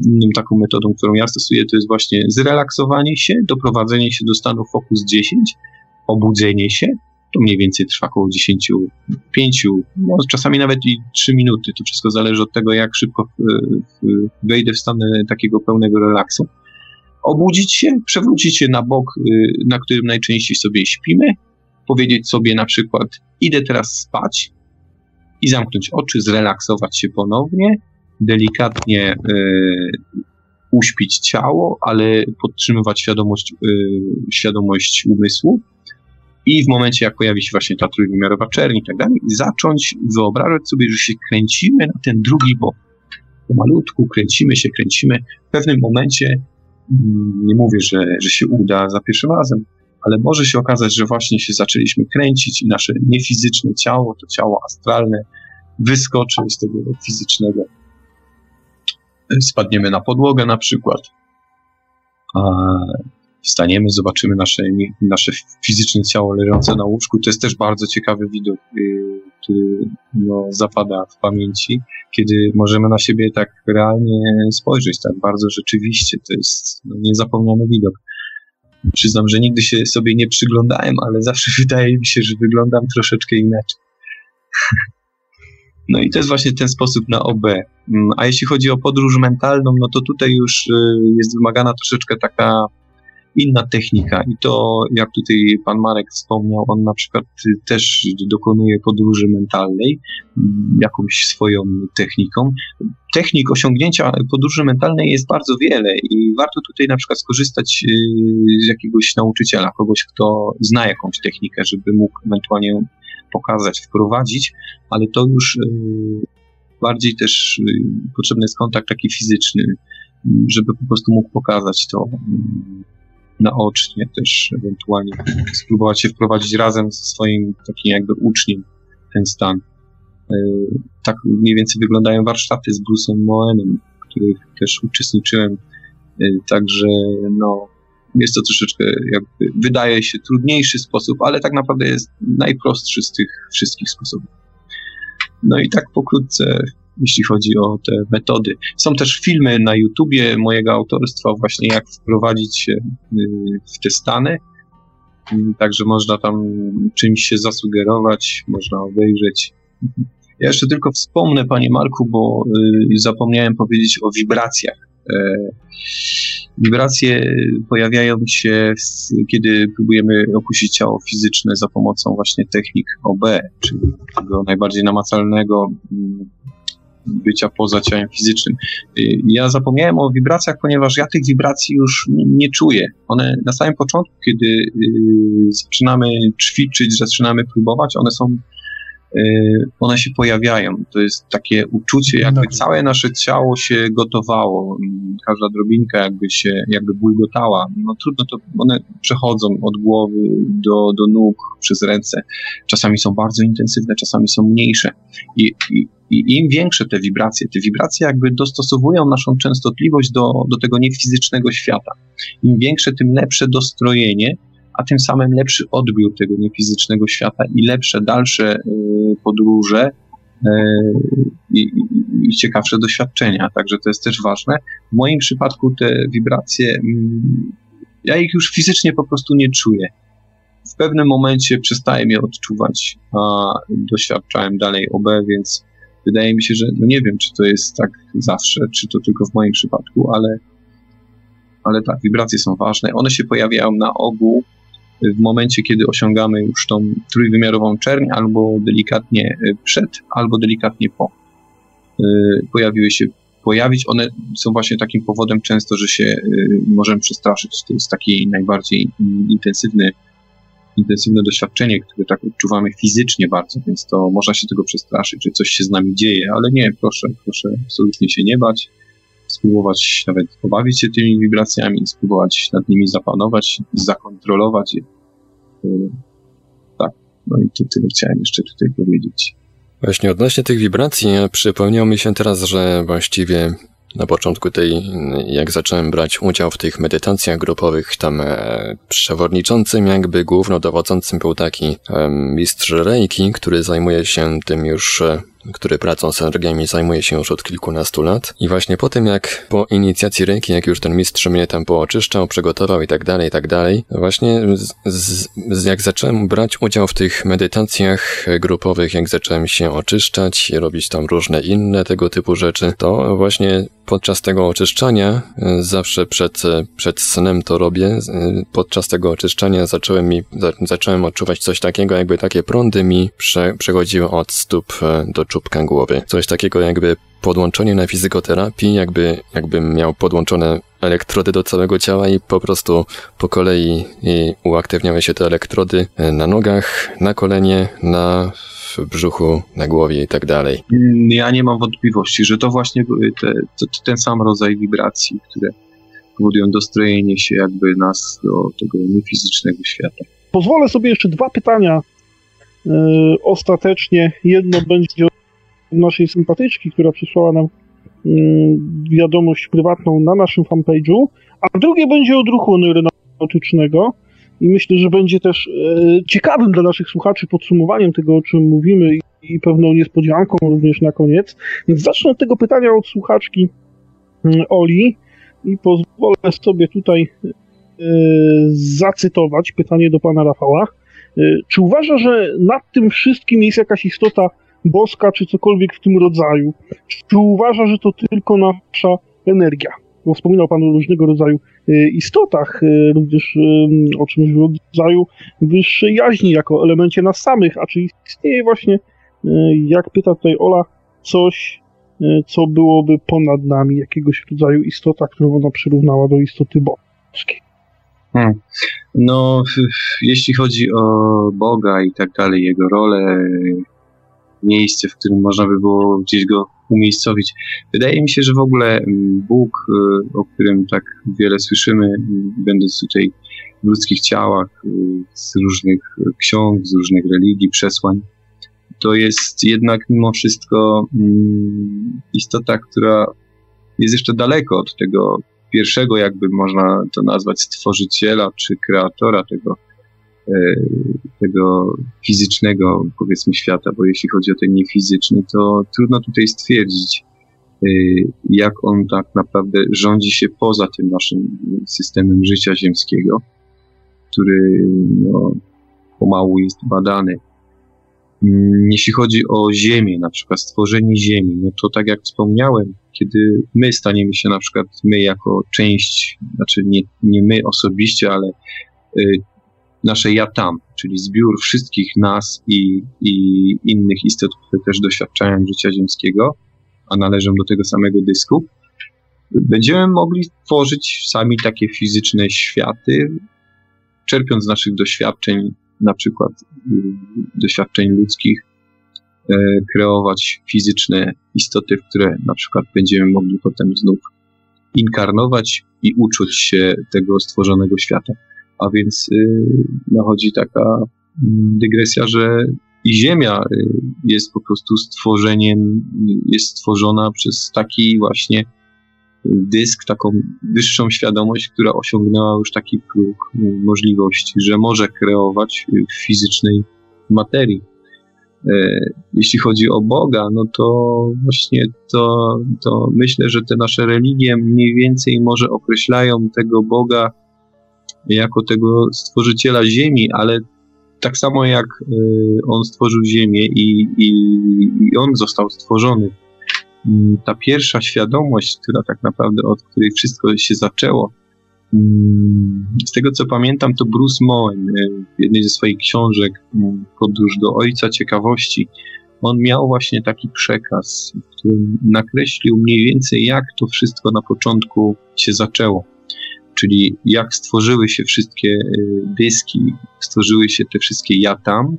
B: inną taką metodą, którą ja stosuję, to jest właśnie zrelaksowanie się, doprowadzenie się do stanu fokus 10, obudzenie się. To mniej więcej trwa około 10, 5, no czasami nawet i 3 minuty. To wszystko zależy od tego, jak szybko wejdę w stan takiego pełnego relaksu. Obudzić się, przewrócić się na bok, y, na którym najczęściej sobie śpimy, powiedzieć sobie na przykład, idę teraz spać i zamknąć oczy, zrelaksować się ponownie, delikatnie y, uśpić ciało, ale podtrzymywać świadomość, y, świadomość umysłu. I w momencie, jak pojawi się właśnie ta trójwymiarowa czerń i tak dalej, zacząć wyobrażać sobie, że się kręcimy na ten drugi bok. Pomalutku kręcimy się, kręcimy. W pewnym momencie, nie mówię, że, że się uda za pierwszym razem, ale może się okazać, że właśnie się zaczęliśmy kręcić i nasze niefizyczne ciało, to ciało astralne, wyskoczy z tego fizycznego. Spadniemy na podłogę na przykład, wstaniemy, zobaczymy nasze, nasze fizyczne ciało leżące na łóżku. To jest też bardzo ciekawy widok, y, który no, zapada w pamięci, kiedy możemy na siebie tak realnie spojrzeć, tak bardzo rzeczywiście. To jest no, niezapomniany widok. Przyznam, że nigdy się sobie nie przyglądałem, ale zawsze *laughs* wydaje mi się, że wyglądam troszeczkę inaczej. *laughs* No i to jest właśnie ten sposób na OB. Mm, a jeśli chodzi o podróż mentalną, no to tutaj już y, jest wymagana troszeczkę taka inna technika. I to, jak tutaj pan Marek wspomniał, on na przykład też dokonuje podróży mentalnej mm, jakąś swoją techniką. Technik osiągnięcia podróży mentalnej jest bardzo wiele i warto tutaj na przykład skorzystać y, z jakiegoś nauczyciela, kogoś, kto zna jakąś technikę, żeby mógł ewentualnie ją pokazać, wprowadzić, ale to już y, bardziej też y, potrzebny jest kontakt taki fizyczny, żeby po prostu mógł pokazać to naocznie też ewentualnie spróbować się wprowadzić razem ze swoim takim jakby uczniem ten stan. E, tak mniej więcej wyglądają warsztaty z Bruce'em Moenem, w których też uczestniczyłem. E, także no, jest to troszeczkę jakby, wydaje się trudniejszy sposób, ale tak naprawdę jest najprostszy z tych wszystkich sposobów. No i tak pokrótce jeśli chodzi o te metody. Są też filmy na YouTubie mojego autorstwa, właśnie jak wprowadzić się y, w te stany. Y, także można tam czymś się zasugerować, można obejrzeć. Ja jeszcze tylko wspomnę, panie Marku, bo y, zapomniałem powiedzieć o wibracjach. E, wibracje pojawiają się, kiedy próbujemy opuścić ciało fizyczne za pomocą właśnie technik OB, czyli tego najbardziej namacalnego mm, bycia poza ciałem fizycznym. Y, ja zapomniałem o wibracjach, ponieważ ja tych wibracji już nie czuję. One na samym początku, kiedy y, zaczynamy ćwiczyć, zaczynamy próbować, one są one się pojawiają. To jest takie uczucie, jakby całe nasze ciało się gotowało, każda drobinka jakby się, jakby bulgotała. No trudno to, one przechodzą od głowy do, do nóg, przez ręce. Czasami są bardzo intensywne, czasami są mniejsze. I, i, i im większe te wibracje, te wibracje jakby dostosowują naszą częstotliwość do, do tego niefizycznego świata. Im większe, tym lepsze dostrojenie, a tym samym lepszy odbiór tego niefizycznego świata i lepsze dalsze y, podróże y, i, i, ciekawsze doświadczenia. Także to jest też ważne. W moim przypadku te wibracje, mm, ja ich już fizycznie po prostu nie czuję. W pewnym momencie przestałem je odczuwać, a doświadczałem dalej OB, więc wydaje mi się, że no nie wiem, czy to jest tak zawsze, czy to tylko w moim przypadku, ale, ale tak, wibracje są ważne. One się pojawiają na ogół w momencie, kiedy osiągamy już tą trójwymiarową czerń, albo delikatnie e, przed, albo delikatnie po. E, pojawiły się pojawić. One są właśnie takim powodem często, że się e, możemy przestraszyć. To jest taki najbardziej intensywny, intensywne doświadczenie, które tak odczuwamy fizycznie bardzo, więc to można się tego przestraszyć, że coś się z nami dzieje, ale nie, proszę, proszę absolutnie się nie bać spróbować nawet pobawić się tymi wibracjami, spróbować nad nimi zapanować, zakontrolować je. Tak, no i to tyle chciałem jeszcze tutaj powiedzieć.
A: Właśnie odnośnie tych wibracji, przypomniał mi się teraz, że właściwie na początku tej, jak zacząłem brać udział w tych medytacjach grupowych, tam e, przewodniczącym, jakby głównodowodzącym był taki mistrz Reiki, który zajmuje się tym już e, który pracą z energiami zajmuje się już od kilkunastu lat. I właśnie po tym, jak po inicjacji ręki, jak już ten mistrz mnie tam pooczyszczał, przygotował i tak dalej, i tak dalej, właśnie z, z, jak zacząłem brać udział w tych medytacjach grupowych, jak zacząłem się oczyszczać i robić tam różne inne tego typu rzeczy, to właśnie podczas tego oczyszczania, e, zawsze przed, e, przed snem to robię, e, podczas tego oczyszczania zacząłem mi, zacząłem odczuwać coś takiego, jakby takie prądy mi prze, przechodziły od stóp do czubka głowy. Coś takiego jakby podłączenie na fizykoterapii, jakby, jakbym miał podłączone elektrody do całego ciała i po prostu po kolei uaktywniały się te elektrody na nogach, na kolenie, na brzuchu, na głowie i tak dalej.
B: Ja nie mam wątpliwości, że to właśnie były te, to, ten sam rodzaj wibracji, które powodują dostrojenie się jakby nas do tego niefizycznego świata.
C: Pozwolę sobie jeszcze dwa pytania yy, ostatecznie. Jedno będzie od naszej sympatyczki, która przysłała nam yy, wiadomość prywatną na naszym fanpage'u, a drugie będzie od ruchu neuronautycznego i myślę, że będzie też e, ciekawym dla naszych słuchaczy podsumowaniem tego, o czym mówimy i pewną niespodzianką również na koniec. Więc zacznę od tego pytania od słuchaczki mm, Oli i pozwolę sobie tutaj zacytować pytanie do pana Rafała. Czy uważa, że nad tym wszystkim jest jakaś istota boska, czy cokolwiek w tym rodzaju? Czy uważa, że to tylko nasza energia? Bo wspominał Pan o różnego rodzaju istotach, również o czymś w rodzaju wyższej jaźni, jako elemencie nas samych. A czy istnieje właśnie, jak pyta tutaj Ola, coś, co byłoby ponad nami, jakiegoś rodzaju istota, którą ona przyrównała do istoty boskiej?
B: Hmm. No, jeśli chodzi o Boga i tak dalej, jego rolę, miejsce, w którym można by było gdzieś go umiejscowić. Wydaje mi się, że w ogóle mm, Bóg, y, o którym tak wiele słyszymy, y, będąc tutaj w ludzkich ciałach, y, z różnych ksiąg, z różnych religii, przesłań, to jest jednak mimo wszystko mm, istota, która jest jeszcze daleko od tego pierwszego, jakby można to nazwać, stworzyciela czy kreatora tego, tego fizycznego, powiedzmy, świata, bo jeśli chodzi o ten niefizyczny, to trudno tutaj stwierdzić, e, jak on tak naprawdę rządzi się poza tym naszym systemem życia ziemskiego, który no, pomału jest badany. Mm, jeśli chodzi o Ziemię, na przykład stworzenie Ziemi, no to tak jak wspomniałem, kiedy my staniemy się na przykład, my jako część, znaczy nie, nie my osobiście, ale y, nasze ja tam, czyli zbiór wszystkich nas i, i innych istot, które też doświadczają życia ziemskiego, a należą do tego samego dysku, będziemy mogli tworzyć sami takie fizyczne światy, czerpiąc z naszych doświadczeń na przykład y, doświadczeń ludzkich, e, kreować fizyczne istoty, w które na przykład będziemy mogli potem znów inkarnować i uczuć się tego stworzonego świata. A więc y, nachodzi taka mm, dygresja, że i Ziemia y, jest po prostu stworzeniem, jest stworzona przez taki właśnie dysk, taką wyższą świadomość, która osiągnęła już taki próg możliwości, że może kreować w fizycznej materii. E, jeśli chodzi o Boga, no to właśnie to, to myślę, że te nasze religie mniej więcej może określają tego Boga jako tego stworzyciela Ziemi, ale tak samo jak e, on stworzył Ziemię i, i, i on został stworzony Mm, ta pierwsza świadomość, która tak naprawdę od której wszystko się zaczęło, mm, z tego co pamiętam, to Bruce Moen e, w jednej ze swoich książek mm, Podróż do Ojca Ciekawości, on miał właśnie taki przekaz, w którym nakreślił mniej więcej jak to wszystko na początku się zaczęło. Czyli jak stworzyły się wszystkie e, dyski, stworzyły się te wszystkie ja tam,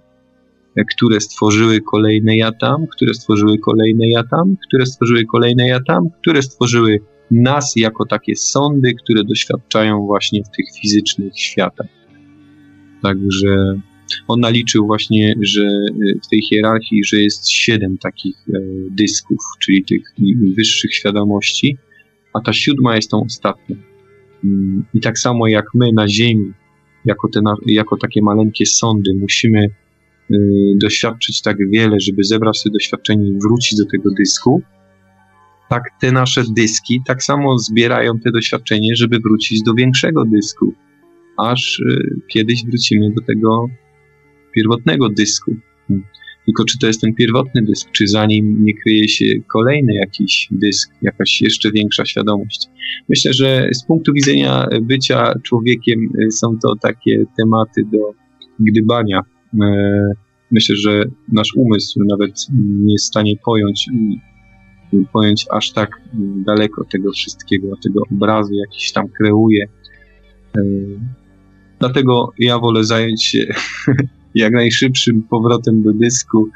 B: które stworzyły kolejne ja tam, które stworzyły kolejne ja tam, które stworzyły kolejne ja tam, które stworzyły nas jako takie sądy, które doświadczają właśnie w tych fizycznych światach. Także on naliczył właśnie, że y, w tej hierarchii, że jest siedem takich e, dysków, czyli tych wyższych świadomości, a ta siódma jest tą ostatnią. I tak samo jak my na Ziemi, jako, te, jako takie maleńkie sądy, musimy Y, doświadczyć tak wiele, żeby zebrać sobie doświadczenie i wrócić do tego dysku, tak te nasze dyski tak samo zbierają te doświadczenie, żeby wrócić do większego dysku, aż y, kiedyś wrócimy do tego pierwotnego dysku. Tylko czy to jest ten pierwotny dysk, czy za nim nie kryje się kolejny jakiś dysk, jakaś jeszcze większa świadomość. Myślę, że z punktu widzenia bycia człowiekiem y, są to takie tematy do gdybania E, myślę, że nasz umysł nawet nie jest w stanie pojąć, pojąć aż tak daleko tego wszystkiego, tego obrazu jakiś tam kreuje. E, dlatego ja wolę zająć się *laughs* jak najszybszym powrotem do dysku,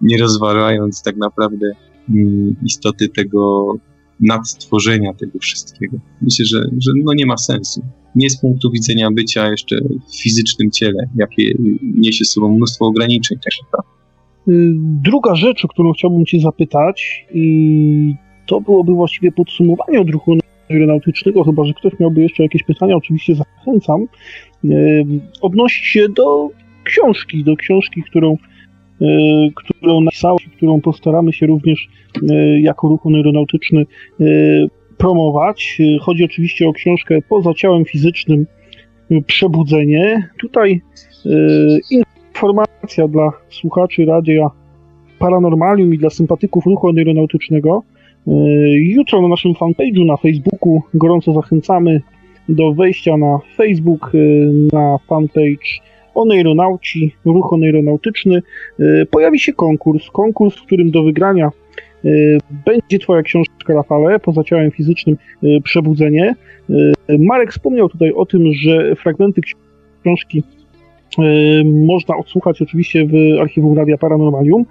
B: nie rozważając tak naprawdę mm, istoty tego nadstworzenia tego wszystkiego. Myślę, że, że no nie ma sensu nie z punktu widzenia bycia jeszcze w fizycznym ciele, jakie niesie sobą mnóstwo ograniczeń tak.
C: Y, druga rzecz, o którą chciałbym Cię zapytać, i to byłoby właściwie podsumowanie odruchu aeronautycznego, chyba że ktoś miałby jeszcze jakieś pytania, oczywiście zachęcam, y, odnosi się do książki, do książki, którą, y, którą napisałeś, którą postaramy się również jako ruch aeronautyczny promować. Chodzi oczywiście o książkę Poza ciałem fizycznym Przebudzenie. Tutaj informacja dla słuchaczy radia Paranormalium i dla sympatyków ruchu aeronautycznego. Jutro na naszym fanpage'u na Facebooku gorąco zachęcamy do wejścia na Facebook, na fanpage Oneironauci, ruch oneironautyczny. Pojawi się konkurs, konkurs, w którym do wygrania Y, będzie Twoja książka, Rafale, poza ciałem fizycznym y, Przebudzenie. Y, Marek wspomniał tutaj o tym, że fragmenty książki można odsłuchać oczywiście w archiwum Radia Paranormalium,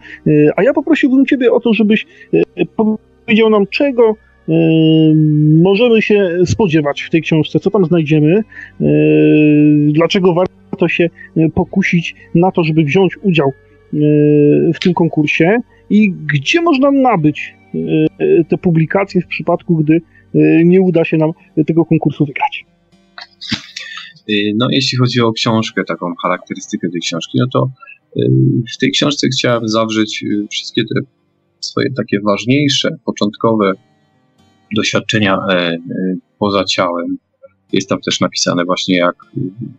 C: a ja poprosiłbym Ciebie o to, żebyś powiedział nam, czego możemy się spodziewać w tej książce, co tam znajdziemy, dlaczego warto się pokusić na to, żeby wziąć udział w tym konkursie i gdzie można nabyć e, te publikacje w przypadku, gdy nie uda się nam tego konkursu wygrać.
B: No, jeśli chodzi o książkę, taką charakterystykę tej książki, no to w tej książce chciałem zawrzeć wszystkie te swoje takie ważniejsze, początkowe doświadczenia poza ciałem. Jest tam też napisane właśnie, jak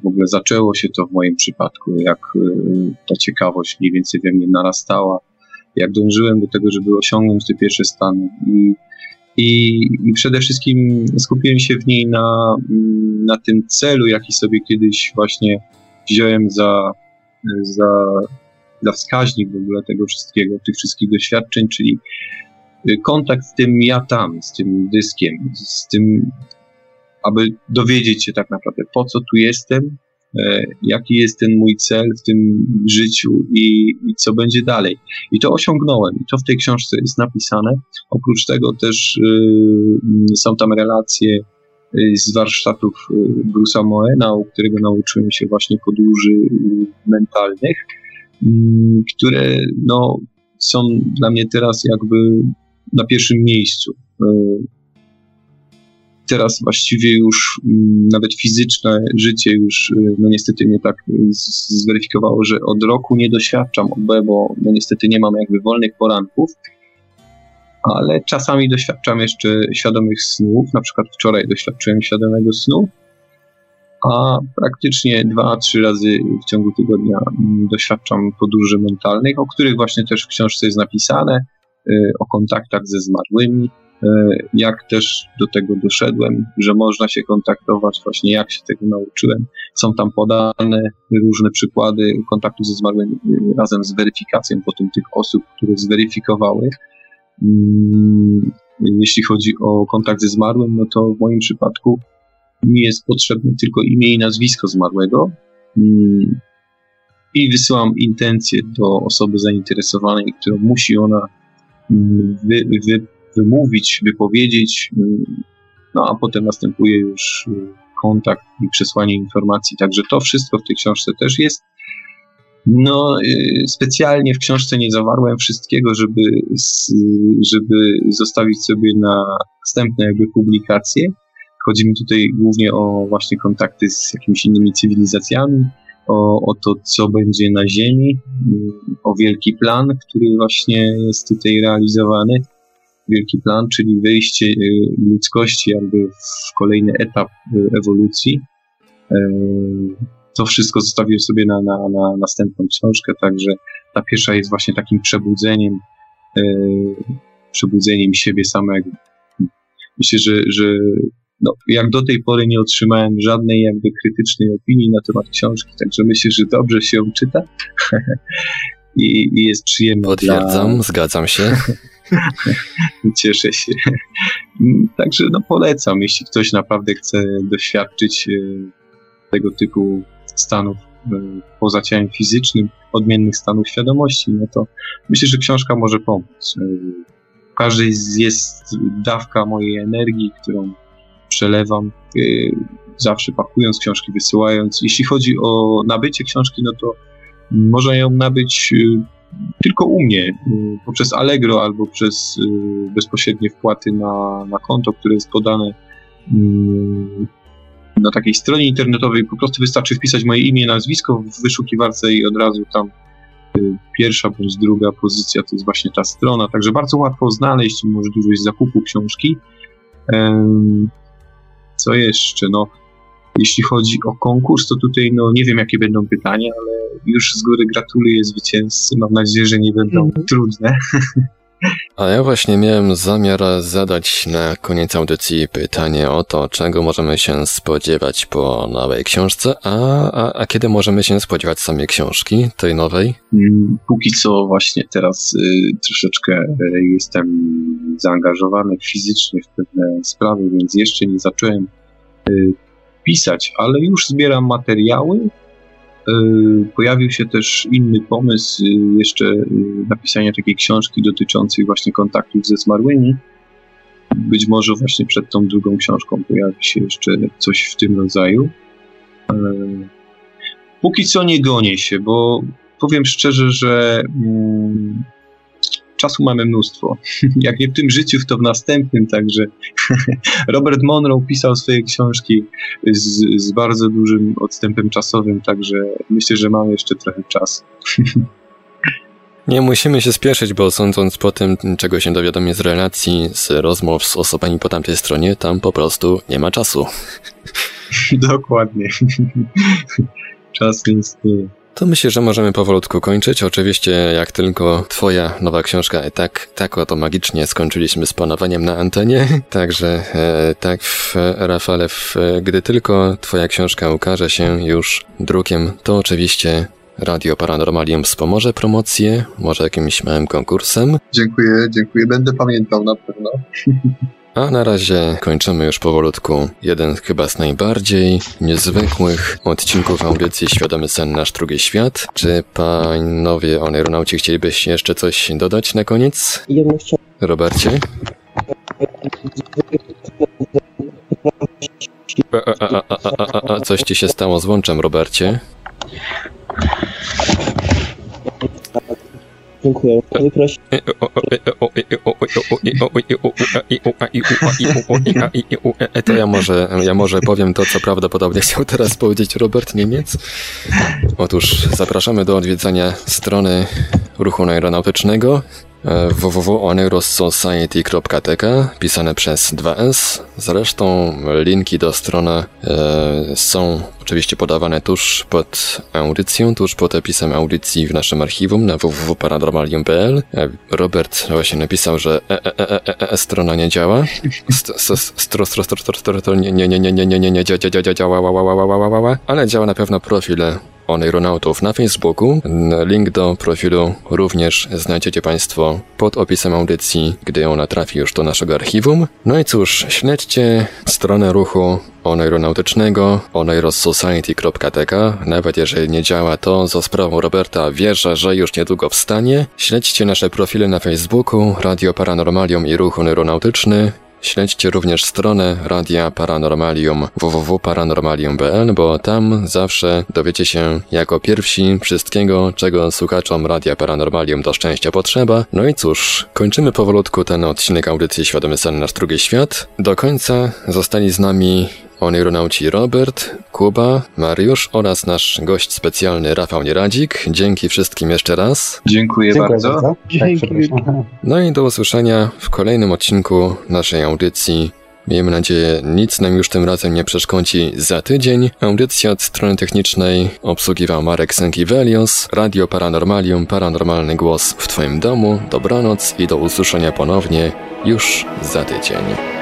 B: w ogóle zaczęło się to w moim przypadku, jak ta ciekawość mniej więcej we mnie narastała, jak dążyłem do tego, żeby osiągnąć te pierwsze stany. I, i, i przede wszystkim skupiłem się w niej na, na tym celu, jaki sobie kiedyś właśnie wziąłem za, za, za wskaźnik w ogóle tego wszystkiego, tych wszystkich doświadczeń, czyli kontakt z tym ja tam, z tym dyskiem, z tym, aby dowiedzieć się tak naprawdę, po co tu jestem, E, jaki jest ten mój cel w tym życiu i, i, co będzie dalej. I to osiągnąłem. I to w tej książce jest napisane. Oprócz tego też y, są tam relacje y, z warsztatów y, Bruce'a Moena, u którego nauczyłem się właśnie podróży y, mentalnych, mm, które no, są dla mnie teraz jakby na pierwszym miejscu. Y, teraz właściwie już mm, nawet fizyczne życie już y, no niestety mnie tak zweryfikowało, że od roku nie doświadczam OB, bo no niestety nie mam jakby wolnych poranków, ale czasami doświadczam jeszcze świadomych snów, na przykład wczoraj doświadczyłem świadomego snu, a praktycznie dwa, trzy razy w ciągu tygodnia mm, doświadczam podróży mentalnych, o których właśnie też w książce jest napisane, o kontaktach ze zmarłymi, E, jak też do tego doszedłem, że można się kontaktować, właśnie jak się tego nauczyłem. Są tam podane różne przykłady kontaktu ze zmarłym e, razem z weryfikacją potem tych osób, które zweryfikowały. Mm, jeśli chodzi o kontakt ze zmarłym, no to w moim przypadku mi jest potrzebne tylko imię i nazwisko zmarłego mm, i wysyłam intencję do osoby zainteresowanej, którą musi ona wy, wy, wymówić, wypowiedzieć, y, no a potem następuje już y, kontakt i przesłanie informacji. Także to wszystko w tej książce też jest. No, y, specjalnie w książce nie zawarłem wszystkiego, żeby, żeby zostawić sobie na następne jakby publikacje. Chodzi mi tutaj głównie o właśnie kontakty z jakimiś innymi cywilizacjami, o, o to, co będzie na Ziemi, o wielki plan, który właśnie jest tutaj realizowany wielki plan, czyli wyjście y, ludzkości jakby w kolejny etap y, ewolucji. E, to wszystko zostawiłem sobie na, na, na następną książkę, także ta pierwsza jest właśnie takim przebudzeniem, e, przebudzeniem siebie samego. Myślę, że, że no, jak do tej pory nie otrzymałem żadnej jakby krytycznej opinii na temat książki, także myślę, że dobrze się ją czyta *laughs* i, i jest przyjemne.
A: Potwierdzam, dla... zgadzam się. *laughs*
B: Cieszę się. Także no polecam, jeśli ktoś naprawdę chce doświadczyć e, tego typu stanów e, poza ciałem fizycznym, odmiennych stanów świadomości, no to myślę, że książka może pomóc. E, w każdej jest dawka mojej energii, którą przelewam, zawsze pakując książki, wysyłając. Jeśli chodzi o nabycie książki, no to można ją nabyć tylko u mnie, y, poprzez Allegro albo przez y, bezpośrednie wpłaty na, na konto, które jest podane y, na takiej stronie internetowej. Po prostu wystarczy wpisać moje imię, nazwisko w wyszukiwarce i od razu tam pierwsza bądź druga pozycja to jest właśnie ta strona. Także bardzo łatwo znaleźć możliwość zakupu książki. Co jeszcze? No, jeśli chodzi o konkurs, to tutaj no nie wiem jakie będą pytania, ale już z góry gratuluję zwycięzcy. Mam nadzieję, że nie będą mm trudne.
A: A ja właśnie miałem zamiar zadać na koniec audycji pytanie o to, czego możemy się spodziewać po nowej książce, a, a, a kiedy możemy się spodziewać samej książki, tej nowej?
B: Mm, póki co właśnie teraz y, troszeczkę y, jestem zaangażowany fizycznie w pewne sprawy, więc jeszcze nie zacząłem y, pisać, ale już zbieram materiały, Y, pojawił się też inny pomysł y, jeszcze napisania takiej książki dotyczącej właśnie kontaktów ze zmarłymi. Być może właśnie przed tą drugą książką pojawi się jeszcze coś w tym rodzaju. Póki co nie gonię się, bo powiem szczerze, że mm, czasu mamy mnóstwo. *laughs* Jak nie w tym życiu, to w następnym. Także *laughs* Robert Monroe pisał swoje książki z, z bardzo dużym odstępem czasowym, także myślę, że mamy jeszcze trochę czasu. *laughs*
A: Nie musimy się spieszyć, bo sądząc po tym, czego się dowiadamy z relacji, z rozmów z osobami po tamtej stronie, tam po prostu nie ma czasu.
B: Dokładnie. Czas nie istnieje.
A: To myślę, że możemy powolutku kończyć. Oczywiście, jak tylko twoja nowa książka, tak, tak oto magicznie skończyliśmy z panowaniem na antenie. *laughs* Także, e, tak, w, Rafale, w, gdy tylko twoja książka ukaże się już drukiem, to oczywiście Radio Paranormalium wspomoże promocję, może jakimś małym konkursem.
B: Dziękuję, dziękuję. Będę pamiętał na pewno. *laughs*
A: A na razie kończymy już powolutku jeden chyba z najbardziej niezwykłych odcinków audycji Świadomy Sen Nasz Drugi Świat. Czy panowie aeronauci chcielibyście jeszcze coś dodać na koniec? Robercie? A, a, a, a, coś ci się stało z łączem, Robercie?
E: Dziękuję.
A: To ja może, ja może powiem to, co prawdopodobnie chciał teraz powiedzieć Robert Niemiec. Otóż zapraszamy do odwiedzania strony ruchu aeronautycznego www.oneurosociety.tk pisane przez 2S. Zresztą linki do strony e, są oczywiście podawane tuż pod audycją, tuż pod opisem audycji w naszym archiwum na www.paranormalium.pl. Robert właśnie napisał, że e, e, e, e, e strona nie działa. Stro, stro, stro, stro, stro, nie, nie, nie, nie, nie, nie, nie, nie, działa, działa, działa, ale działa na pewno profil Oneironautów na Facebooku. Link do profilu również znajdziecie Państwo pod opisem audycji, gdy ona trafi już do naszego archiwum. No i cóż, śledźcie stronę ruchu oneironautycznego oneirosociety.tk Nawet jeżeli nie działa to, za sprawą Roberta wierzę, że już niedługo wstanie. Śledźcie nasze profile na Facebooku, Radio Paranormalium i Ruch Oneironautyczny. Śledźcie również stronę Radia Paranormalium www.paranormalium.pl, bo tam zawsze dowiecie się jako pierwsi wszystkiego, czego słuchaczom Radia Paranormalium do szczęścia potrzeba. No i cóż, kończymy powolutku ten odcinek audycji Świadomy Sen Nasz Drugi Świat. Do końca zostali z nami Oneironauci Robert, Kuba, Mariusz oraz nasz gość specjalny Rafał Nieradzik. Dzięki wszystkim jeszcze raz.
B: Dziękuję, Dziękuję bardzo. bardzo.
C: Dzięki.
A: No i do usłyszenia w kolejnym odcinku naszej audycji. Miejmy nadzieję, nic nam już tym razem nie przeszkodzi za tydzień. Audycja od strony technicznej obsługiwał Marek Sękiewelios, Radio Paranormalium, paranormalny głos w Twoim domu. Dobranoc i do usłyszenia ponownie już za tydzień.